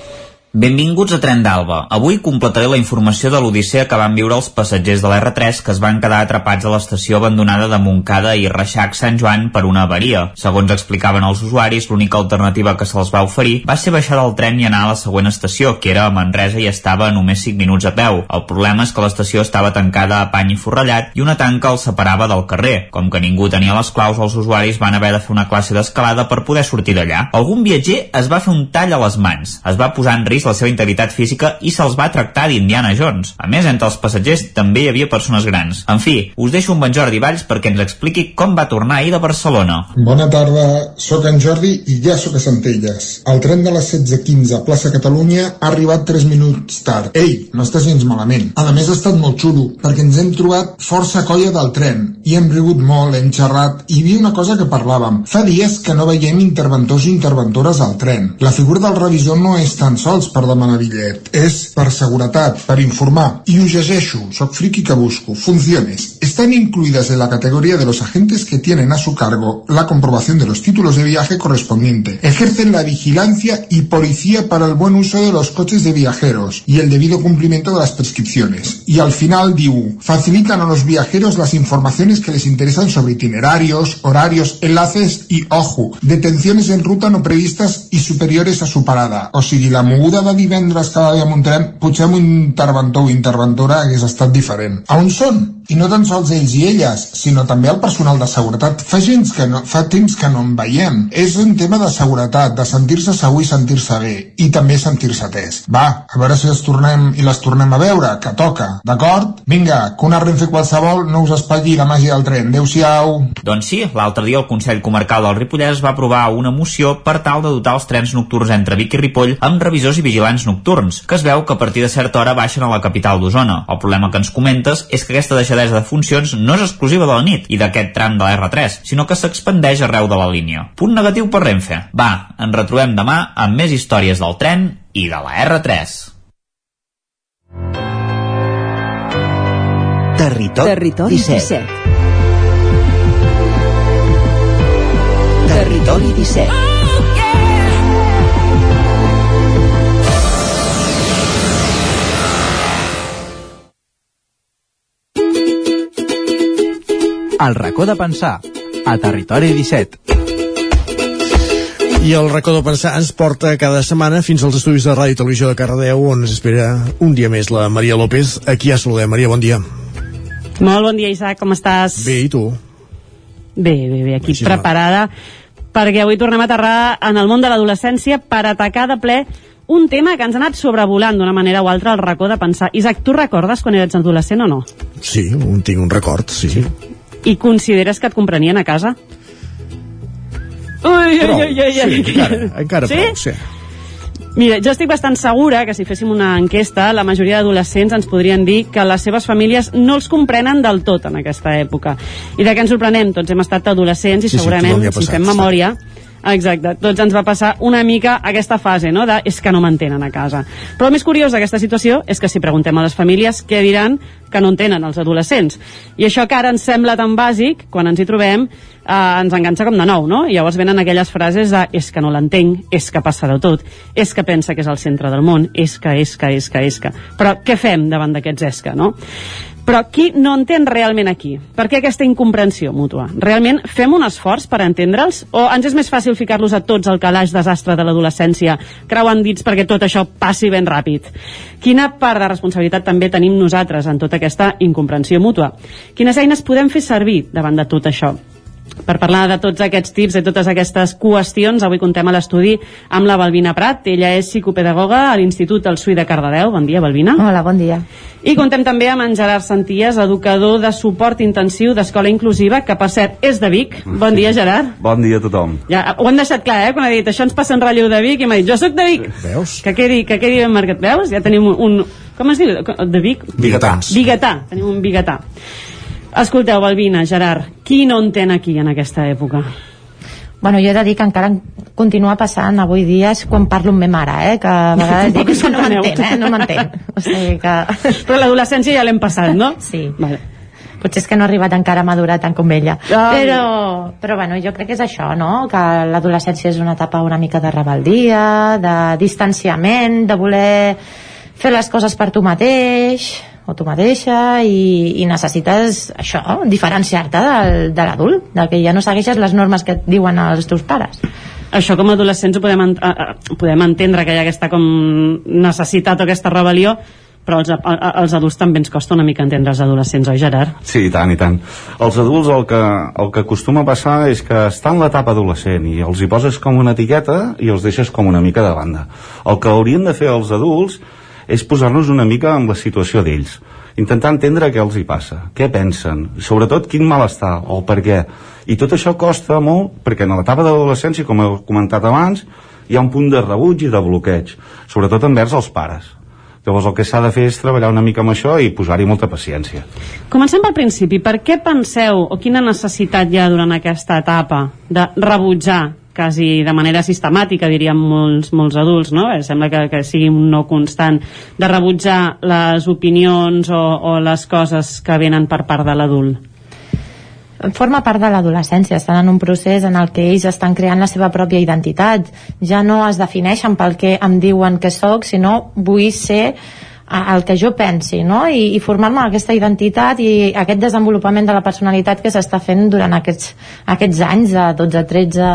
Benvinguts a Tren d'Alba. Avui completaré la informació de l'odissea que van viure els passatgers de l'R3 que es van quedar atrapats a l'estació abandonada de Montcada i Reixac Sant Joan per una avaria. Segons explicaven els usuaris, l'única alternativa que se'ls va oferir va ser baixar del tren i anar a la següent estació, que era a Manresa i estava a només 5 minuts a peu. El problema és que l'estació estava tancada a pany i forrellat i una tanca els separava del carrer. Com que ningú tenia les claus, els usuaris van haver de fer una classe d'escalada per poder sortir d'allà. Algun viatger es va fer un tall a les mans, es va posar en risc la seva integritat física i se'ls va tractar d'Indiana Jones. A més, entre els passatgers també hi havia persones grans. En fi, us deixo amb en Jordi Valls perquè ens expliqui com va tornar ahir de Barcelona. Bona tarda, sóc en Jordi i ja sóc a Centelles. El tren de les 16.15 a plaça Catalunya ha arribat 3 minuts tard. Ei, no estàs gens malament. A més ha estat molt xulo, perquè ens hem trobat força colla del tren i hem rigut molt, hem xerrat i hi havia una cosa que parlàvem. Fa dies que no veiem interventors i interventores al tren. La figura del revisor no és tan sols per demanar bitllet, és per seguretat, per informar. I ho llegeixo, soc friki que busco. Funciones. Están incluidas en la categoría de los agentes que tienen a su cargo la comprobación de los títulos de viaje correspondiente. Ejercen la vigilancia y policía para el buen uso de los coches de viajeros y el debido cumplimiento de las prescripciones. Y al final, diu, facilitan a los viajeros las informaciones que les interesan sobre itinerarios, horarios, enlaces y, ojo, detenciones en ruta no previstas y superiores a su parada. O sigui, la moguda de divendres amb un tren, potser amb un interventor o interventora hagués estat diferent. A on són? I no tan sols ells i elles, sinó també el personal de seguretat. Fa, gens que no, fa temps que no en veiem. És un tema de seguretat, de sentir-se segur i sentir-se bé, i també sentir-se atès. Va, a veure si les tornem i les tornem a veure, que toca. D'acord? Vinga, que una renfe qualsevol no us espatlli la màgia del tren. Adéu-siau. Doncs sí, l'altre dia el Consell Comarcal del Ripollès va aprovar una moció per tal de dotar els trens nocturns entre Vic i Ripoll amb revisors i vigilants nocturns, que es veu que a partir de certa hora baixen a la capital d'Osona. El problema que ens comentes és que aquesta deixadesa de funcions no és exclusiva de la nit i d'aquest tram de la R3, sinó que s'expandeix arreu de la línia. Punt negatiu per Renfe. Va, ens retrobem demà amb més històries del tren i de la R3. Territori, Territori 17. 17. Territori 17. El racó de pensar, a Territori 17. I el racó de pensar ens porta cada setmana fins als estudis de Ràdio i Televisió de Cardedeu on ens espera un dia més la Maria López. Aquí ja saludem. Maria, bon dia. Molt bon dia, Isaac, com estàs? Bé, i tu? Bé, bé, bé, aquí Així preparada perquè avui tornem a aterrar en el món de l'adolescència per atacar de ple un tema que ens ha anat sobrevolant d'una manera o altra al racó de pensar. Isaac, tu recordes quan eres adolescent o no? Sí, un, tinc un record, sí. sí. I consideres que et comprenien a casa? Ui, Prou, ui, ui, ui, sí, ui. encara, encara sí? prou, sí. Mira, jo estic bastant segura que si féssim una enquesta, la majoria d'adolescents ens podrien dir que les seves famílies no els comprenen del tot en aquesta època. I de què ens sorprenem? Tots hem estat adolescents i Sí, sí, segurament, ha si fem està. Exacte, tots ens va passar una mica aquesta fase, no?, de és que no m'entenen a casa. Però el més curiós d'aquesta situació és que si preguntem a les famílies què diran que no entenen els adolescents. I això que ara ens sembla tan bàsic, quan ens hi trobem, eh, ens enganxa com de nou, no? I llavors venen aquelles frases de és que no l'entenc, és que passa de tot, és que pensa que és el centre del món, és que, és que, és que, és que... Però què fem davant d'aquests és que, no? Però qui no entén realment aquí? Per què aquesta incomprensió mútua? Realment fem un esforç per entendre'ls? O ens és més fàcil ficar-los a tots al calaix desastre de l'adolescència, creuant dits perquè tot això passi ben ràpid? Quina part de responsabilitat també tenim nosaltres en tota aquesta incomprensió mútua? Quines eines podem fer servir davant de tot això? Per parlar de tots aquests tips i totes aquestes qüestions, avui contem a l'estudi amb la Balbina Prat. Ella és psicopedagoga a l'Institut El Sui de Cardedeu. Bon dia, Balbina. Hola, bon dia. I contem també amb en Gerard Santies, educador de suport intensiu d'Escola Inclusiva, que per cert és de Vic. Bon dia, Gerard. Bon dia a tothom. Ja, ho hem deixat clar, eh? Quan ha dit això ens passa en relleu de Vic i m'ha dit jo sóc de Vic. Veus? Que quedi, que quedi ben marcat. Veus? Ja tenim un, un... Com es diu? De Vic? Bigatans. Bigatà. Tenim un bigatà. Escolteu, Balbina, Gerard, qui no entén aquí en aquesta època? Bueno, jo he de dir que encara continua passant avui dia és quan parlo amb ma mare, eh? que a vegades dic "És que no m'entén, eh? no m'entén. O sigui que... Però l'adolescència ja l'hem passat, no? Sí. Vale. Potser és que no ha arribat encara a madurar tant com ella. Ah, però, però bueno, jo crec que és això, no? Que l'adolescència és una etapa una mica de rebeldia, de distanciament, de voler fer les coses per tu mateix o tu mateixa i, i necessites això, diferenciar-te del, de l'adult, del que ja no segueixes les normes que et diuen els teus pares. Això com a adolescents ho podem, ent eh, eh, podem entendre que hi ha aquesta com necessitat o aquesta rebel·lió, però als, a, a- als adults també ens costa una mica entendre els adolescents, oi Gerard? Sí, i tant, i tant. Els adults el que, el que acostuma a passar és que estan en l'etapa adolescent i els hi poses com una etiqueta i els deixes com una mica de banda. El que haurien de fer els adults és posar-nos una mica en la situació d'ells intentar entendre què els hi passa, què pensen, sobretot quin malestar o per què. I tot això costa molt perquè en l'etapa d'adolescència, com he comentat abans, hi ha un punt de rebuig i de bloqueig, sobretot envers els pares. Llavors el que s'ha de fer és treballar una mica amb això i posar-hi molta paciència. Comencem pel principi. Per què penseu, o quina necessitat hi ha durant aquesta etapa de rebutjar quasi de manera sistemàtica, diríem molts, molts adults, no? Eh, sembla que, que sigui un no constant, de rebutjar les opinions o, o les coses que venen per part de l'adult. forma part de l'adolescència, estan en un procés en el que ells estan creant la seva pròpia identitat. Ja no es defineixen pel que em diuen que sóc, sinó vull ser el que jo pensi, no? I, i formar-me aquesta identitat i aquest desenvolupament de la personalitat que s'està fent durant aquests, aquests anys de 12, 13,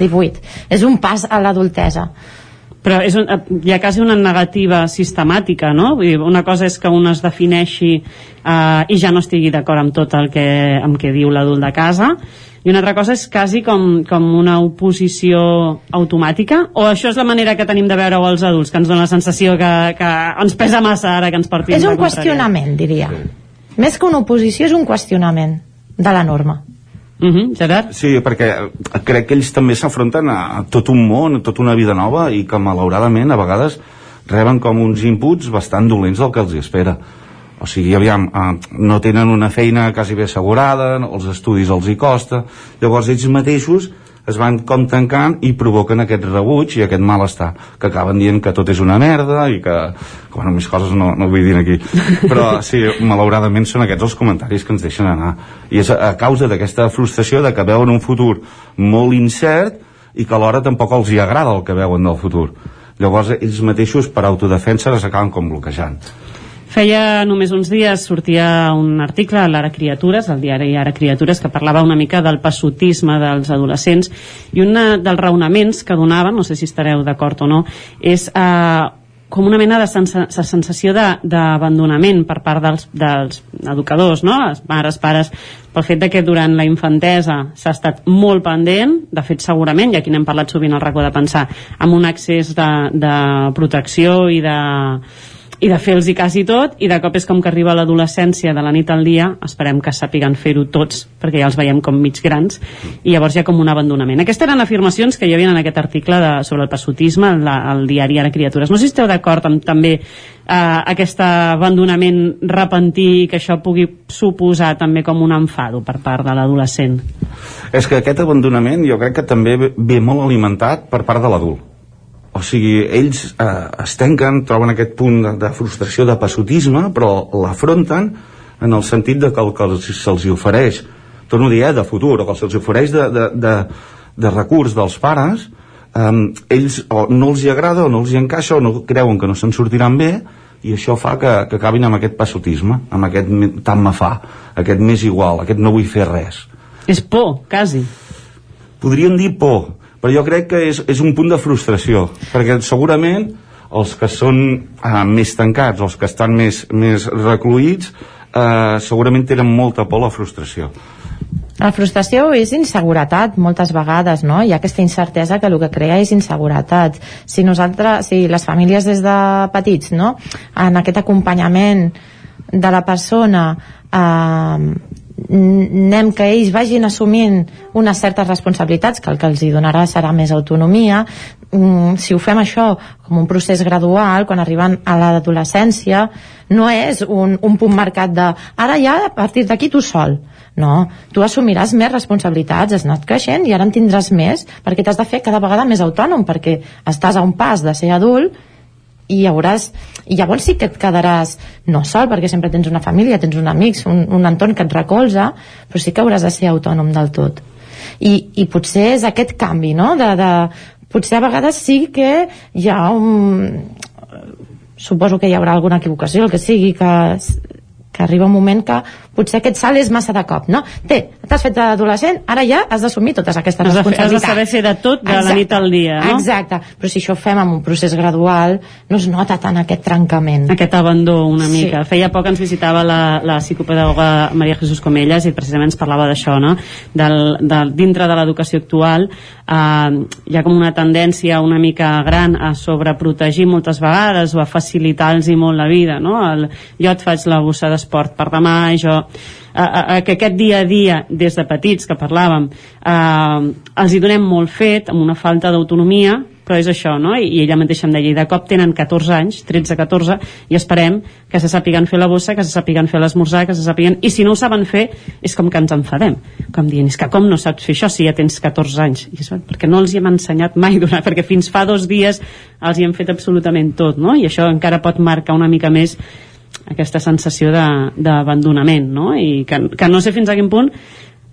18. És un pas a l'adultesa. Però és un, hi ha quasi una negativa sistemàtica, no? Vull dir, una cosa és que un es defineixi eh, i ja no estigui d'acord amb tot el que, amb què diu l'adult de casa, i una altra cosa és quasi com, com una oposició automàtica, o això és la manera que tenim de veure-ho els adults, que ens dona la sensació que, que ens pesa massa ara que ens partim És un contrària? qüestionament, diria. Més que una oposició, és un qüestionament de la norma. Uh -huh, Gerard? Sí, perquè crec que ells també s'afronten a, a tot un món, a tota una vida nova i que malauradament a vegades reben com uns inputs bastant dolents del que els espera. O sigui, aviam, eh, no tenen una feina quasi bé assegurada, els estudis els hi costa, llavors ells mateixos es van com tancant i provoquen aquest rebuig i aquest malestar, que acaben dient que tot és una merda i que, que bueno, més coses no, no vull dir aquí. Però sí, malauradament són aquests els comentaris que ens deixen anar. I és a, a causa d'aquesta frustració de que veuen un futur molt incert i que alhora tampoc els hi agrada el que veuen del futur. Llavors ells mateixos per autodefensa les acaben com bloquejant. Feia només uns dies sortia un article a l'Ara Criatures, al diari Ara Criatures, que parlava una mica del passotisme dels adolescents i un dels raonaments que donava, no sé si estareu d'acord o no, és eh, com una mena de sensa sensació d'abandonament per part dels, dels educadors, no? els mares, pares, pel fet de que durant la infantesa s'ha estat molt pendent, de fet segurament, i aquí n'hem parlat sovint al racó de pensar, amb un accés de, de protecció i de i de fer-los quasi tot i de cop és com que arriba l'adolescència de la nit al dia esperem que sàpiguen fer-ho tots perquè ja els veiem com mig grans i llavors hi ha com un abandonament. Aquestes eren afirmacions que hi havia en aquest article de, sobre el passotisme al diari Ara Criatures. No sé si esteu d'acord amb també eh, aquest abandonament repentí que això pugui suposar també com un enfado per part de l'adolescent. És que aquest abandonament jo crec que també ve molt alimentat per part de l'adult o sigui, ells eh, es tanquen, troben aquest punt de, de frustració, de passotisme, però l'afronten en el sentit de que el que se'ls ofereix, torno a dir, eh, de futur, o que se'ls ofereix de, de, de, de recurs dels pares, eh, ells o no els hi agrada o no els hi encaixa o no creuen que no se'n sortiran bé i això fa que, que acabin amb aquest passotisme, amb aquest tant me fa, aquest més igual, aquest no vull fer res. És por, quasi. Podríem dir por, però jo crec que és, és un punt de frustració perquè segurament els que són eh, més tancats, els que estan més, més recluïts eh, segurament tenen molta por a la frustració la frustració és inseguretat moltes vegades, no? Hi ha aquesta incertesa que el que crea és inseguretat. Si nosaltres, si les famílies des de petits, no? En aquest acompanyament de la persona eh, anem que ells vagin assumint unes certes responsabilitats que el que els hi donarà serà més autonomia. Mm, si ho fem això com un procés gradual quan arriben a l'adolescència no és un, un punt marcat de ara ja a partir d'aquí tu sol no, tu assumiràs més responsabilitats, has anat creixent i ara en tindràs més perquè t'has de fer cada vegada més autònom perquè estàs a un pas de ser adult i hauràs, i llavors sí que et quedaràs no sol, perquè sempre tens una família tens uns amics, un, un entorn que et recolza però sí que hauràs de ser autònom del tot i, i potser és aquest canvi no? de, de, potser a vegades sí que hi ha un suposo que hi haurà alguna equivocació el que sigui que, que arriba un moment que potser aquest salt és massa de cop, no? Té, t'has fet adolescent, ara ja has d'assumir totes aquestes has responsabilitats. Has de saber fer de tot de Exacte. la nit al dia, no? Exacte, però si això ho fem amb un procés gradual, no es nota tant aquest trencament. Aquest abandó una Sí. mica. Feia poc ens visitava la, la psicopedagoga Maria Jesús Comelles i precisament ens parlava d'això, no? Del, del, dintre de l'educació actual eh, hi ha com una tendència una mica gran a sobreprotegir moltes vegades o a facilitar-los molt la vida, no? El, jo et faig la bossa d'esport per demà, jo a, a que aquest dia a dia des de petits que parlàvem eh, els hi donem molt fet amb una falta d'autonomia però és això, no? I, ella mateixa em deia i de cop tenen 14 anys, 13-14 i esperem que se sàpiguen fer la bossa que se sàpiguen fer l'esmorzar, que se sàpiguen i si no ho saben fer, és com que ens enfadem com dient, és que com no saps fer això si ja tens 14 anys? I és, perquè no els hi hem ensenyat mai, durant, perquè fins fa dos dies els hi hem fet absolutament tot, no? I això encara pot marcar una mica més aquesta sensació d'abandonament, no? I que, que no sé fins a quin punt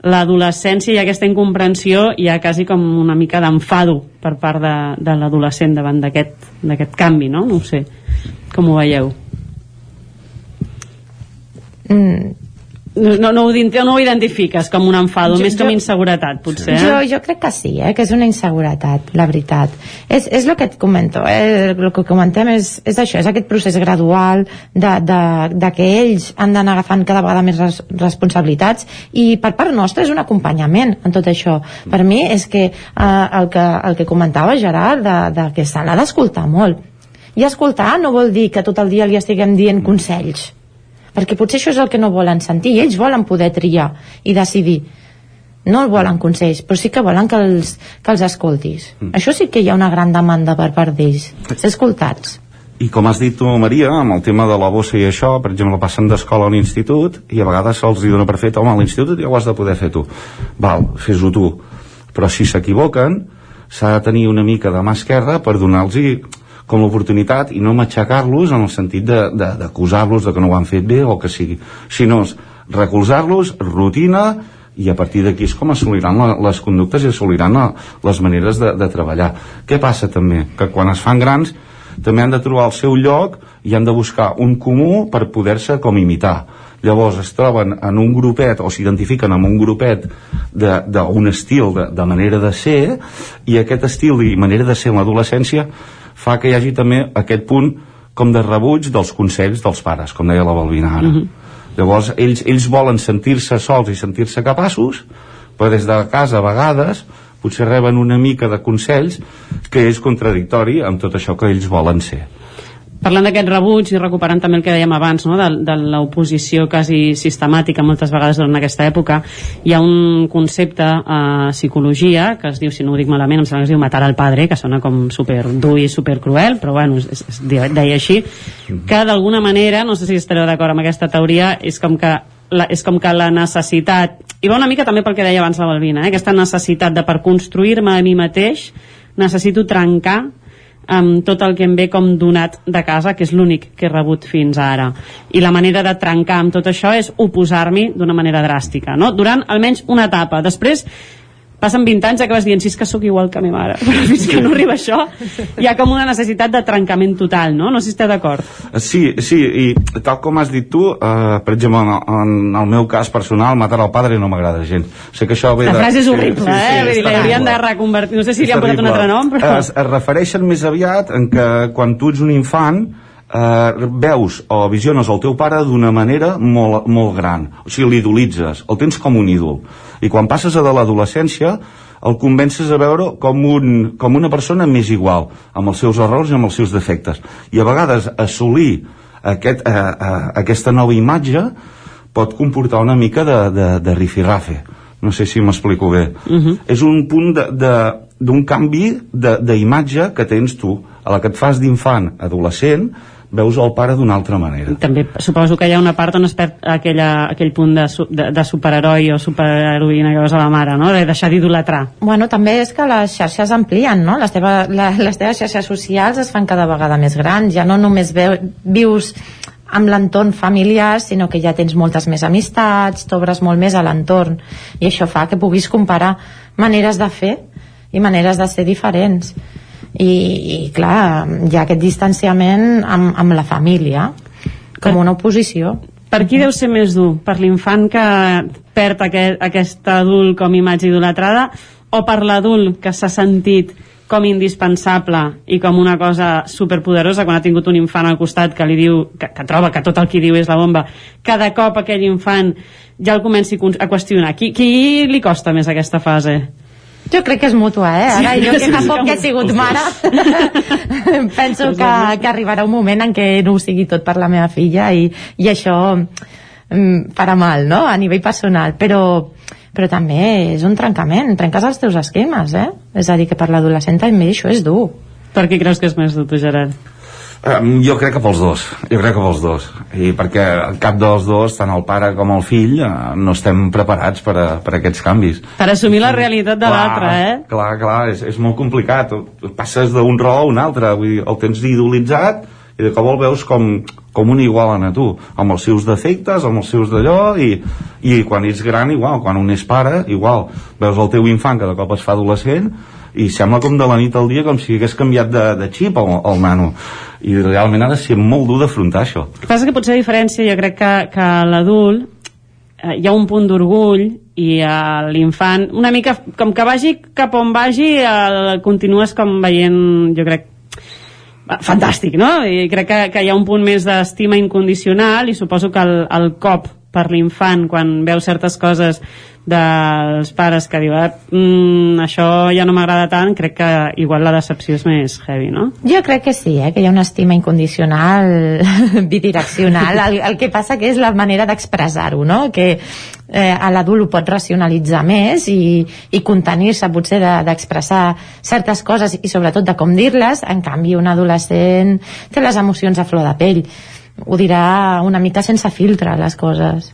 l'adolescència i aquesta incomprensió hi ha quasi com una mica d'enfado per part de, de l'adolescent davant d'aquest canvi, no? No sé. Com ho veieu? Mm, No, no, ho, no ho identifiques com un enfado, Jo- més com jo- inseguretat, potser. Jo, Eh? jo crec que sí, eh, que és una inseguretat, la veritat. És, és el que et comento, eh, el que comentem és, és això, és aquest procés gradual de, de, de que ells han d'anar agafant cada vegada més res, responsabilitats i per part nostra és un acompanyament en tot això. Per mi és que eh, el, que, el que comentava Gerard, de, de que se l'ha d'escoltar molt. I escoltar no vol dir que tot el dia li estiguem dient consells perquè potser això és el que no volen sentir i ells volen poder triar i decidir no el volen consells, però sí que volen que els, que els escoltis. Mm. Això sí que hi ha una gran demanda per part d'ells, ser escoltats. I com has dit tu, Maria, amb el tema de la bossa i això, per exemple, passen d'escola a l'institut i a vegades se'ls dona per fet, home, a l'institut ja ho has de poder fer tu. Val, fes-ho tu. però si s'equivoquen s'ha de tenir una mica de mà esquerra per donar-los com l'oportunitat i no matxacar-los en el sentit d'acusar-los de, de, de que no ho han fet bé o que sigui, sinó recolzar-los, rutina i a partir d'aquí és com assoliran la, les conductes i assoliran la, les maneres de, de treballar. Què passa també? Que quan es fan grans també han de trobar el seu lloc i han de buscar un comú per poder-se com imitar llavors es troben en un grupet o s'identifiquen amb un grupet d'un estil de, de manera de ser i aquest estil i manera de ser en l'adolescència fa que hi hagi també aquest punt com de rebuig dels consells dels pares, com deia la Balbina ara. Mm -hmm. Llavors, ells, ells volen sentir-se sols i sentir-se capaços, però des de casa a vegades potser reben una mica de consells que és contradictori amb tot això que ells volen ser parlant d'aquest rebuig i recuperant també el que dèiem abans no? de, de l'oposició quasi sistemàtica moltes vegades durant aquesta època hi ha un concepte a psicologia que es diu, si no ho dic malament em sembla que es diu matar al padre, que sona com super dur i super cruel, però bueno, es, es deia així que d'alguna manera, no sé si estareu d'acord amb aquesta teoria, és com que la, és com que la necessitat i va una mica també pel que deia abans la Balbina eh? aquesta necessitat de per construir-me a mi mateix necessito trencar amb tot el que em ve com donat de casa, que és l'únic que he rebut fins ara. I la manera de trencar amb tot això és oposar-m'hi d'una manera dràstica, no? Durant almenys una etapa. Després passen 20 anys i acabes dient, si és que sóc igual que ma mare, però fins que no arriba això hi ha com una necessitat de trencament total, no? No sé si esteu d'acord. Sí, sí, i tal com has dit tu, eh, per exemple, en, en el meu cas personal, matar al padre no m'agrada gens. Sé que això ve La de... frase és horrible, sí, sí, eh? Vull dir, l'haurien de reconvertir, no sé si li han posat un altre nom, però... Es, es refereixen més aviat en que quan tu ets un infant eh, veus o visiones el teu pare d'una manera molt, molt gran o sigui, l'idolitzes, el tens com un ídol i quan passes a de l'adolescència el convences a veure com, un, com una persona més igual, amb els seus errors i amb els seus defectes. I a vegades assolir aquest, eh, eh, aquesta nova imatge pot comportar una mica de, de, de rifirrafe. No sé si m'explico bé. Uh -huh. És un punt d'un canvi d'imatge que tens tu. A la que et fas d'infant adolescent, veus el pare d'una altra manera. També suposo que hi ha una part on es perd aquella, aquell punt de, de, de superheroi o superheroïna que veus a la mare, no? de deixar d'idolatrar. Bueno, també és que les xarxes amplien, no? Les, teva, la, les teves xarxes socials es fan cada vegada més grans, ja no només veu, vius amb l'entorn familiar, sinó que ja tens moltes més amistats, t'obres molt més a l'entorn, i això fa que puguis comparar maneres de fer i maneres de ser diferents i, i clar, hi ha aquest distanciament amb, amb la família com una oposició per qui deu ser més dur? Per l'infant que perd aquest, aquest adult com imatge idolatrada o per l'adult que s'ha sentit com indispensable i com una cosa superpoderosa quan ha tingut un infant al costat que li diu, que, que troba que tot el que diu és la bomba, cada cop aquell infant ja el comenci a qüestionar. Qui, qui li costa més aquesta fase? Jo crec que és mútua, eh? Ara, sí, jo que fa poc que he sigut mare, penso que, que arribarà un moment en què no ho sigui tot per la meva filla i, i això mm, farà mal, no?, a nivell personal, però, però també és un trencament, trenques els teus esquemes, eh? És a dir, que per l'adolescent també això és dur. Per què creus que és més dur, tu, Gerard? Um, jo crec que pels dos, jo crec que pels dos. I perquè cap dels dos, tant el pare com el fill uh, no estem preparats per a, per a aquests canvis. Per assumir la realitat de l'altre, eh? clar, clar, és, és molt complicat. Passes d'un rol a un altre vull dir, el tens idolitzat i de cop el veus com, com un igual a tu amb els seus defectes, amb els seus d'allò i, i quan ets gran igual quan un és pare, igual. Veus el teu infant que de cop es fa adolescent i sembla com de la nit al dia com si hagués canviat de, de xip el, el nano i realment ha de ser molt dur d'afrontar això el que passa que potser la diferència jo crec que, que l'adult eh, hi ha un punt d'orgull i eh, l'infant una mica com que vagi cap on vagi el, continues com veient jo crec fantàstic, no? I crec que, que hi ha un punt més d'estima incondicional i suposo que el, el cop per l'infant quan veu certes coses dels pares que diu mm, això ja no m'agrada tant crec que igual la decepció és més heavy, no? Jo crec que sí, eh? que hi ha una estima incondicional bidireccional el, el que passa que és la manera d'expressar-ho no? que eh, a l'adult ho pot racionalitzar més i, i contenir-se potser d'expressar de, certes coses i sobretot de com dir-les en canvi un adolescent té les emocions a flor de pell ho dirà una mica sense filtre les coses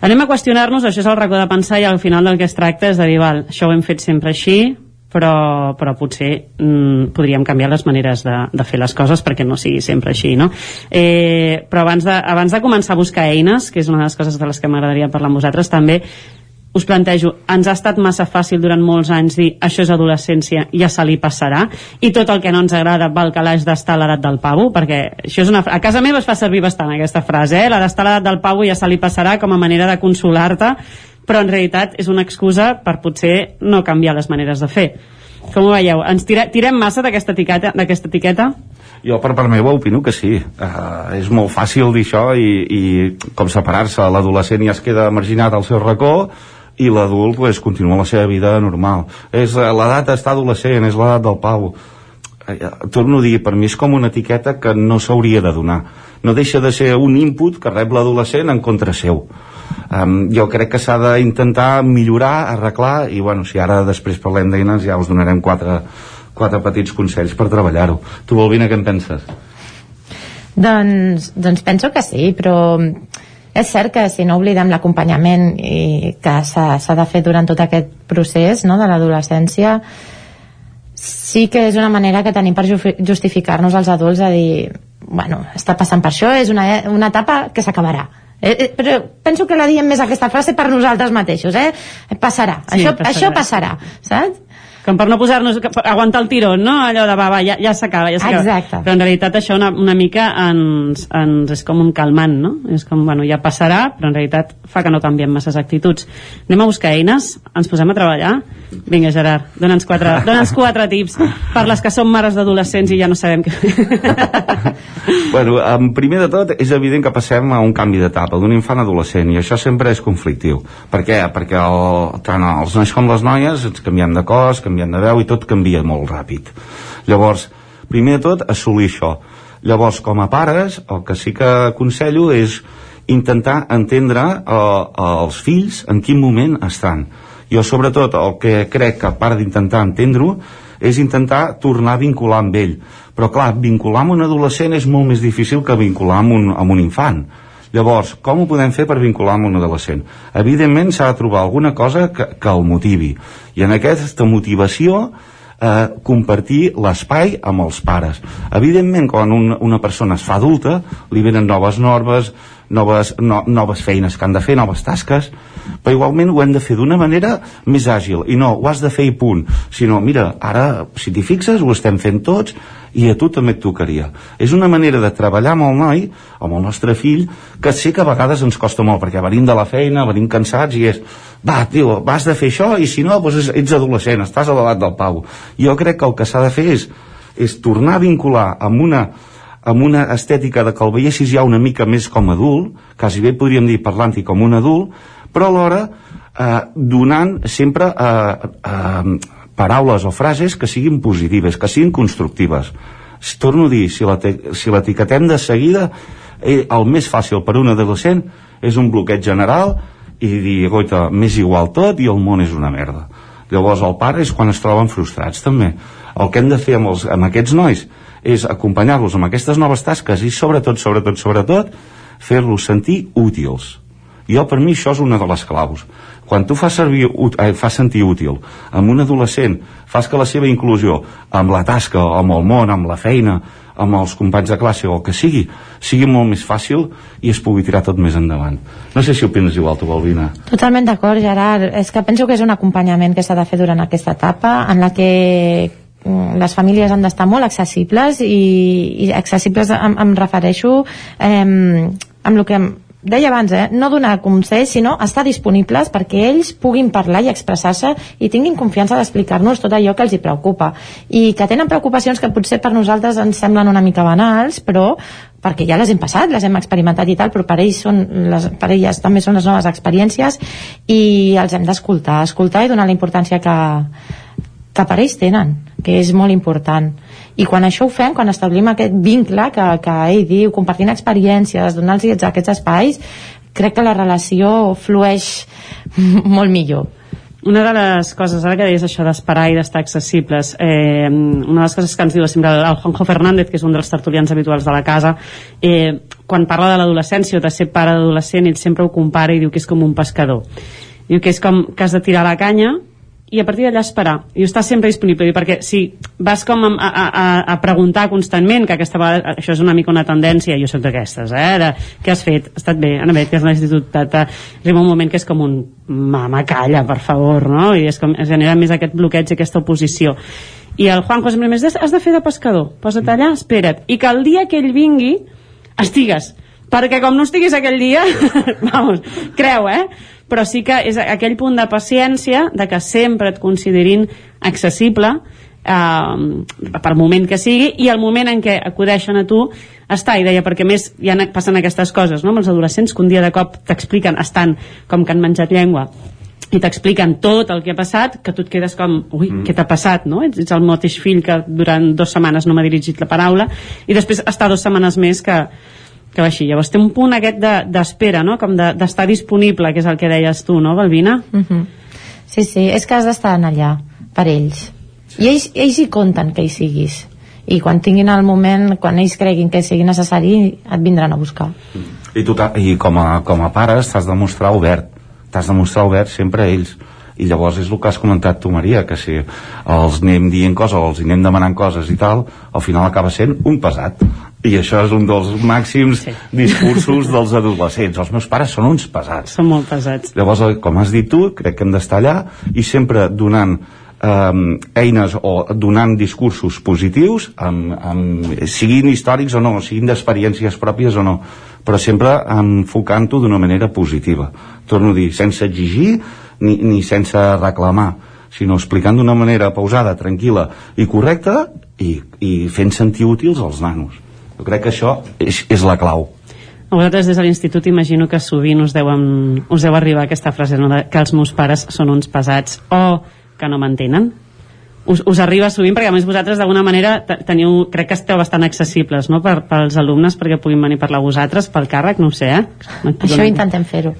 Anem a qüestionar-nos, això és el racó de pensar i al final del que es tracta és de dir, val, això ho hem fet sempre així, però, però potser mm, podríem canviar les maneres de, de fer les coses perquè no sigui sempre així, no? Eh, però abans de, abans de començar a buscar eines, que és una de les coses de les que m'agradaria parlar amb vosaltres, també us plantejo, ens ha estat massa fàcil durant molts anys dir això és adolescència, ja se li passarà i tot el que no ens agrada va al calaix d'estar a l'edat del pavo, perquè això és una... a casa meva es fa servir bastant aquesta frase eh? la d'estar a l'edat del pavo ja se li passarà com a manera de consolar-te però en realitat és una excusa per potser no canviar les maneres de fer com ho veieu? Ens tira, tirem massa d'aquesta etiqueta, etiqueta? Jo per part meva opino que sí. Uh, és molt fàcil dir això i, i com separar-se. L'adolescent ja es queda marginat al seu racó i l'adult pues, continua la seva vida normal. És eh, l'edat està adolescent, és l'edat del pau. Eh, torno a dir, per mi és com una etiqueta que no s'hauria de donar. No deixa de ser un input que rep l'adolescent en contra seu. Um, jo crec que s'ha d'intentar millorar, arreglar, i bueno, si ara després parlem d'eines ja us donarem quatre, quatre petits consells per treballar-ho. Tu, Volvina, què en penses? Doncs, doncs penso que sí, però és cert que si no oblidem l'acompanyament i que s'ha de fer durant tot aquest procés no, de l'adolescència sí que és una manera que tenim per justificar-nos als adults a dir, bueno, està passant per això, és una, una etapa que s'acabarà. Eh, eh, però penso que la diem més aquesta frase per nosaltres mateixos, eh? Passarà, sí, això, passarà. això passarà, saps? Com per no posar-nos, aguantar el tiró, no? Allò de, va, va, ja, ja s'acaba, ja s'acaba. Exacte. Però en realitat això una, una mica ens, ens és com un calmant, no? És com, bueno, ja passarà, però en realitat fa que no canviem masses actituds. Anem a buscar eines, ens posem a treballar. Vinga, Gerard, dona'ns quatre, dona'ns quatre tips per les que som mares d'adolescents i ja no sabem què bueno, um, primer de tot, és evident que passem a un canvi d'etapa, d'un infant a adolescent, i això sempre és conflictiu. Per què? Perquè el, tant els nois com les noies ens canviem de cos, canviem de veu i tot canvia molt ràpid. Llavors, primer de tot, assolir això. Llavors, com a pares, el que sí que aconsello és intentar entendre eh, els fills en quin moment estan. Jo, sobretot, el que crec que, a part d'intentar entendre-ho, és intentar tornar a vincular amb ell però clar, vincular amb un adolescent és molt més difícil que vincular amb un, amb un infant llavors, com ho podem fer per vincular amb un adolescent? evidentment s'ha de trobar alguna cosa que, que el motivi i en aquesta motivació eh, compartir l'espai amb els pares evidentment quan un, una persona es fa adulta li venen noves normes noves, no, noves feines que han de fer, noves tasques, però igualment ho hem de fer d'una manera més àgil, i no, ho has de fer i punt, sinó, mira, ara, si t'hi fixes, ho estem fent tots, i a tu també et tocaria. És una manera de treballar amb el noi, amb el nostre fill, que sé que a vegades ens costa molt, perquè venim de la feina, venim cansats, i és, va, tio, vas de fer això, i si no, doncs ets adolescent, estàs a l'edat del pau. Jo crec que el que s'ha de fer és, és tornar a vincular amb una amb una estètica de que el veiessis ja una mica més com adult, quasi bé podríem dir parlant-hi com un adult, però alhora eh, donant sempre eh, eh, paraules o frases que siguin positives, que siguin constructives. Torno a dir, si l'etiquetem si de seguida, eh, el més fàcil per un adolescent és un bloqueig general i dir, goita, m'és igual tot i el món és una merda. Llavors el pare és quan es troben frustrats també. El que hem de fer amb, els, amb aquests nois és acompanyar-los amb aquestes noves tasques i sobretot, sobretot, sobretot, fer-los sentir útils. Jo, per mi, això és una de les claus. Quan tu fas, servir, eh, fas sentir útil amb un adolescent, fas que la seva inclusió amb la tasca, amb el món, amb la feina, amb els companys de classe o el que sigui, sigui molt més fàcil i es pugui tirar tot més endavant. No sé si opines igual tu, Balbina. Totalment d'acord, Gerard. És que penso que és un acompanyament que s'ha de fer durant aquesta etapa en la que Mm, les famílies han d'estar molt accessibles i, i accessibles em, em refereixo eh, amb el que deia abans, eh, no donar consells, sinó estar disponibles perquè ells puguin parlar i expressar-se i tinguin confiança d'explicar-nos tot allò que els hi preocupa. I que tenen preocupacions que potser per nosaltres ens semblen una mica banals, però perquè ja les hem passat, les hem experimentat i tal, però per ells, són les, per elles també són les noves experiències i els hem d'escoltar, escoltar i donar la importància que, que per ells tenen, que és molt important. I quan això ho fem, quan establim aquest vincle que, que ell diu, compartint experiències, donar-los aquests espais, crec que la relació flueix molt millor. una de les coses, ara que deies això d'esperar i d'estar accessibles, eh, una de les coses que ens diu sempre el Juanjo Fernández, que és un dels tertulians habituals de la casa, eh, quan parla de l'adolescència o de ser pare d'adolescent, ell sempre ho compara i diu que és com un pescador. Diu que és com que has de tirar la canya i a partir d'allà esperar. I estar sempre disponible perquè si vas com a, a, a, preguntar constantment que aquesta vegada, això és una mica una tendència jo soc d'aquestes, eh, de què has fet? Ha estat bé, Anna Bet, que és l'institut arriba un moment que és com un mama calla per favor, no? i és com, es genera més aquest bloqueig, aquesta oposició. I el Juanjo sempre més has de fer de pescador posa't allà, espera't, i que el dia que ell vingui estigues. Perquè com no estiguis aquell dia vamos, creu, eh però sí que és aquell punt de paciència de que sempre et considerin accessible eh, pel moment que sigui i el moment en què acudeixen a tu està, i deia, perquè més ja passen aquestes coses no? amb els adolescents que un dia de cop t'expliquen, estan com que han menjat llengua i t'expliquen tot el que ha passat que tu et quedes com, ui, mm. què t'ha passat no? ets, ets el mateix fill que durant dues setmanes no m'ha dirigit la paraula i després està dues setmanes més que, que va així. Llavors té un punt aquest d'espera, de, no? com d'estar de, disponible, que és el que deies tu, no, Balbina? Uh mhm. -huh. Sí, sí, és que has d'estar allà per ells. Sí. I ells, ells hi compten que hi siguis. I quan tinguin el moment, quan ells creguin que sigui necessari, et vindran a buscar. I, tu i com, a, com a pares t'has de mostrar obert. T'has de mostrar obert sempre a ells i llavors és el que has comentat tu Maria que si els anem dient coses o els anem demanant coses i tal al final acaba sent un pesat. I això és un dels màxims sí. discursos dels adolescents. Els meus pares són uns pesats. Són molt pesats. Llavors com has dit tu crec que hem d'estar allà i sempre donant eh, eines o donant discursos positius amb, amb, siguin històrics o no siguin d'experiències pròpies o no però sempre enfocant-ho d'una manera positiva. Torno a dir, sense exigir ni, ni sense reclamar sinó explicant d'una manera pausada, tranquil·la i correcta i, i fent sentir útils als nanos. Jo crec que això és, és la clau. A vosaltres des de l'institut imagino que sovint us, deuen, us deu arribar aquesta frase no, de que els meus pares són uns pesats o que no m'entenen us, us arriba sovint perquè a més vosaltres d'alguna manera teniu, crec que esteu bastant accessibles no? per, pels alumnes perquè puguin venir parlar vosaltres pel càrrec, no ho sé eh? això intentem fer-ho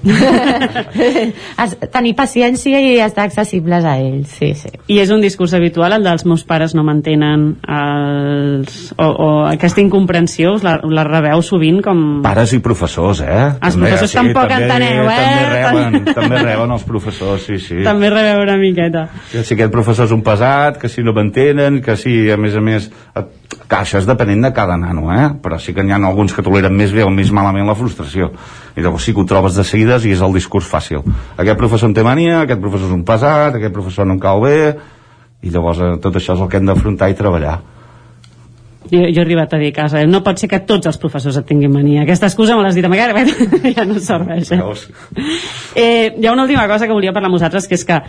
tenir paciència i estar accessibles a ells sí, sí. i és un discurs habitual el dels meus pares no m'entenen els... o, o aquesta incomprensió us la, la rebeu sovint com... pares i professors eh? els també, professors sí, tampoc també, enteneu eh? també reben, també reben els professors sí, sí. també rebeu una miqueta si aquest professor és un pesat que si no m'entenen, que si, a més a més, que això és depenent de cada nano, eh? però sí que n'hi ha alguns que toleren més bé o més malament la frustració. I llavors sí que ho trobes de seguides i és el discurs fàcil. Aquest professor en té mania, aquest professor és un pesat, aquest professor no em cau bé, i llavors eh, tot això és el que hem d'afrontar i treballar. Jo, jo he arribat a dir a casa, no pot ser que tots els professors et tinguin mania. Aquesta excusa me l'has dit a mi, ja no serveix. Eh? eh, hi ha una última cosa que volia parlar amb vosaltres, que és que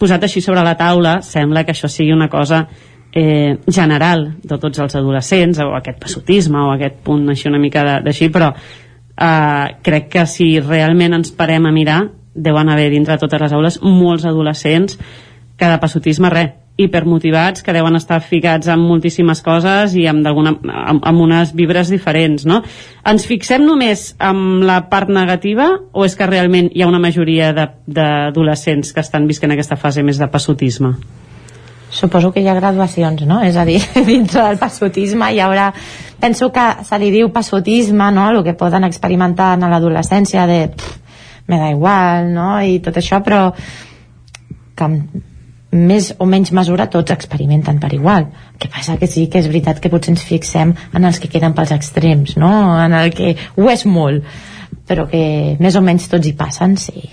posat així sobre la taula, sembla que això sigui una cosa eh, general de tots els adolescents, o aquest passotisme, o aquest punt així una mica d'així, però eh, crec que si realment ens parem a mirar, deuen haver dintre totes les aules molts adolescents que de passotisme res, hipermotivats que deuen estar ficats en moltíssimes coses i amb, amb, amb unes vibres diferents no? ens fixem només en la part negativa o és que realment hi ha una majoria d'adolescents que estan visquent aquesta fase més de passotisme? Suposo que hi ha graduacions, no? És a dir, dintre del passotisme hi haurà... Penso que se li diu passotisme, no?, el que poden experimentar en l'adolescència de... Pff, me da igual, no?, i tot això, però que més o menys mesura tots experimenten per igual. El que passa que sí que és veritat que potser ens fixem en els que queden pels extrems, no? En el que ho és molt, però que més o menys tots hi passen, sí.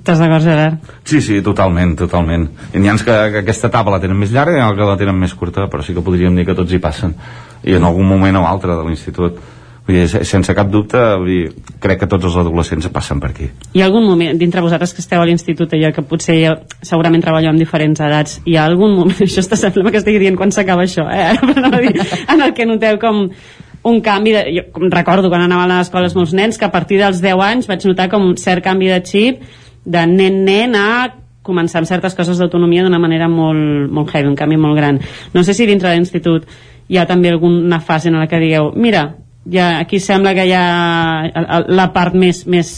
Estàs d'acord, Gerard? Sí, sí, totalment, totalment. I n'hi ha que, que aquesta etapa la tenen més llarga i que la tenen més curta, però sí que podríem dir que tots hi passen. I en algun moment o altre de l'institut Vull dir, sense cap dubte, vull dir, crec que tots els adolescents passen per aquí. Hi ha algun moment, dintre vosaltres que esteu a l'institut, allò que potser segurament treballeu amb diferents edats, hi ha algun moment, això està sembla que estigui dient quan s'acaba això, eh? en el que noteu com un canvi de, jo recordo quan anava a les escoles molts nens que a partir dels 10 anys vaig notar com un cert canvi de xip de nen-nen a començar amb certes coses d'autonomia d'una manera molt, molt heavy, un canvi molt gran. No sé si dintre de l'institut hi ha també alguna fase en la que digueu, mira, ja aquí sembla que ja la part més, més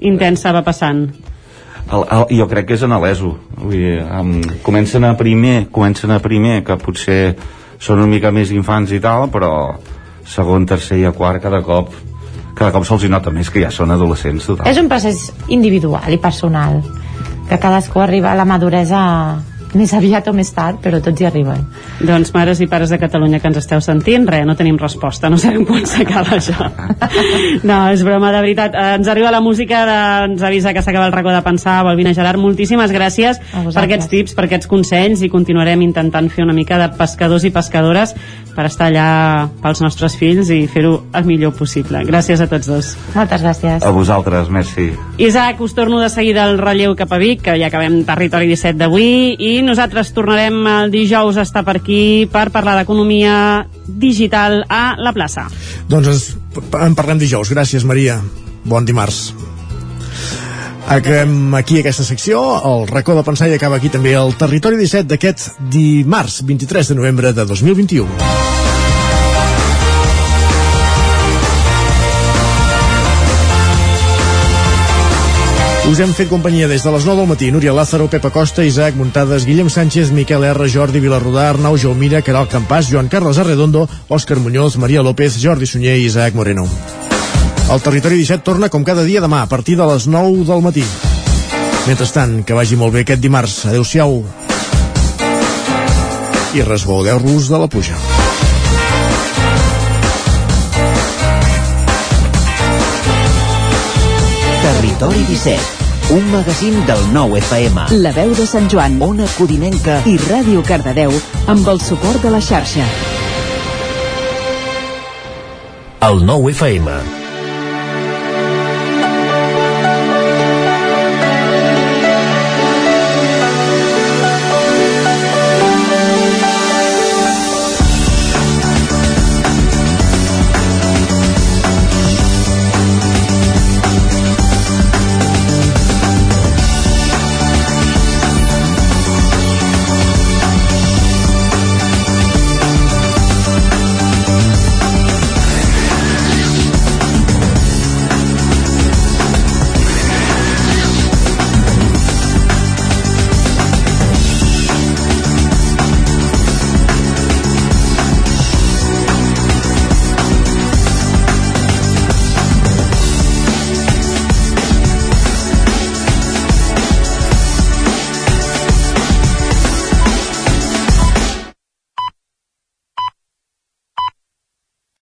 intensa va passant el, el, jo crec que és en l'ESO vull dir, um, comencen a primer comencen a primer que potser són una mica més infants i tal però segon, tercer i a quart cada cop cada cop se'ls nota més que ja són adolescents total. És un procés individual i personal que cadascú arriba a la maduresa més aviat o més tard, però tots hi arriben. Doncs mares i pares de Catalunya que ens esteu sentint, res, no tenim resposta, no sabem quan s'acaba això. No, és broma, de veritat. Eh, Ens arriba la música, de, ens avisa que s'acaba el racó de pensar. Balbina Gerard, moltíssimes gràcies per aquests tips, per aquests consells i continuarem intentant fer una mica de pescadors i pescadores per estar allà pels nostres fills i fer-ho el millor possible. Gràcies a tots dos. Moltes gràcies. A vosaltres, merci. Isaac, us torno de seguida al relleu cap a Vic, que ja acabem Territori 17 d'avui, i nosaltres tornarem el dijous a estar per aquí per parlar d'economia digital a la plaça. Doncs en parlem dijous. Gràcies, Maria. Bon dimarts. Acabem aquí aquesta secció, el racó de pensar i acaba aquí també el Territori 17 d'aquest dimarts 23 de novembre de 2021. Us hem fet companyia des de les 9 del matí. Núria Lázaro, Pepa Costa, Isaac Muntades, Guillem Sánchez, Miquel R, Jordi Vilarrodà, Arnau Jaumira, Caral Campàs, Joan Carles Arredondo, Òscar Muñoz, Maria López, Jordi Sunyer i Isaac Moreno. El Territori 17 torna com cada dia demà a partir de les 9 del matí. Mentrestant, que vagi molt bé aquest dimarts. Adéu-siau. I resbaudeu-vos de la puja. Territori 17, un magazín del nou FM. La veu de Sant Joan, Ona Codinenca i Ràdio Cardedeu amb el suport de la xarxa. El nou FM.